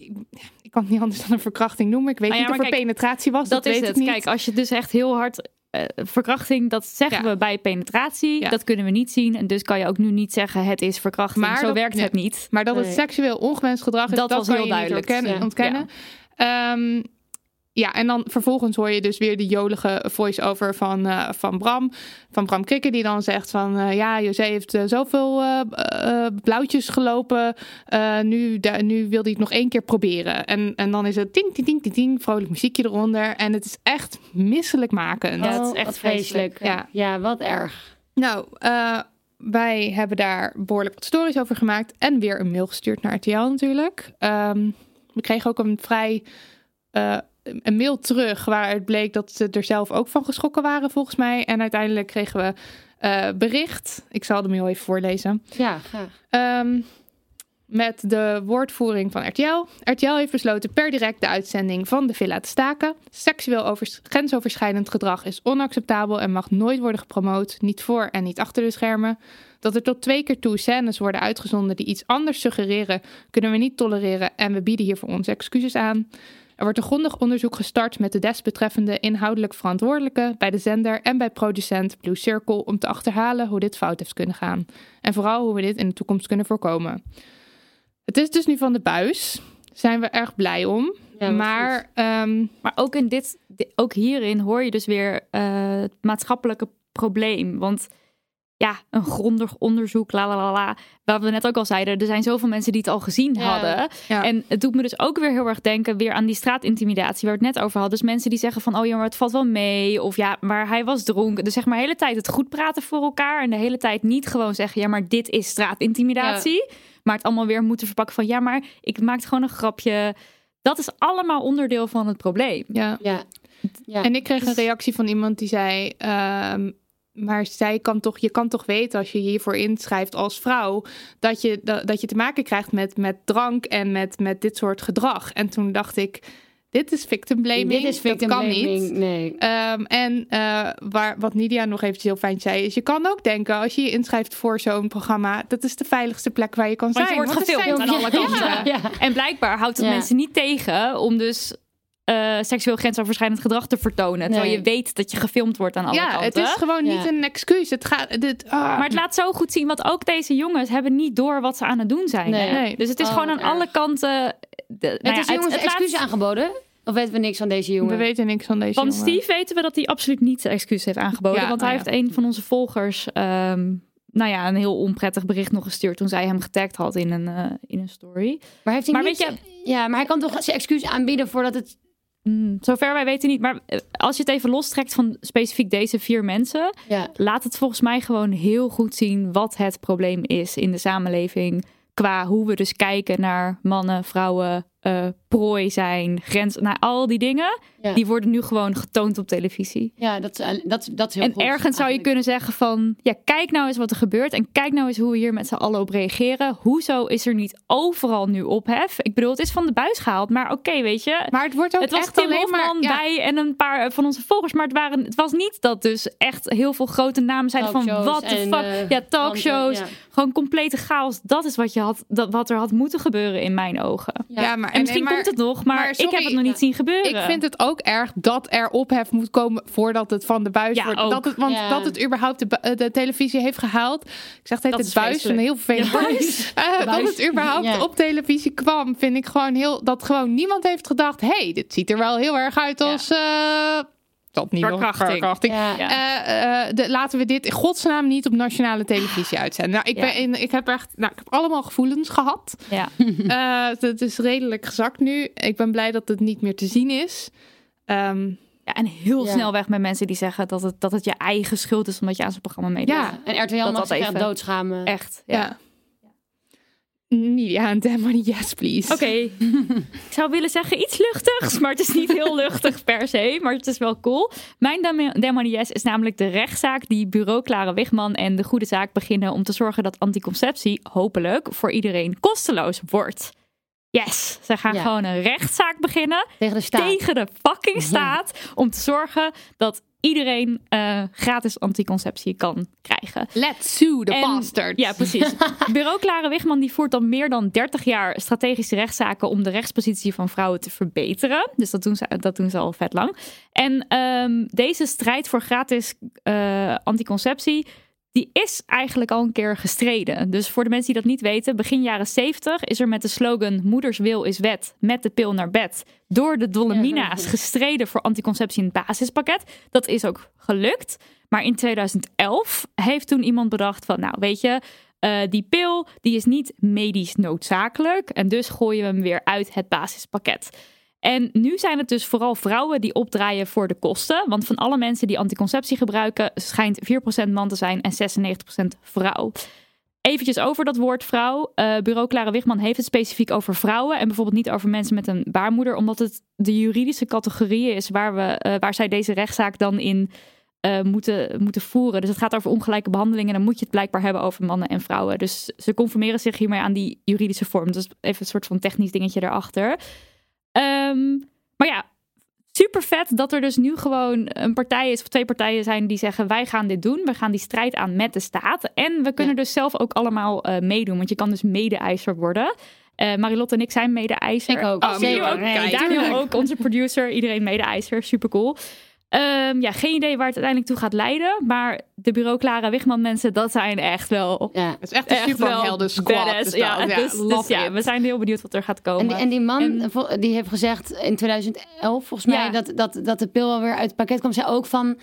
ik, kan het niet anders dan een verkrachting noemen. Ik weet ah ja, niet of er kijk, penetratie was. Dat, dat is weet het. Ik niet. Kijk, als je dus echt heel hard verkrachting, dat zeggen ja. we bij penetratie. Ja. Dat kunnen we niet zien. En dus kan je ook nu niet zeggen het is verkrachting. Maar Zo dat, werkt het niet. Maar dat het seksueel ongewenst gedrag is, dat, dat was heel duidelijk. Ontkennen. Um, ja, en dan vervolgens hoor je dus weer de jolige voice-over van, uh, van Bram. Van Bram Krikke, die dan zegt van... Uh, ja, José heeft uh, zoveel blauwtjes gelopen. nu, nu wil hij het nog één keer proberen. En, en dan is het ting, ting, ting, ting, ting. Vrolijk muziekje eronder. En het is echt misselijkmakend. Ja, het is echt vreselijk. Ja. ja, wat erg. Nou, wij hebben daar behoorlijk wat stories over gemaakt. En weer een mail gestuurd naar RTL natuurlijk. Um, we kregen ook een vrij een mail terug waaruit bleek dat ze er zelf ook van geschrokken waren, volgens mij. En uiteindelijk kregen we uh, bericht. Ik zal de mail even voorlezen. Ja, graag. Um, met de woordvoering van RTL. RTL heeft besloten per direct de uitzending van de villa te staken. Seksueel over, grensoverschrijdend gedrag is onacceptabel en mag nooit worden gepromoot, niet voor en niet achter de schermen. Dat er tot twee keer toe scènes worden uitgezonden die iets anders suggereren, kunnen we niet tolereren en we bieden hiervoor onze excuses aan. Er wordt een grondig onderzoek gestart met de desbetreffende inhoudelijk verantwoordelijke bij de zender en bij producent Blue Circle om te achterhalen hoe dit fout heeft kunnen gaan. En vooral hoe we dit in de toekomst kunnen voorkomen. Het is dus nu van de buis. Zijn we erg blij om. Ja, maar, um, maar ook, in dit, ook hierin hoor je dus weer uh, het maatschappelijke probleem. Want ja, een grondig onderzoek, la la la la. Waar we net ook al zeiden, er zijn zoveel mensen die het al gezien hadden. En het doet me dus ook weer heel erg denken weer aan die straatintimidatie waar we het net over hadden. Dus mensen die zeggen van, oh ja, maar het valt wel mee. Of ja, maar hij was dronken. Dus zeg maar de hele tijd het goed praten voor elkaar. En de hele tijd niet gewoon zeggen, ja, maar dit is straatintimidatie. Maar het allemaal weer moeten verpakken van, ja, maar ik maak gewoon een grapje. Dat is allemaal onderdeel van het probleem. Ja. ja. ja. En ik kreeg een reactie van iemand die zei... Um, maar zij kan toch, je kan toch weten als je hiervoor inschrijft als vrouw, dat je, dat, dat je te maken krijgt met, met drank en met, met dit soort gedrag. En toen dacht ik, dit is victim blaming. Dit is victim dat kan blaming, niet. Nee. Um, en uh, waar, wat Nidia nog eventjes heel fijn zei, is je kan ook denken als je je inschrijft voor zo'n programma, dat is de veiligste plek waar je kan zijn. Want je wordt gefilmd aan alle kanten. Ja, ja. En blijkbaar houdt het mensen niet tegen om dus uh, seksueel grensoverschrijdend gedrag te vertonen. Terwijl je weet dat je gefilmd wordt aan alle ja, kanten. Ja, het is gewoon niet een excuus. Het gaat, dit, ah. Maar het laat zo goed zien, want ook deze jongens hebben niet door wat ze aan het doen zijn. Nee. nee. Dus het is oh, gewoon aan alle kanten... De, het nou is jongens het, excuus laat... aangeboden? Of weten we niks van deze jongen? We weten niks van deze van jongen. Van Steve weten we dat hij absoluut niet excuus heeft aangeboden. want hij oh heeft een van onze volgers... Um, nou ja, een heel onprettig bericht nog gestuurd toen zij hem getagd had in een, uh, in een story. Maar heeft hij maar niet... Weet je, ja, maar hij kan toch zijn excuus aanbieden voordat het Mm, zover wij weten niet. Maar eh, als je het even lostrekt van specifiek deze vier mensen, ja. laat het volgens mij gewoon heel goed zien wat het probleem is in de samenleving. Qua hoe we dus kijken naar mannen, vrouwen, uh, prooi zijn, grens, naar al die dingen. Die worden nu gewoon getoond op televisie. Ja, dat, dat, dat is heel En ergens eigenlijk. zou je kunnen zeggen van... ja, kijk nou eens wat er gebeurt... en kijk nou eens hoe we hier met z'n allen op reageren. Hoezo is er niet overal nu ophef? Ik bedoel, het is van de buis gehaald, maar oké, weet je... Maar het wordt ook het was echt Tim alleen maar... Ja. bij en een paar van onze volgers... maar het, waren, het was niet dat dus echt heel veel grote namen zijn van... wat de fuck, uh, ja, talkshows... Ja. Gewoon complete chaos. Dat is wat, je had, dat, wat er had moeten gebeuren in mijn ogen. Ja, maar en misschien nee, maar, komt het nog, maar, maar sorry, ik heb het nog niet zien gebeuren. Ik vind het ook erg dat er ophef moet komen voordat het van de buis ja, wordt. Dat het, want ja. dat het überhaupt de, de, televisie heeft gehaald. Ik zeg het het buis, een heel vervelend buis. Uh, dat het überhaupt ja. op televisie kwam, vind ik gewoon heel... Dat gewoon niemand heeft gedacht, hey, dit ziet er wel heel erg uit als... Uh, dat niet verkrachting. verkrachting. Ja. Uh, uh, de, laten we dit in godsnaam niet op nationale televisie uitzenden. Nou, ik, ben in, ik heb echt, nou, ik heb allemaal gevoelens gehad. Ja. uh, het is redelijk gezakt nu. Ik ben blij dat het niet meer te zien is. Um, ja, en heel ja. snel weg met mensen die zeggen dat het, dat het je eigen schuld is omdat je aan zo'n programma meedoet. Ja, en RTL mag zich echt doodschamen. Echt, ja. Ja. Nidia en Demony, yes please. Oké, ik zou willen zeggen iets luchtigs, maar het is niet heel luchtig per se, maar het is wel cool. Mijn dem- Demony Yes is namelijk de rechtszaak die bureau Clara Wigman en de Goede Zaak beginnen om te zorgen dat anticonceptie hopelijk voor iedereen kosteloos wordt. Yes, ze gaan Ja. gewoon een rechtszaak beginnen Tegen de staat. tegen de fucking staat om te zorgen dat iedereen eh, gratis anticonceptie kan krijgen. Let's sue the En- bastards. Ja, precies. Bureau Klare Wigman die voert dan meer dan 30 jaar strategische rechtszaken om de rechtspositie van vrouwen te verbeteren. Dus dat doen ze, dat doen ze al vet lang. En ehm, deze strijd voor gratis eh, anticonceptie. Die is eigenlijk al een keer gestreden. Dus voor de mensen die dat niet weten, begin jaren 70 is er met de slogan Moeders wil is wet, met de pil naar bed, door de Dolomina's gestreden voor anticonceptie in het basispakket. Dat is ook gelukt. Maar in 2011 heeft toen iemand bedacht van, nou weet je, eh, die pil die is niet medisch noodzakelijk en dus gooien we hem weer uit het basispakket. En nu zijn het dus vooral vrouwen die opdraaien voor de kosten. Want van alle mensen die anticonceptie gebruiken, schijnt 4% man te zijn en 96% vrouw. Eventjes over dat woord vrouw. Eh, bureau Clara Wigman heeft het specifiek over vrouwen en bijvoorbeeld niet over mensen met een baarmoeder, omdat het de juridische categorie is waar, we, eh, waar zij deze rechtszaak dan in eh, moeten, moeten voeren. Dus het gaat over ongelijke behandelingen. Dan moet je het blijkbaar hebben over mannen en vrouwen. Dus ze conformeren zich hiermee aan die juridische vorm. Dus even een soort van technisch dingetje daarachter. Ehm, maar ja, super vet dat er dus nu gewoon een partij is of twee partijen zijn die zeggen wij gaan dit doen. We gaan die strijd aan met de staat. En we kunnen dus zelf ook allemaal eh, meedoen. Want je kan dus mede-eiser worden. Eh Marilotte en ik zijn mede-eiser. Ik ook. Oh, ook. Nee, tuurlijk. ook, onze producer. Iedereen mede-eiser. Super cool. Ehm, ja, geen idee waar het uiteindelijk toe gaat leiden. Maar de bureau Clara Wigman mensen, dat zijn echt wel... Ja. Het is echt een Echt superhelden squad. badass. is Ja, dat. dus, dus ja, we zijn heel benieuwd wat er gaat komen. En, die- en die man, En- die heeft gezegd in 2011, volgens mij, Ja. dat, dat, dat de pil alweer uit het pakket kwam. Zei ook van,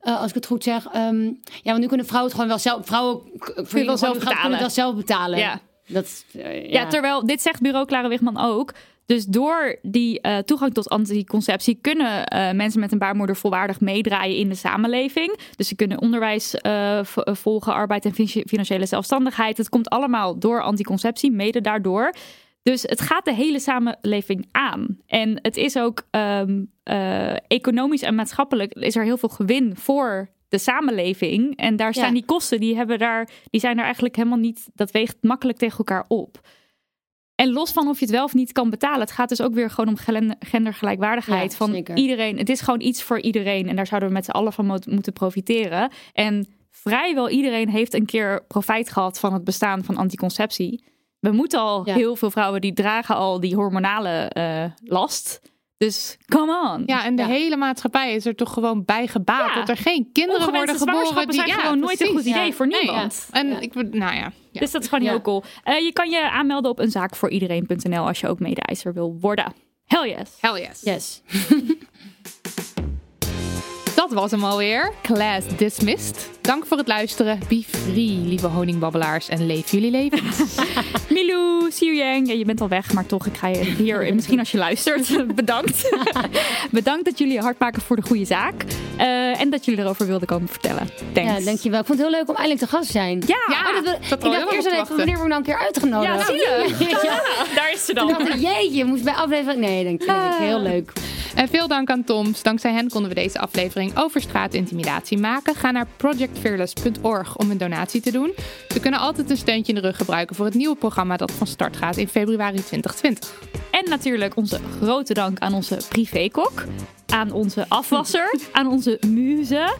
eh, als ik het goed zeg, ehm, ja, want nu kunnen vrouwen het gewoon wel zelf, vrouwen k- verdienen wel zelf kunnen betalen. het wel zelf betalen. Ja. Dat, eh, Ja, terwijl dit zegt bureau Clara Wigman ook. Dus door die eh, toegang tot anticonceptie kunnen eh, mensen met een baarmoeder volwaardig meedraaien in de samenleving. Dus ze kunnen onderwijs eh, volgen, arbeid en fin- financiële zelfstandigheid. Het komt allemaal door anticonceptie, mede daardoor. Dus het gaat de hele samenleving aan. En het is ook ehm, eh, economisch en maatschappelijk is er heel veel gewin voor de samenleving. En daar staan Ja. die kosten, die, hebben daar, die zijn er eigenlijk helemaal niet, dat weegt makkelijk tegen elkaar op. En los van of je het wel of niet kan betalen, het gaat dus ook weer gewoon om gendergelijkwaardigheid. Ja, van zeker. iedereen, het is gewoon iets voor iedereen en daar zouden we met z'n allen van mo- moeten profiteren. En vrijwel iedereen heeft een keer profijt gehad van het bestaan van anticonceptie. We moeten al, Ja. heel veel vrouwen die dragen al die hormonale eh, last. Dus come on. Ja, en de Ja. hele maatschappij is er toch gewoon bij gebaat Ja. dat er geen kinderen worden geboren. zwangerschappen zijn ja, gewoon nooit een goed idee voor Nee, niemand. En ik, nou ja. Dus dat is gewoon heel cool. Eh, je kan je aanmelden op eenzaakvooriedereen.nl als je ook mede-eiser wil worden. Hell yes. Hell yes. Yes. Dat was hem alweer. Class dismissed. Dank voor het luisteren. Be free, lieve honingbabbelaars. En leef jullie leven. Milou, Siu Yang. Ja, je bent al weg, maar toch, ik ga je hier, misschien als je luistert, bedankt. bedankt dat jullie je hard maken voor de goede zaak. Eh, en dat jullie erover wilden komen vertellen. Thanks. Ja, dankjewel. Ik vond het heel leuk om eindelijk te gast te zijn. Ja, Ja, Oh, dat, zat ik dacht eerst al even, wanneer ik nou een keer uitgenodigd? ja, zie je. Ja. Daar is ze Toen dan. dacht ik, jeetje, je moest bij aflevering... Nee, denk ik. Ah. Heel leuk. En veel dank aan Toms. Dankzij hen konden we deze aflevering over straatintimidatie maken. Ga naar projectfearless.org om een donatie te doen. We kunnen altijd een steuntje in de rug gebruiken voor het nieuwe programma dat van start gaat in februari 2020. En natuurlijk onze grote dank aan onze privékok. Aan onze afwasser. aan onze muze.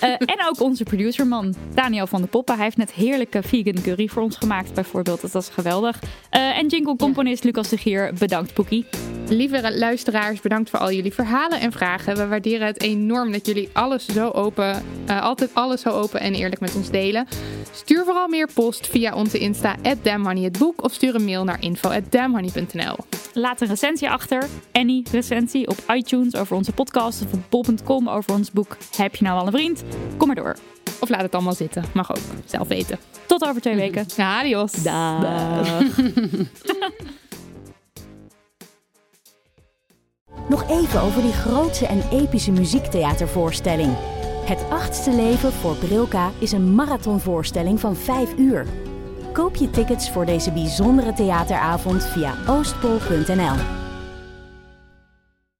eh, en ook onze producerman Daniel van de Poppen. Hij heeft net heerlijke vegan curry voor ons gemaakt bijvoorbeeld. Dat was geweldig. Eh, en jingle componist Lucas de Gier. Bedankt Poekie. Lieve luisteraars, bedankt voor al jullie verhalen en vragen. We waarderen het enorm dat jullie alles zo open, eh, altijd alles zo open en eerlijk met ons delen. Stuur vooral meer post via onze Insta het boek of stuur een mail naar info@damnhoney.nl. Laat een recensie achter. Any recensie op iTunes over onze podcast. Of op bol.com over ons boek Heb je nou al een vriend? Kom maar door. Of laat het allemaal zitten, mag ook, zelf weten. Tot over twee weken. Adios. Dag. Nog even over die grootse en epische muziektheatervoorstelling. Het achtste leven voor Brilka is een marathonvoorstelling van 5 uur. Koop je tickets voor deze bijzondere theateravond via oostpol.nl.